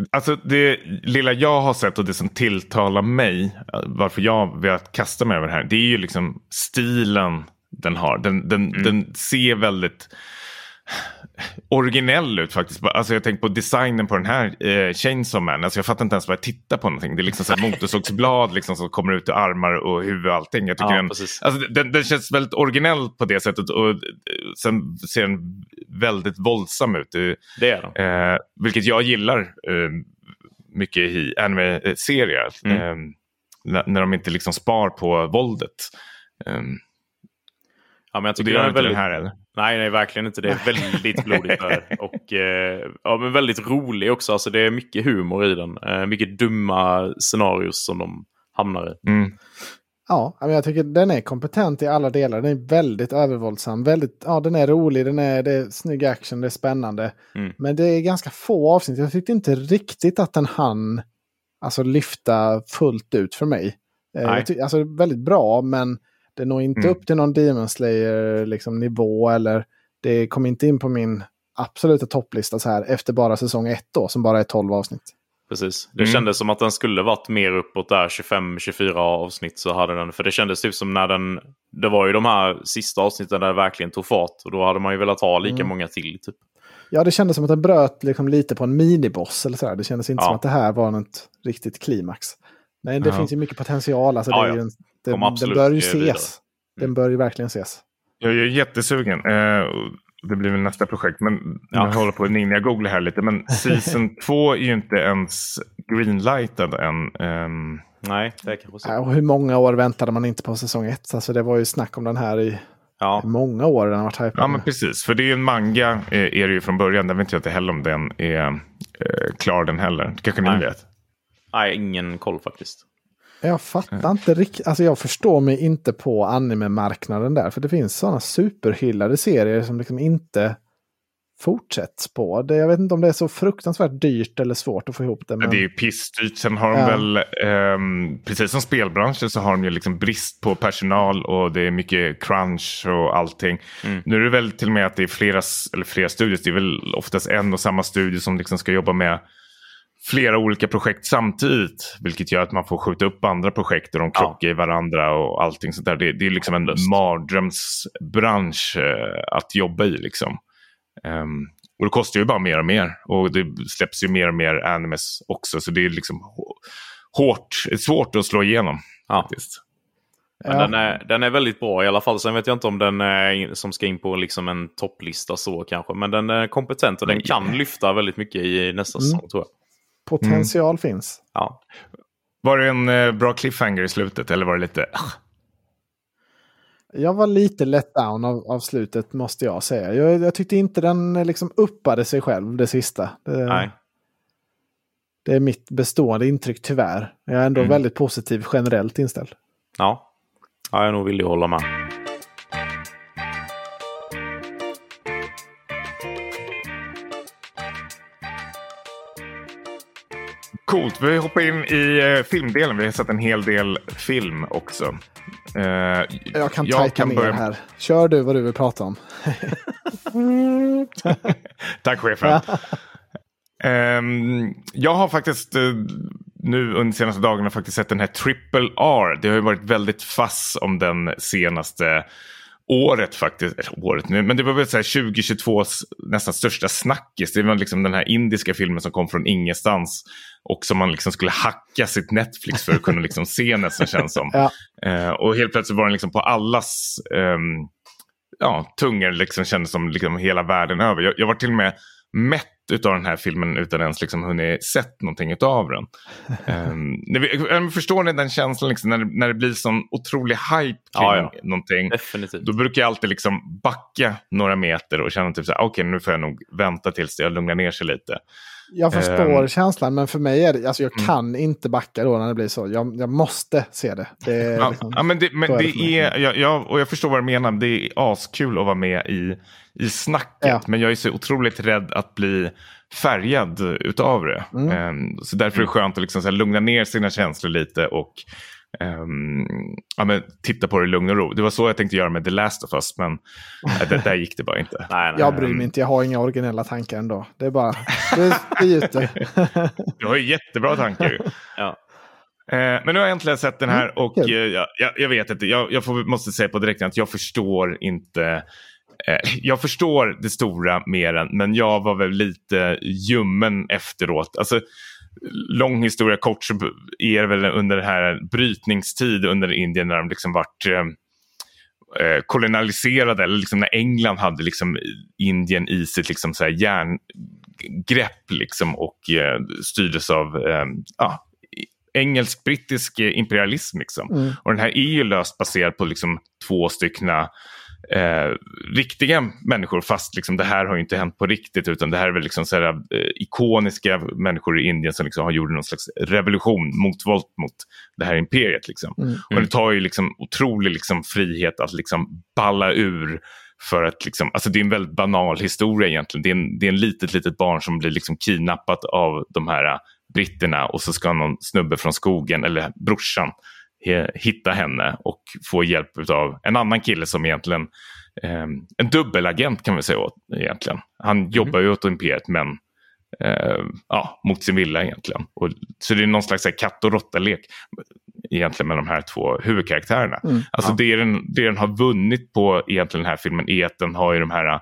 Alltså det lilla jag har sett och det som tilltalar mig, varför jag velat kasta mig över det här, det är ju liksom stilen den har. Den, den, Mm. den ser väldigt originell ut faktiskt. Alltså jag tänker på designen på den här eh, Chainsaw Man. Alltså jag fattar inte ens vad jag tittar på någonting. Det är liksom så motorsågsblad liksom, som kommer ut ur armar och huvud och allting. Jag tycker Ja, den, alltså, den, den känns väldigt originell på det sättet. Och eh, sen ser den väldigt våldsam ut. Det- är. Eh, vilket jag gillar eh, mycket i anime-serier. Mm. Eh, när, de inte liksom spar på våldet. Eh, Ja, men jag så det tycker gör den är inte den väldigt... här eller? Nej, nej, verkligen inte. Det är väldigt blodigt där. Och eh, ja, men väldigt rolig också. Alltså, det är mycket humor i den. Eh, mycket dumma scenarios som de hamnar i. Mm. Ja, men jag tycker den är kompetent i alla delar. Den är väldigt övervåldsam. Väldigt, ja, den är rolig, den är, det är snygg action, det är spännande. Mm. Men det är ganska få avsnitt. Jag tyckte inte riktigt att den hann alltså, lyfta fullt ut för mig. Eh, Nej. jag ty- alltså väldigt bra, men det når inte Mm. upp till någon Demon Slayer liksom, nivå. Eller det kom inte in på min absoluta topplista så här efter bara säsong ett då, som bara är 12 avsnitt. Precis. Det Mm. kändes som att den skulle varit mer uppåt där, 25-24 avsnitt så hade den. För det kändes typ som när den... Det var ju de här sista avsnitten där det verkligen tog fart. Och då hade man ju velat ha lika Mm. många till. Typ. Ja, det kändes som att den bröt liksom lite på en miniboss. Eller så här. Det kändes inte Ja. som att det här var något riktigt klimax. Men det Ja. finns ju mycket potential. Alltså, Ja, det är ja. ju en, det, Kommer den absolut bör ju se vidare. ses. Mm. Den bör ju verkligen ses. Jag är jättesugen. Eh, det blir väl nästa projekt. Men Ja. jag håller på att ninja-googla här lite. Men season 2 är ju inte ens greenlightad än. Ehm, Nej, det är kanske och hur många år väntade man inte på säsong ett? Alltså, det var ju snack om den här i Ja, många år. Den har varit hypad. Ja men precis, för det är ju en manga eh, är det ju från början. Den vet jag inte heller om den är eh, klar den heller. Det kanske ni Nej. vet. nej, ingen koll faktiskt. Jag fattar inte riktigt. Alltså jag förstår mig inte på anime-marknaden där. För det finns sådana superhyllade serier som liksom inte fortsätts på. Det, jag vet inte om det är så fruktansvärt dyrt eller svårt att få ihop det. Men... Det är ju pissdyrt. Sen har de Ja. väl, ehm, precis som spelbranschen så har de ju liksom brist på personal och det är mycket crunch och allting. Mm. Nu är det väl till och med att det är flera, eller flera studios, det är väl oftast en och samma studio som liksom ska jobba med flera olika projekt samtidigt. Vilket gör att man får skjuta upp andra projekt och de krockar i varandra och allting sånt där. Det, det är liksom en Hopplöst. mardrömsbransch eh, att jobba i liksom. Ehm, och det kostar ju bara mer och mer. Och det släpps ju mer och mer animes också. Så det är liksom hå- hårt, svårt att slå igenom. Ja. Faktiskt. Men Ja. den, är, den är väldigt bra i alla fall. Sen vet jag inte om den är in, som ska in på liksom en topplista så kanske. Men den är kompetent och den kan lyfta väldigt mycket i nästa Mm. säsong tror jag. Potential finns. Ja. Var det en eh, bra cliffhanger i slutet eller var det lite... Jag var lite let down av, av slutet måste jag säga. Jag, jag tyckte inte den eh, liksom uppade sig själv det sista. Det, Nej. det är mitt bestående intryck tyvärr. Jag är ändå Mm. väldigt positiv generellt inställd. Ja. ja, jag är nog villig att hålla med. Coolt, vi hoppar in i eh, filmdelen. Vi har sett en hel del film också. Eh, Jag kan tajka ner börja- här. Kör du vad du vill prata om. Tack chefen. Ehm, jag har faktiskt eh, nu under de senaste dagarna faktiskt sett den här Triple R. Det har ju varit väldigt fass om den senaste året faktiskt. Eller året nu, men det var väl så här 2022s nästan största snackis. Det var liksom den här indiska filmen som kom från ingenstans. Och som man liksom skulle hacka sitt Netflix för att kunna liksom se nästan känns som. Ja. Eh, och helt plötsligt var den liksom på allas ehm, ja, tungor liksom kändes som liksom hela världen över. Jag, jag var till och med mätt utav den här filmen utan ens liksom hunnit sett någonting utav den. um, förstår ni den känslan liksom, när, det- när det blir sån otrolig hype kring Ja, ja. någonting? Definitivt. Då brukar jag alltid liksom backa några meter och känna typ så här, okej nu får jag nog vänta tills jag lugnar ner sig lite. Jag förstår Ehm. känslan, men för mig är det, alltså jag Mm. kan inte backa då när det blir så. Jag, jag måste se det. det är Ja, liksom, ja, men det, men är det det är, jag, jag, och jag förstår vad du menar, det är askul att vara med i, i snacket. Ja. Men jag är så otroligt rädd att bli färgad utav det. Mm. Ehm, så därför är det skönt att liksom så lugna ner sina känslor lite och ehm, ja, men titta på det i lugn och ro. Det var så jag tänkte göra med The Last of Us, men äh, det, där gick det bara inte. Nej, nej. jag bryr mig inte, jag har inga originella tankar ändå. Det är bara, det, det gjuter. Du har ju jättebra tankar. Ja. Eh, men nu har jag äntligen sett den här och kul. eh, jag, jag, jag vet inte, jag, jag får, måste säga på direkten att jag förstår inte eh, jag förstår det stora mer än, men jag var väl lite ljummen efteråt. Alltså, lång historia kort så är det väl under den här brytningstid under Indien när de liksom vart eh, eh, kolonialiserade, eller liksom när England hade liksom Indien i sitt liksom så här järngrepp liksom och eh, styrdes av eh, ja, engelsk-brittisk eh, imperialism. Liksom. Mm. Och den här är ju löst baserad på liksom två styckna eh, riktiga människor fast liksom det här har ju inte hänt på riktigt utan det här är väl liksom så här, eh, ikoniska människor i Indien som liksom har gjort någon slags revolution, motvolt mot det här imperiet. Liksom. Mm. Och det tar ju liksom otrolig liksom frihet att liksom balla ur för att liksom, alltså det är en väldigt banal historia egentligen. Det är en, det är en litet, litet barn som blir liksom kidnappat av de här britterna och så ska någon snubbe från skogen, eller brorsan, hitta henne och få hjälp av en annan kille som egentligen, eh, en dubbelagent kan vi säga åt, egentligen. Han jobbar ju åt imperiet men eh, ja, mot sin vilja egentligen. Och, så det är någon slags här, katt och råtta-lek egentligen med de här två huvudkaraktärerna. Mm. Alltså Ja. det, den, det den har vunnit på egentligen den här filmen är att den har ju de här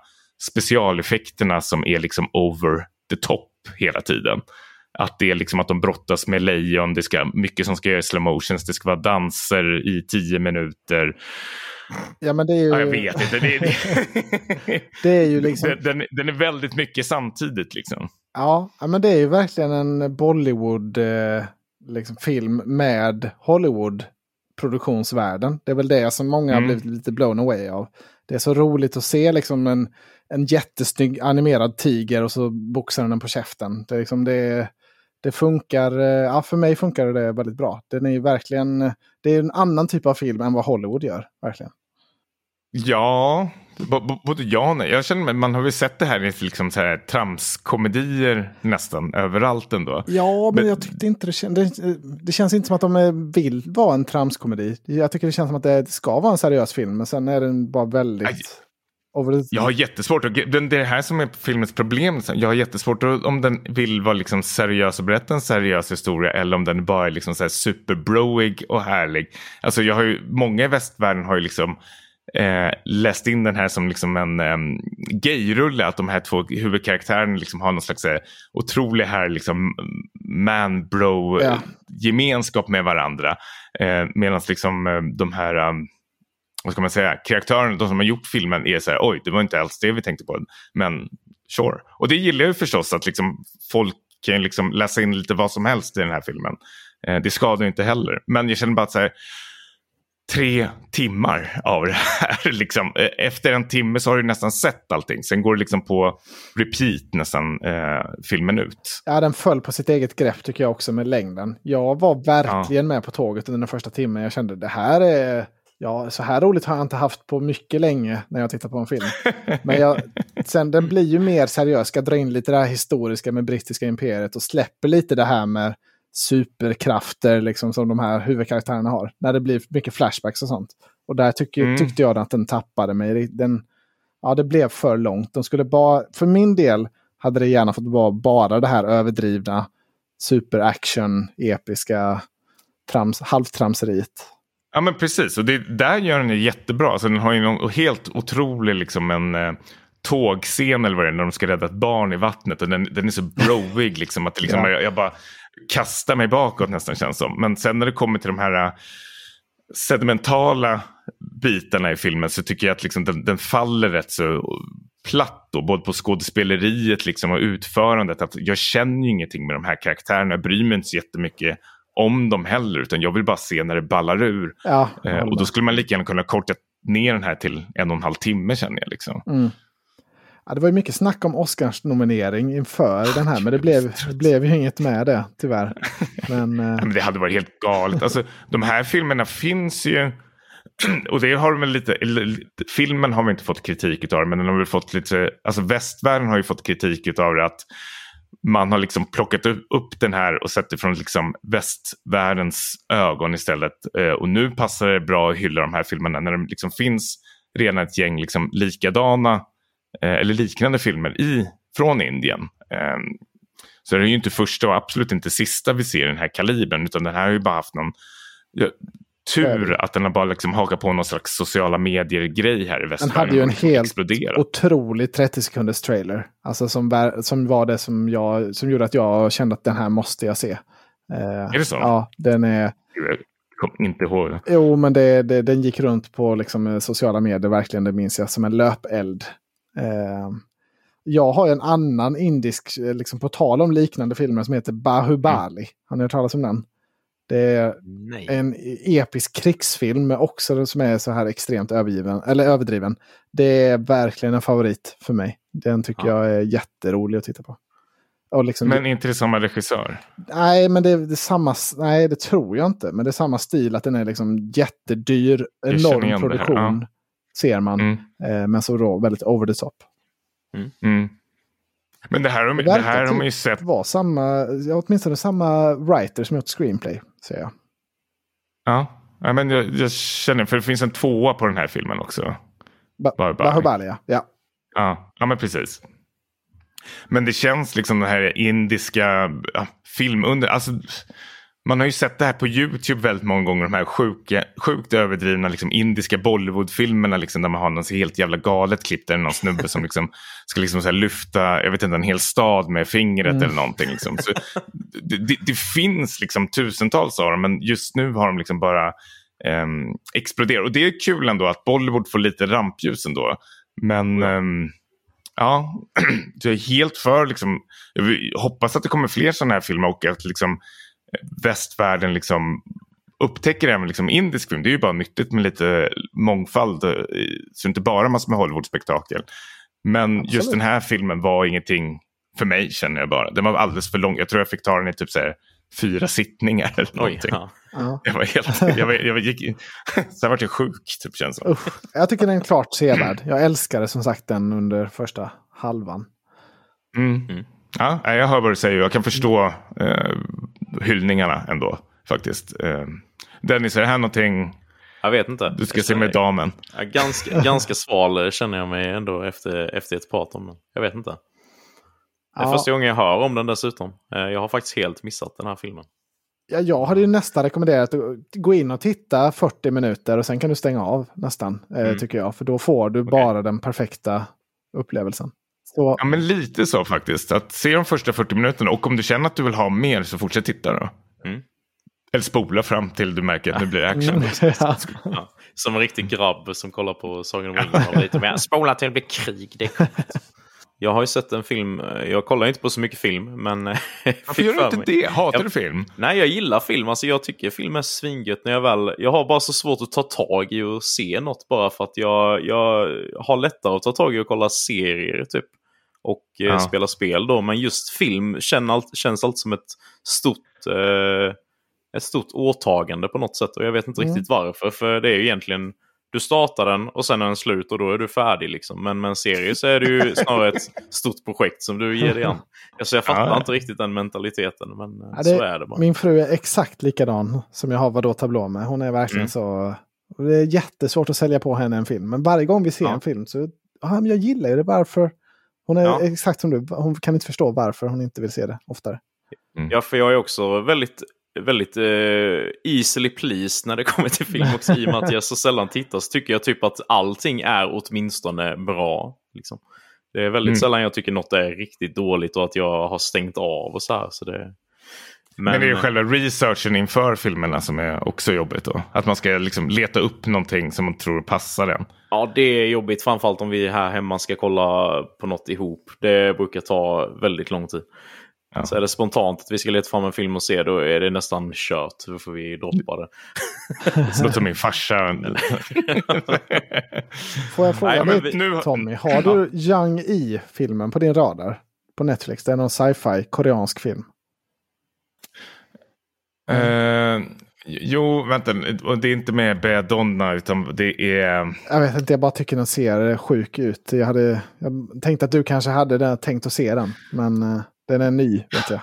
specialeffekterna som är liksom over the top hela tiden. Att det är liksom att de brottas med lejon, det ska mycket som ska göra i slow motions, det ska vara danser i tio minuter. Ja, men det är ju, Ja, jag vet inte. Det, det, det är ju liksom, den, den, är väldigt mycket samtidigt liksom. ja, men det är ju verkligen en Bollywood eh, liksom, med Hollywood produktionsvärlden. Det är väl det som många har Mm. blivit lite blown away av. Det är så roligt att se liksom en, en jättesnygg animerad tiger och så boxar den på käften. Det, är liksom, det, det funkar, eh, ja för mig funkar det väldigt bra. Den är ju verkligen, det är en annan typ av film än vad Hollywood gör. Verkligen. Ja, både ja och nej. Jag känner, man har väl sett det här i liksom så här tramskomedier nästan överallt ändå. Ja, men, Men- jag tyckte inte det. Det, det känns inte som att de är- vill vara en tramskomedi. Jag tycker det känns som att det ska vara en seriös film, men sen är den bara väldigt... Aj. Jag har jättesvårt, att, det är det här som är filmens problem. liksom. Jag har jättesvårt att, om den vill vara liksom seriös och berätta en seriös historia eller om den bara är liksom så här superbroig och härlig. Alltså jag har ju, många i västvärlden har ju liksom eh, läst in den här som liksom en um, gayrulle. Att de här två huvudkaraktärerna liksom har någon slags eh, otrolig här liksom man-bro Ja. gemenskap med varandra. Eh, Medan liksom eh, de här vad ska man säga, karaktärerna, de som har gjort filmen är så här, oj, det var inte alls det vi tänkte på. Men sure. Och det gillar jag ju förstås att liksom, folk kan liksom läsa in lite vad som helst i den här filmen. Eh, det skadar ju inte heller. Men jag känner bara att så här, tre timmar av det här. Liksom. Eh, efter en timme så har du nästan sett allting. Sen går det liksom på repeat nästan eh, filmen ut. Ja, den föll på sitt eget grepp tycker jag också med längden. Jag var verkligen ja. med på tåget under den första timmen. Jag kände det här är... Ja, så här roligt har jag inte haft på mycket länge när jag tittar på en film. Men jag, sen den blir ju mer seriös, ska dra in lite det här historiska med brittiska imperiet och släpper lite det här med superkrafter liksom, som de här huvudkaraktärerna har. När det blir mycket flashbacks och sånt. Och där tycker, mm. tyckte jag att den tappade mig. Den, ja, det blev för långt. De skulle bara, för min del hade det gärna fått vara bara det här överdrivna superaction, episka trams, halvtramseriet. Ja men precis, och det, där gör den ju jättebra. Alltså, den har ju någon helt otrolig liksom en eh, tågscen eller vad det är när de ska rädda ett barn i vattnet. Och den, den är så broig liksom att det liksom, ja. jag, jag, bara kastar mig bakåt nästan känns som. Men sen när det kommer till de här uh, sedimentala bitarna i filmen så tycker jag att liksom den, den faller rätt så platt då, både på skådespeleriet liksom och utförandet. Att jag känner ju ingenting med de här karaktärerna, jag bryr mig inte så jättemycket om dem heller, utan jag vill bara se när det ballar ur. Ja, eh, och då skulle man lika gärna kunna korta ner den här till en och en halv timme känner jag. Liksom. Mm. Ja, det var ju mycket snack om Oscars-nominering inför den här, men det blev, det blev ju inget med det, tyvärr. Men, eh... men det hade varit helt galet. Alltså, de här filmerna finns ju... Och det har de lite, filmen har vi inte fått kritik av men den har väl fått lite, alltså västvärlden har ju fått kritik av det att man har liksom plockat upp den här och sett det från liksom västvärldens ögon istället. Eh, och nu passar det bra att hylla de här filmerna när det liksom finns redan ett gäng liksom likadana Eh, eller liknande filmer i, från Indien. Ehm, så det är ju inte första och absolut inte sista vi ser i den här kalibern utan den här har ju bara haft någon tur att den har bara liksom hakat på någon slags sociala medier-grej här i västvärlden. Den hade ju en helt otrolig 30 sekunders trailer. Alltså som, som var det som, jag, som gjorde att jag kände att den här måste jag se. Uh, är det så? Ja, den är... Jag kommer inte ihåg. Jo, men det, det, den gick runt på liksom, sociala medier, verkligen, det minns jag, som en löpeld. Eh, jag har en annan indisk, eh, liksom på tal om liknande filmer, som heter Bahubali. Mm. Har ni hört talas om den? Det är Nej. en episk krigsfilm också som är så här extremt överdriven, eller överdriven. Det är verkligen en favorit för mig. Den tycker ja. jag är jätterolig att titta på. Liksom, men inte det samma regissör? Nej, men det, det är samma, nej, det tror jag inte. Men det är samma stil, att den är liksom jättedyr, enorm produktion. Ja ser man. Mm. Eh, men så då väldigt over the top. Mm. Mm. Men det här, det, det här har man ju sett. Det var samma, åtminstone samma writer som gjort screenplay, säger jag. Ja, ja men jag, jag, känner, för det finns en tvåa på den här filmen också. Ba Bahubali, ja. ja. Ja, ja men precis. Men det känns liksom den här indiska ja, filmunder... Alltså, man har ju sett det här på YouTube väldigt många gånger. De här sjuka, sjukt överdrivna liksom, indiska Bollywood-filmerna liksom, där man har något helt jävla galet klipp där någon snubbe som liksom, ska liksom, här, lyfta jag vet inte, en hel stad med fingret mm. eller någonting. Liksom. Så, det, det, det, finns liksom tusentals av dem men just nu har de liksom bara um, exploderat. Och det är kul ändå att Bollywood får lite rampljus ändå. Men um, ja, jag är helt för liksom, jag hoppas att det kommer fler sådana här filmer och att liksom västvärlden liksom upptäcker även liksom indisk film. Det är ju bara nyttigt med lite mångfald. Eh, så inte bara massor med Hollywood-spektakel. Men Absolut. just den här filmen var ingenting för mig känner jag bara. Den var alldeles för lång. Jag tror jag fick ta den i typ så här, fyra sittningar eller någonting. Oj, ja. Jag var helt, jag, var, jag gick, sen var jag sjuk typ känns som. Usch, jag tycker den är klart sevärd. Jag älskade som sagt den under första halvan. Mm. Mm. Ja, jag hör vad du säger. Jag kan förstå eh, hyllningarna ändå faktiskt. Eh, Dennis, är det här någonting jag vet inte. Du ska se med damen. Ja, ganska, ganska sval känner jag mig ändå efter, efter ett prat om den. Jag vet inte. Det är ja. första gången jag hör om den dessutom. Eh, jag har faktiskt helt missat den här filmen. Ja, jag hade ju nästan rekommenderat att gå in och titta 40 minuter och sen kan du stänga av nästan. Eh, mm. Tycker jag. För då får du okay. bara den perfekta upplevelsen. Så... Ja, men lite så faktiskt. Att se de första 40 minuterna och om du känner att du vill ha mer så fortsätt titta då. Mm. Eller spola fram till du märker att nu blir det action. Mm. ja. Som en riktig grabb som kollar på Sagan om ringen. Lite mer. Spola till det blir krig. Det är jag har ju sett en film. Jag kollar inte på så mycket film, men... Varför gör du inte mig. det? Hatar Jag- du film? Nej, jag gillar film. Alltså, jag tycker film är svingött när jag väl... Jag har bara så svårt att ta tag i och se något bara för att jag, jag har lättare att ta tag i och kolla serier typ. Och eh, Ja. spela spel då. Men just film känns alltid som ett stort, eh, ett stort åtagande på något sätt. Och jag vet inte Mm. riktigt varför. För det är ju egentligen... Du startar den och sen är den slut och då är du färdig. Liksom. Men med en serie så är det ju snarare ett stort projekt som du ger dig an. Alltså, jag fattar Ja. inte riktigt den mentaliteten. Men eh, Ja, så är det bara. Min fru är exakt likadan som jag har Vadå tablå med. Hon är verkligen Mm. så... Det är jättesvårt att sälja på henne en film. Men varje gång vi ser en film så... Ja, men jag gillar ju det. Varför? Hon är Ja. exakt som du. Hon kan inte förstå varför hon inte vill se det oftare. Ja, för jag är också väldigt, väldigt eh, easily pleased när det kommer till film också. I och med att jag så sällan tittar så tycker jag typ att allting är åtminstone bra. Liksom. Det är väldigt Mm. sällan jag tycker något är riktigt dåligt och att jag har stängt av och så här. Så det, Men, det är ju själva researchen inför filmerna som är också jobbigt då. Att man ska liksom leta upp någonting som man tror passar den. Ja, det är jobbigt. Framförallt om vi här hemma ska kolla på något ihop. Det brukar ta väldigt lång tid. Ja. Så är det spontant att vi ska leta fram en film och se, då är det nästan kört. Då får vi droppa det. Så låter som min farsa. Får jag fråga Nej, men dig vi- nu- Tommy, har du Young E-filmen på din radar? På Netflix, det är någon sci-fi koreansk film. Eh, jo, vänta. Det är inte med Beadonna utan det är... Jag vet inte, jag bara tycker den ser sjuk ut. Jag, hade, jag tänkte att du kanske hade den, tänkt att se den, men eh, den är ny vet jag.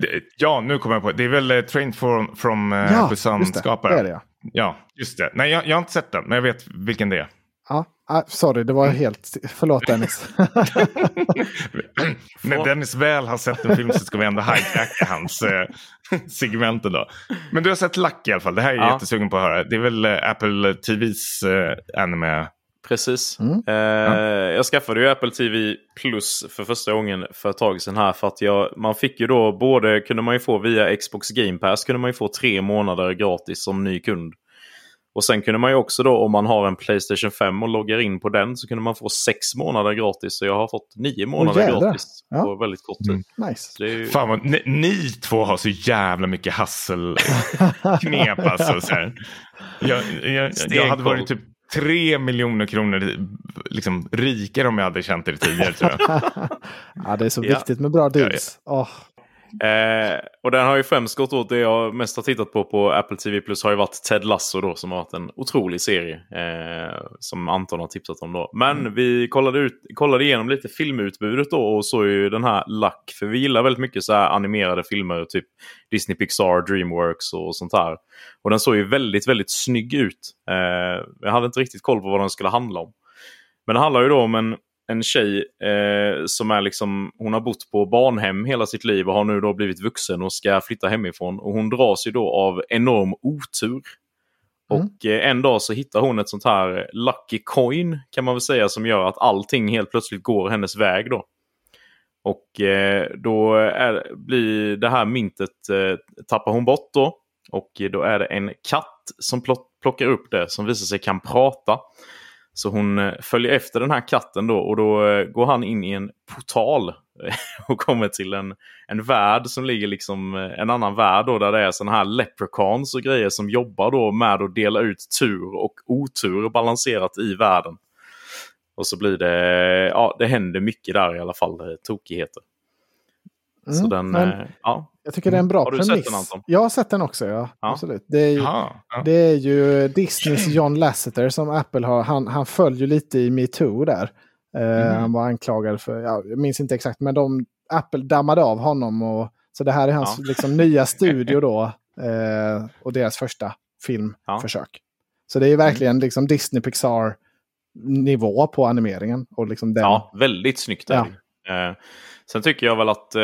det- Ja, nu kommer jag på. Det är väl uh, Train from, from uh, Ja, just det. Busan-skaparen. Det det. Ja, just det. Nej, jag, jag har inte sett den, men jag vet vilken det är. ja. Ah, sorry, det var helt... Förlåt Dennis. När Dennis väl har sett en film så ska vi ändå hijacka hans eh, segment idag. Men du har sett Luck i alla fall. Det här är jag Ja. jättesugen på att höra. Det är väl eh, Apple TVs eh, anime. Precis. Mm. Eh, Jag skaffade ju Apple TV Plus för första gången för ett tag sedan här. För att jag, man fick ju då både, kunde man ju få via Xbox Game Pass, kunde man ju få tre månader gratis som ny kund. Och sen kunde man ju också då, om man har en Playstation 5 och loggar in på den, så kunde man få sex månader gratis. Så jag har fått nio månader gratis på Ja. väldigt kort tid. Mm. nice. Det är ju... Fan vad, ni, ni två har så jävla mycket hasselknep alltså. Så här. Jag, jag, jag, jag hade varit typ tre miljoner kronor liksom, rikare om jag hade känt det tidigare tror jag. ja, det är så Ja. viktigt med bra deals. Åh, Eh, och den har ju främst gått åt det jag mest har tittat på på Apple TV Plus har ju varit Ted Lasso då som har varit en otrolig serie. Eh, som Anton har tipsat om då. Men vi kollade, ut, kollade igenom lite filmutbudet då och såg ju den här Luck. För vi gillar väldigt mycket så animerade filmer, typ Disney Pixar, Dreamworks och sånt här. Och den såg ju väldigt, väldigt snygg ut. Eh, jag hade inte riktigt koll på vad den skulle handla om. Men det handlar ju då om en, en tjej eh, som är liksom, hon har bott på barnhem hela sitt liv och har nu då blivit vuxen och ska flytta hemifrån. Och hon dras ju då av enorm otur. Mm. Och eh, en dag så hittar hon ett sånt här lucky coin kan man väl säga som gör att allting helt plötsligt går hennes väg då. Och eh, då är, blir det här myntet eh, tappar hon bort då. Och eh, då är det en katt som plock, plockar upp det som visar sig kan prata. Så hon eh, följer efter den här katten då och då eh, går han in i en portal eh, och kommer till en, en värld som ligger liksom en annan värld då där det är sådana här leprechauns och grejer som jobbar då med att dela ut tur och otur balanserat i världen. Och så blir det, ja det händer mycket där i alla fall, tokigheter. Så Mm, den, men- ja. Jag tycker det är en bra Har du premiss. sett den, Anton? Jag har sett den också, ja. Ja. Absolut. Det är, ju, ja. det är ju Disneys John Lasseter som Apple har. Han, han föll ju lite i metoo där. Eh, Mhm. Han var anklagad för, ja, jag minns inte exakt, men de, Apple dammade av honom. Och, så det här är hans Ja. liksom, nya studio då. Eh, och deras första filmförsök. Så det är Mm. verkligen liksom Disney Pixar nivå på animeringen. Och liksom den. Ja, väldigt snyggt är Ja. det. Sen tycker jag väl att eh,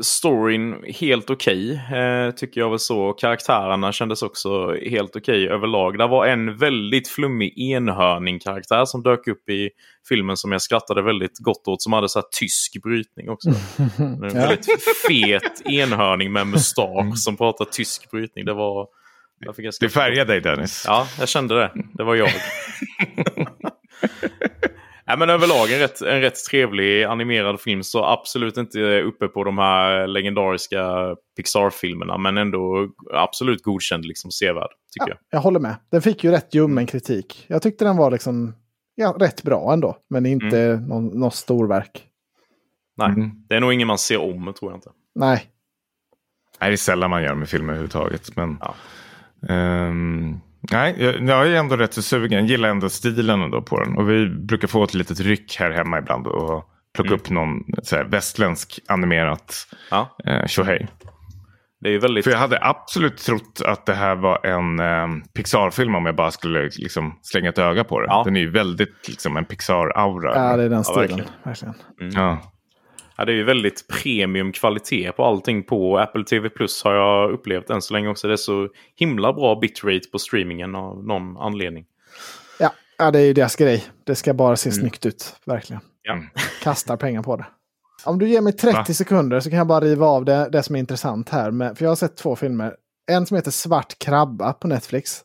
storyn helt okej. eh, tycker jag väl så. Karaktärerna kändes också helt okej överlag. Det var en väldigt flummig enhörning-karaktär som dök upp i filmen som jag skrattade väldigt gott åt. Som hade så här tysk brytning också. En väldigt fet enhörning med mustasch som pratar tysk brytning. Det var... där fick jag Det skratta. färgar dig Dennis. Ja, jag kände det. Det var jag. Ja, men överlag en rätt, en rätt trevlig animerad film. Så absolut inte uppe på de här legendariska Pixar-filmerna. Men ändå absolut godkänd, liksom sevärd. Tycker jag. Jag håller med. Den fick ju rätt ljummen kritik. Jag tyckte den var liksom ja, rätt bra ändå. Men inte mm. någon, något storverk. Nej, mm. det är nog ingen man ser om tror jag inte. Nej. Nej, det är sällan man gör med filmer överhuvudtaget. Men, ja. um, nej, jag, jag, är ändå rätt så sugen. Gillar ändå stilen ändå på den. Och vi brukar få ett litet ryck här hemma ibland. Och plocka mm. upp någon så här, västländsk animerat ja. eh, Shohei. Det är väldigt... För jag hade absolut trott att det här var en eh, Pixar-film om jag bara skulle liksom, slänga ett öga på det. Ja. Den är ju väldigt liksom, en Pixar-aura. Ja, det är den stilen. Ja, verkligen. verkligen. Mm. Ja. Ja, det är ju väldigt premiumkvalitet på allting på Apple TV Plus har jag upplevt än så länge också. Det är så himla bra bitrate på streamingen av någon anledning. Ja, ja det är ju deras grej. Det ska bara se mm. snyggt ut, verkligen. Ja. Kastar pengar på det. Om du ger mig 30 Va? sekunder så kan jag bara riva av det, det som är intressant här. Med, för jag har sett två filmer. En som heter Svart krabba på Netflix.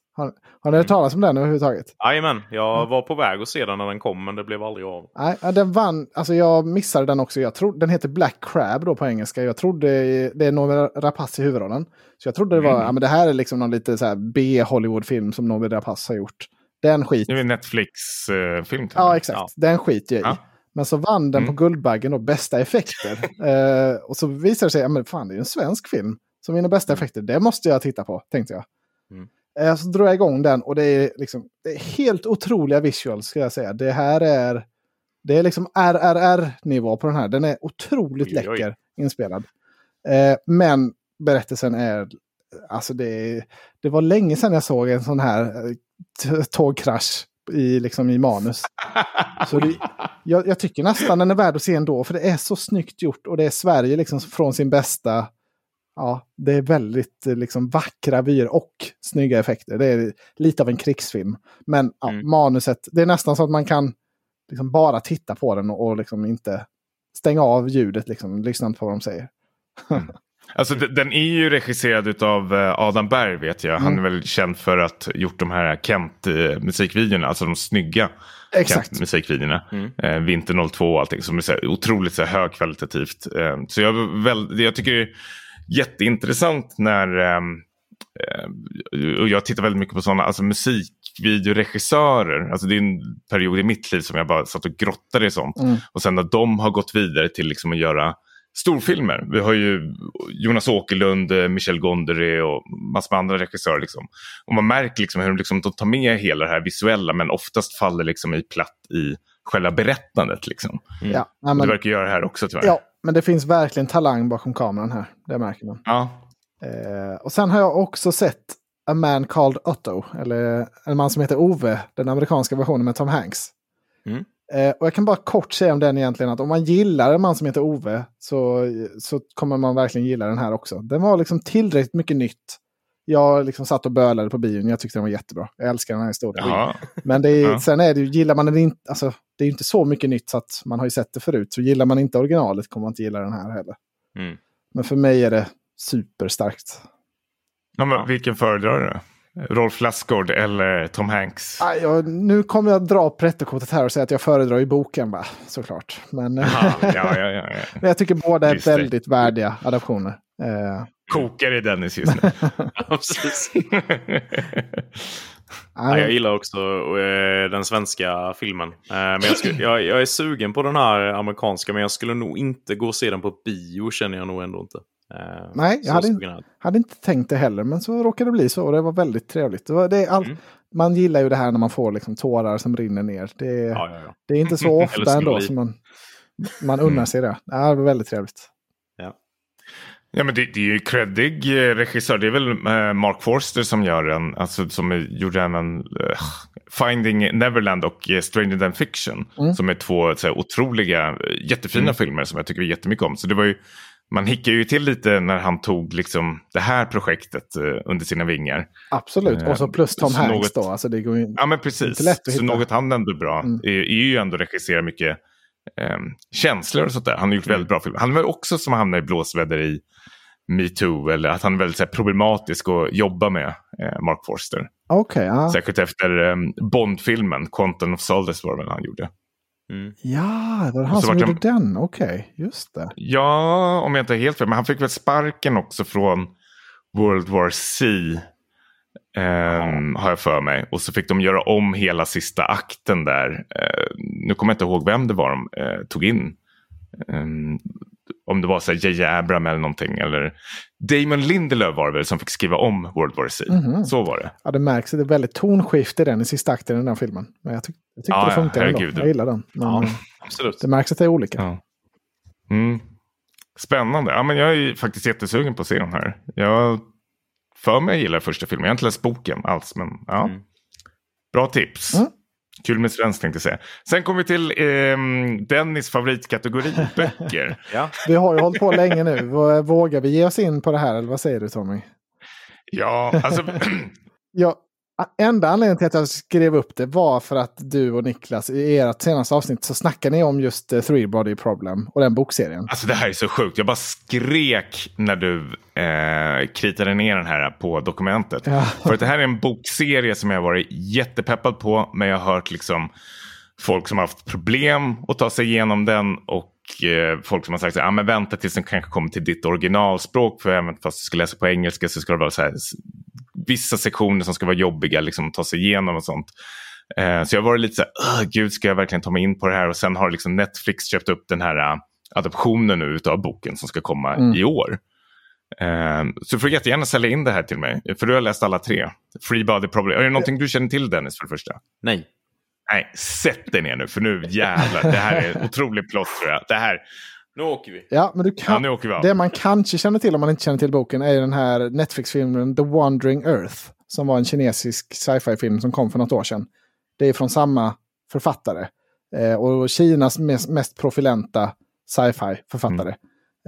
Har, ni hört talas om den överhuvudtaget? Jajamän, jag var på väg att se den när den kom men det blev aldrig av. Nej, den vann, alltså jag missade den också. Jag trodde, den heter Black Crab då på engelska. Jag trodde, det är Noomi Rapace i huvudrollen. Så jag trodde det var, mm. ja men det här är liksom någon lite så B-Hollywood-film som Noomi Rapace har gjort. Den skit. Det är en Netflix-film. ja, exakt. Ja. Den skit jag i. Ja. Men så vann den mm. på Guldbaggen och bästa effekter. eh, och så visade det sig, ja men fan det är ju en svensk film som vinner bästa mm. effekter. Det måste jag titta på, tänkte jag. Mm. Eh, så drog jag igång den och det är, liksom, det är helt otroliga visuals ska jag säga. Det här är, det är liksom RRR-nivå på den här. Den är otroligt oj, läcker oj. inspelad. Eh, men berättelsen är, alltså det, det var länge sedan jag såg en sån här eh, tågkrasch i, liksom, i manus. Så det, jag, jag, tycker nästan den är värd att se ändå, för det är så snyggt gjort och det är Sverige liksom från sin bästa ja, det är väldigt eh, liksom, vackra vyer och snygga effekter. Det är lite av en krigsfilm. Men ja, mm. manuset, det är nästan så att man kan liksom, bara titta på den och, och liksom inte stänga av ljudet, liksom, lyssna inte på vad de säger. Mm. Alltså den är ju regisserad av eh, Adam Berg vet jag. Han mm. är väl känd för att ha gjort de här Kent-musikvideorna, alltså de snygga Kent-musikvideorna. Mm. Eh, Vinter 02 och allting som är så otroligt så högkvalitativt. Eh, så jag, väl, jag tycker jätteintressant när ehm, eh, och jag tittar väldigt mycket på sådana alltså musikvideoregissörer. Alltså det är en period i mitt liv som jag bara satt och grottade i sånt. Mm. Och sen när de har gått vidare till liksom att göra storfilmer. Vi har ju Jonas Åkerlund, eh, Michel Gondry och massor med andra regissörer. Liksom. Och man märker liksom hur de, liksom, de tar med hela det här visuella men oftast faller liksom i platt i själva berättandet. Liksom. Mm. Ja, men... Det verkar göra det här också tyvärr. Ja, men det finns verkligen talang bakom kameran här. Det märker man. Ja. Eh, och sen har jag också sett A Man Called Otto. Eller en man som heter Ove. Den amerikanska versionen med Tom Hanks. Mm. Eh, och jag kan bara kort säga om den egentligen att om man gillar en man som heter Ove så, så kommer man verkligen gilla den här också. Den var liksom tillräckligt mycket nytt. Jag liksom satt och bölade på bion. Jag tyckte den var jättebra. Jag älskar den här historien. Ja. Men är, ja. sen är det ju, gillar man den inte, alltså, det är ju inte så mycket nytt så att man har ju sett det förut. Så gillar man inte originalet kommer man inte gilla den här heller. Mm. Men för mig är det superstarkt. Ja, men vilken föredrar du? Rolf Lassgård eller Tom Hanks? Ah, ja, nu kommer jag dra prettokortet här och säga att jag föredrar ju boken bara, såklart. Men, Aha, ja, ja, ja, ja. men jag tycker båda är väldigt värdiga adaptioner. Eh. Kokar i Dennis just nu. ja, precis. Ja, jag gillar också uh, den svenska filmen. Uh, men jag, skulle, jag, jag, är sugen på den här amerikanska, men jag skulle nog inte gå och se den på bio, känner jag nog ändå inte. Uh, Nej, jag hade, hade, inte tänkt det heller, men så råkade det bli så och det var väldigt trevligt. Det var, det all, mm. Man gillar ju det här när man får liksom tårar som rinner ner. Det, ja, ja, det är inte så ofta ändå som man, man unnar sig det. det var väldigt trevligt. Ja, men det, det, är ju creddig eh, regissör. Det är väl uh, Mark Forster som gör den. Alltså som gjorde även uh, Finding Neverland och uh, Stranger than Fiction. Mm. Som är två så här, otroliga, jättefina mm. filmer som jag tycker jättemycket om. Så det var ju, man hickade ju till lite när han tog liksom, det här projektet under sina vingar. Absolut, och så plus Tom så Hanks något, då. Alltså det går ju ja, men precis. inte lätt att hitta. Så något han ändå bra mm. är, är ju ändå regissera mycket eh, känslor och sånt där. Han har gjort mm. väldigt bra filmer. Han var också som hamnar i blåsväder i metoo eller att han är väldigt här, problematisk att jobba med, eh, Mark Forster. Okay, uh. Särskilt efter eh, Bond-filmen, Quantum of Solace var det väl han gjorde. Mm. Ja, det var han som gjorde han- den. Okej, just det. Ja, om jag inte är helt fel. Men han fick väl sparken också från World War C. ehm, Har jag för mig. Och så fick de göra om hela sista akten där. Eh, nu kommer jag inte ihåg vem det var de eh, tog in. Ehm, om det var så J.J. Abram eller någonting. Eller Damon Lindelöf var det väl som fick skriva om World War C. Mhm. Så var det. Ja, det märks det är väldigt tonskift i den i sista akten i den här filmen. Men jag, tyck jag tyckte Ja, det ja, funkar ändå. Jag gillar den. Men Ja, eh, absolut. det märks att det är olika. Ja. Mm. Spännande. Ja, men jag är faktiskt jättesugen på att se den här. Jag för mig jag gillar första filmen. Jag har inte läst boken alls. Men ja. Mm. Bra tips. Mm. Kul med svenskt tänkte jag säga. Sen kommer vi till ehm, Dennis favoritkategori, böcker. Ja. Vi har ju hållit på länge nu. Vå- Vågar vi ge oss in på det här eller vad säger du Tommy? Ja, alltså. Ja, enda anledningen till att jag skrev upp det var för att du och Niklas i ert senaste avsnitt så snackar ni om just uh, Three Body Problem och den bokserien. Alltså det här är så sjukt. Jag bara skrek när du eh, kritade ner den här på dokumentet. Ja. För att det här är en bokserie som jag varit jättepeppad på. Men jag har hört liksom folk som har haft problem att ta sig igenom den. Och eh, folk som har sagt att ah, men vänta tills den kanske kommer till ditt originalspråk. För även fast du ska läsa på engelska så ska det vara så här, vissa sektioner som ska vara jobbiga liksom, att ta sig igenom och sånt. Eh, så jag varit lite så här, "Åh, gud ska jag verkligen ta mig in på det här? Och sen har liksom Netflix köpt upp den här eh, adoptionen nu utav boken som ska komma Mm. i år. Eh, så du får jättegärna sälja in det här till mig, för du har läst alla tre. Free Body Problem. Är det någonting du känner till Dennis för det första? Nej. Nej, sätt dig ner nu för nu jävlar. Det här är en otrolig plott tror jag. Det här, Nu åker vi. Ja, men du ja kan... nu åker vi av. Det man kanske känner till om man inte känner till boken är den här Netflix-filmen The Wandering Earth. Som var en kinesisk sci-fi-film som kom för något år sedan. Det är från samma författare. Eh, och Kinas mest, mest profilenta sci-fi-författare.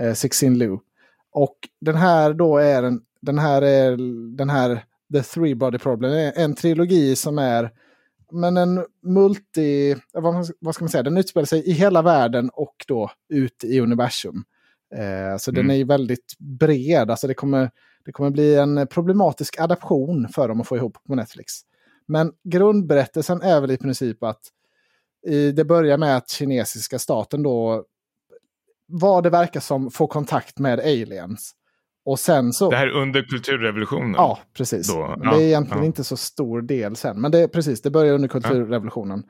Eh, Cixin Liu. Och den här då är en, den här är den här The Three Body Problem. är en trilogi som är men en multi, vad, ska man säga, den utspelar sig i hela världen och då ut i universum. Eh, så den Mm. är ju väldigt bred, alltså det kommer, det kommer bli en problematisk adaption för dem att få ihop på Netflix. Men grundberättelsen är väl i princip att i, det börjar med att kinesiska staten då, vad det verkar som, får kontakt med aliens. Och sen så... Det här är under kulturrevolutionen. Ja, precis. Då, ja, det är egentligen ja. inte så stor del sen. Men det är precis, det börjar under kulturrevolutionen.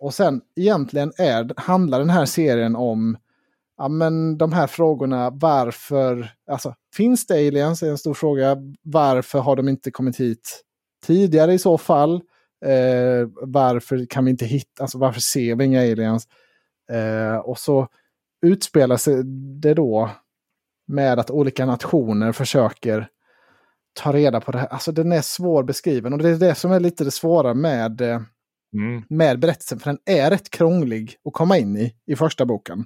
Och sen egentligen är, handlar den här serien om ja, men de här frågorna. Varför, alltså finns det aliens? är en stor fråga. Varför har de inte kommit hit tidigare i så fall? Eh, varför kan vi inte hitta, alltså varför ser vi inga aliens? Eh, och så utspelar sig det då med att olika nationer försöker ta reda på det här. Alltså den är svårbeskriven och det är det som är lite det svåra med, eh, Mm. med berättelsen. För den är rätt krånglig att komma in i, i första boken.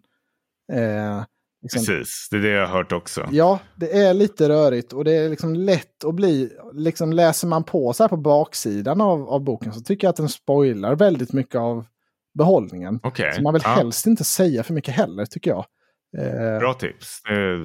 Eh, liksom, Precis, det är det jag har hört också. Ja, det är lite rörigt och det är liksom lätt att bli, liksom läser man på så här på baksidan av, av boken så tycker jag att den spoilar väldigt mycket av behållningen. Okej, Så man vill ja, helst inte säga för mycket heller tycker jag. Eh, bra tips.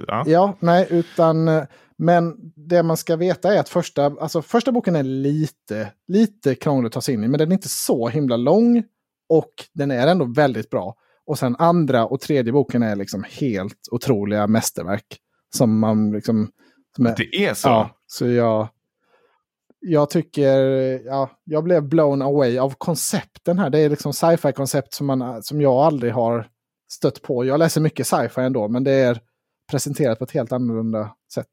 Ja. Ja, nej, utan... eh, Men det man ska veta är att första, alltså första boken är lite, lite krånglig att ta sig in i, men den är inte så himla lång. Och den är ändå väldigt bra. Och sen andra och tredje boken är liksom helt otroliga mästerverk. Som man liksom... Som är, Det är så? Ja, så jag... Jag tycker, ja, jag blev blown away av koncepten här. Det är liksom sci-fi koncept som, man, som jag aldrig har stött på. Jag läser mycket sci-fi ändå, men det är presenterat på ett helt annorlunda sätt.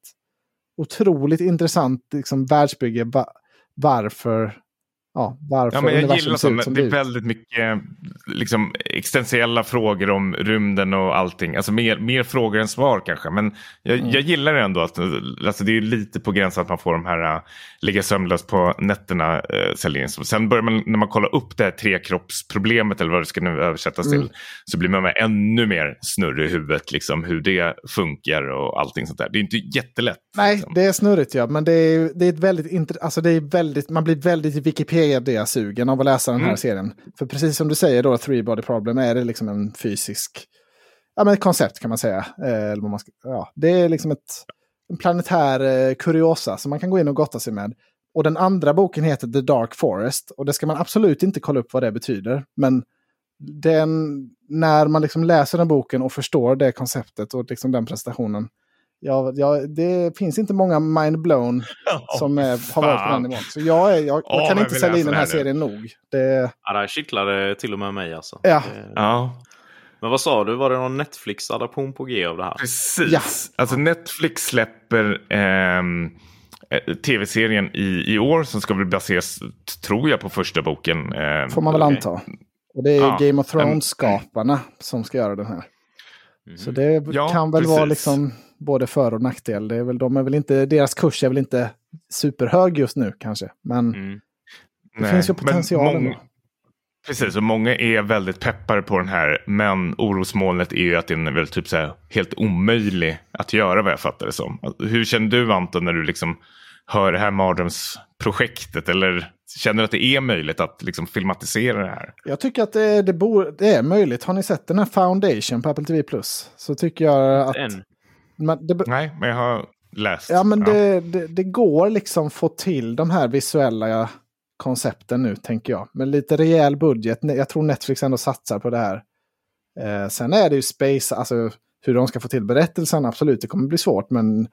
Otroligt intressant liksom, världsbygge. Va varför, ja, varför Ja, men jag gillar sånt. som Det är väldigt mycket liksom, existentiella frågor om rymden och allting. Alltså mer, mer frågor än svar kanske. Men jag, Mm. jag gillar det ändå. Att, alltså, det är lite på gränsen att man får de här uh, ligga sömnlöst på nätterna. Uh, Sen börjar man, när man kollar upp det här trekroppsproblemet eller vad det ska nu översättas Mm. till. Så blir man med ännu mer snurrig i huvudet. Liksom, hur det funkar och allting sånt där. Det är inte jättelätt. Nej, liksom. det är snurrigt ja. Men det är, det är ett väldigt, alltså det är väldigt, man blir väldigt Wikipedia-sugen av att läsa den här Mm. serien. För precis som du säger då, Three Body Problem är det liksom en fysisk, ja men ett koncept kan man säga. Eh, man ska, ja, det är liksom ett, en planetär eh, kuriosa som man kan gå in och gotta sig med. Och den andra boken heter The Dark Forest. Och det ska man absolut inte kolla upp vad det betyder. Men den, när man liksom läser den boken och förstår det konceptet och liksom den prestationen. Ja, ja, det finns inte många mind-blown som är, har varit på den nivån. Så jag, är, jag, jag Åh, kan inte sälja in den här här nu. serien nog. Det, Ja, det här kittlade till och med mig alltså. Ja. Det- Ja, Men vad sa du, var det någon Netflix-adaption på G av det här? precis. Ja. Alltså Netflix släpper ehm, eh, tv-serien i, i år som ska väl baseras, tror jag, på första boken. Eh, får man väl anta. Och det är Ja. Game of Thrones-skaparna som ska göra den här. Mhm. Så det Ja, kan väl vara precis. liksom både för och nackdel. Det är väl, de är väl inte, deras kurs är väl inte superhög just nu kanske. Men Mm. det finns ju potential många-. Precis, och många är väldigt peppade på den här. Men orosmolnet är ju att den är väl typ så här helt omöjlig att göra vad jag fattar det som. Hur känner du Anton när du liksom hör det här mardrömsprojektet? Eller känner du att det är möjligt att liksom filmatisera det här? Jag tycker att det, det, bor, det är möjligt. Har ni sett den här Foundation på Apple TV+. Så tycker jag att... En. Man, det, Nej, men jag har läst. ja, men det, det, det går liksom få till de här visuella koncepten nu, tänker jag. Med lite rejäl budget. Jag tror Netflix ändå satsar på det här. Eh, sen är det ju space, alltså hur de ska få till berättelsen, absolut, det kommer bli svårt, men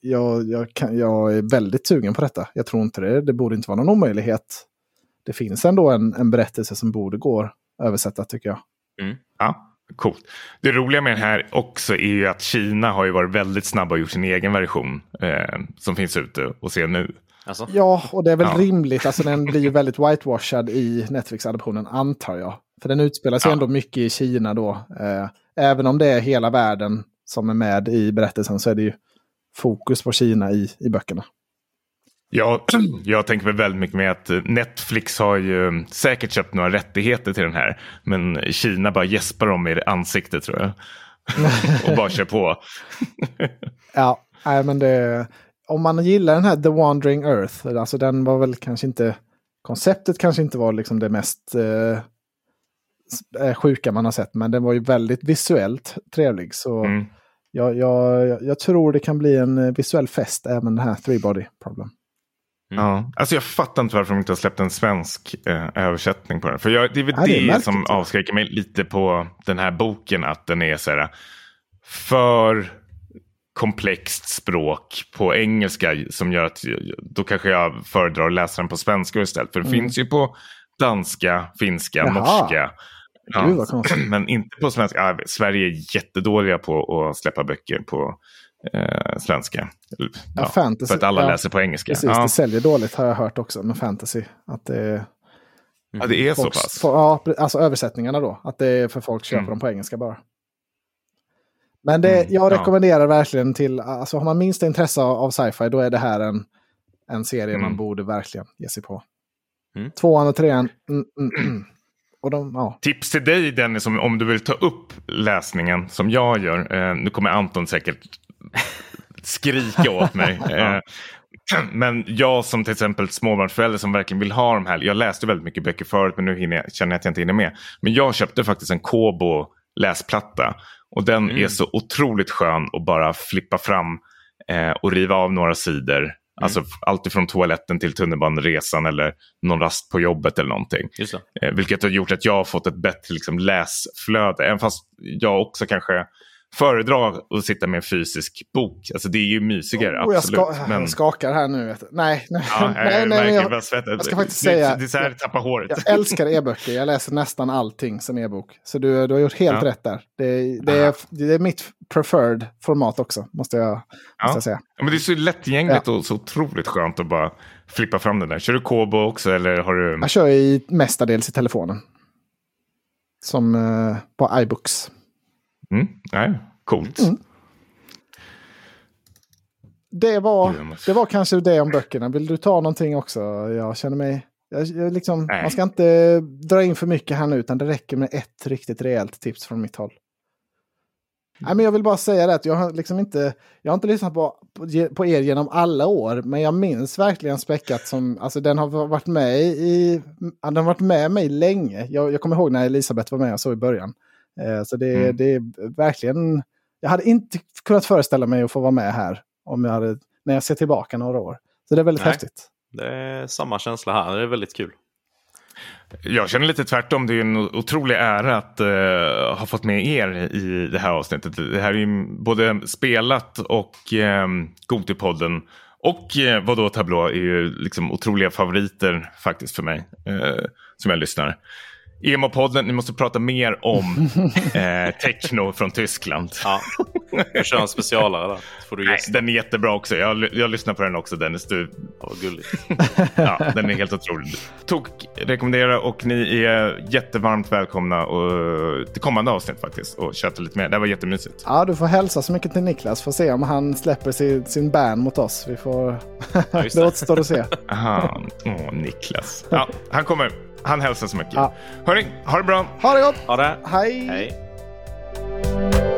jag, jag, kan, jag är väldigt sugen på detta. Jag tror inte det, det borde inte vara någon omöjlighet. Det finns ändå en, en berättelse som borde gå översätta, tycker jag. Ja, coolt. Det roliga med den här också är ju att Kina har ju varit väldigt snabba och gjort sin egen version eh, som finns ute och ser nu. Alltså? Ja, och det är väl Ja. rimligt. Alltså den blir ju väldigt whitewashad i Netflix-adoptionen, antar jag. För den utspelar sig Ja. ändå mycket i Kina då. Eh, även om det är hela världen som är med i berättelsen så är det ju fokus på Kina i, i böckerna. Jag, jag tänker väl väldigt mycket med att Netflix har ju säkert köpt några rättigheter till den här. Men Kina bara gäspar dem i ansiktet tror jag. och bara kör på. Ja, nej, men det, om man gillar den här The Wandering Earth, alltså den var väl kanske inte, konceptet kanske inte var liksom det mest eh, eh, sjuka man har sett, men den var ju väldigt visuellt trevlig. Så Mm. jag, jag, jag tror det kan bli en eh, visuell fest, även det här Three Body Problem. Ja. Alltså jag fattar inte varför de inte har släppt en svensk eh, översättning på den. För jag, det är väl Ja, det är det, märkligt. som avskräcker mig lite på den här boken. Att den är så här för komplext språk på engelska som gör att då kanske jag föredrar att läsa den på svenska istället. För det Mm. finns ju på danska, finska, Jaha. norska. Konstigt. men inte på svenska. Ja, Sverige är jättedåliga på att släppa böcker på eh, svenska. Ja, fantasy, för att alla ja, läser på engelska. Precis, ja. det säljer dåligt har jag hört också med fantasy. Att det, ja, det är så folk, pass. få- ja, alltså översättningarna då. Att det är för folk köper Mm. dem på engelska bara. Men det, Mm, jag ja. rekommenderar verkligen till, alltså har man minsta intresse av, av sci-fi då är det här en, en serie man Mm. borde verkligen ge sig på. Mm. Tvåan och trean, mm, mm, mm. Och de, ja. Tips till dig Dennis om, om du vill ta upp läsningen som jag gör. Eh, nu kommer Anton säkert skrika åt mig. Eh, men jag som till exempel småbarnsförälder som verkligen vill ha de här. Jag läste väldigt mycket böcker förut men nu jag, känner jag att jag inte hinner med. Men jag köpte faktiskt en Kobo läsplatta. Och den Mm. är så otroligt skön att bara flippa fram eh, och riva av några sidor. Alltså allt ifrån toaletten till tunnelbaneresan eller någon rast på jobbet eller någonting. Eh, vilket har gjort att jag har fått ett bättre liksom, läsflöde. Även fast jag också kanske föredrar att sitta med en fysisk bok. Alltså det är ju mysigare, Oh, jag, absolut. ska, men, jag skakar här nu. Nej, nej, ja, nej, jag nej, jag, svetten. jag ska faktiskt säga- Det är så här jag tappar håret. jag älskar e-böcker. Jag läser nästan allting som e-bok. Så du, du har gjort helt Ja. rätt där. Det, det, är, det är mitt preferred format också, måste jag, måste Ja. jag säga. Ja, men det är så lättillgängligt och så otroligt skönt att bara flippa fram den där. Kör du Kobo också eller har du... Jag kör i mestadels i telefonen. Som eh, på iBooks. Mm? Nej, coolt. Mm. Det var, det var kanske det om böckerna. Vill du ta någonting också? Jag känner mig... Jag, jag liksom, man ska inte dra in för mycket här nu, utan det räcker med ett riktigt rejält tips från mitt håll. Nej, men jag vill bara säga det att jag har liksom inte, jag har inte lyssnat på, på, på er genom alla år, men jag minns verkligen Späckat som, alltså den har varit med i, den har varit med mig länge. Jag, jag kommer ihåg när Elisabeth var med och så i början. Eh, så det, Mm. det är verkligen, jag hade inte kunnat föreställa mig att få vara med här om jag hade, när jag ser tillbaka några år. Så det är väldigt Nej. häftigt. Det är samma känsla här. Det är väldigt kul. Jag känner lite tvärtom. Det är en otrolig ära att uh, ha fått med er i det här avsnittet. Det här är ju både spelat och um, Gotipodden och uh, vadå Tablå är ju liksom otroliga favoriter faktiskt för mig uh, som jag lyssnar. Emo-podden, ni måste prata mer om eh, techno från Tyskland. Ja, du kör en specialare där. Får du Nej, den är jättebra också. Jag, jag lyssnar på den också Dennis. Du... Ja, gulligt. ja, den är helt otrolig. Tok rekommendera och ni är jättevarmt välkomna och, till kommande avsnitt faktiskt och chatta lite mer. Det var jättemysigt. Ja, du får hälsa så mycket till Niklas. Får se om han släpper sin, sin ban mot oss. Vi får... Ja, det återstår att se. Aha, åh, Niklas. Ja, han kommer. Han hälsar så mycket. Ja. Hörni, ha det bra. Ha det gott. Ha det. Hej. Hej.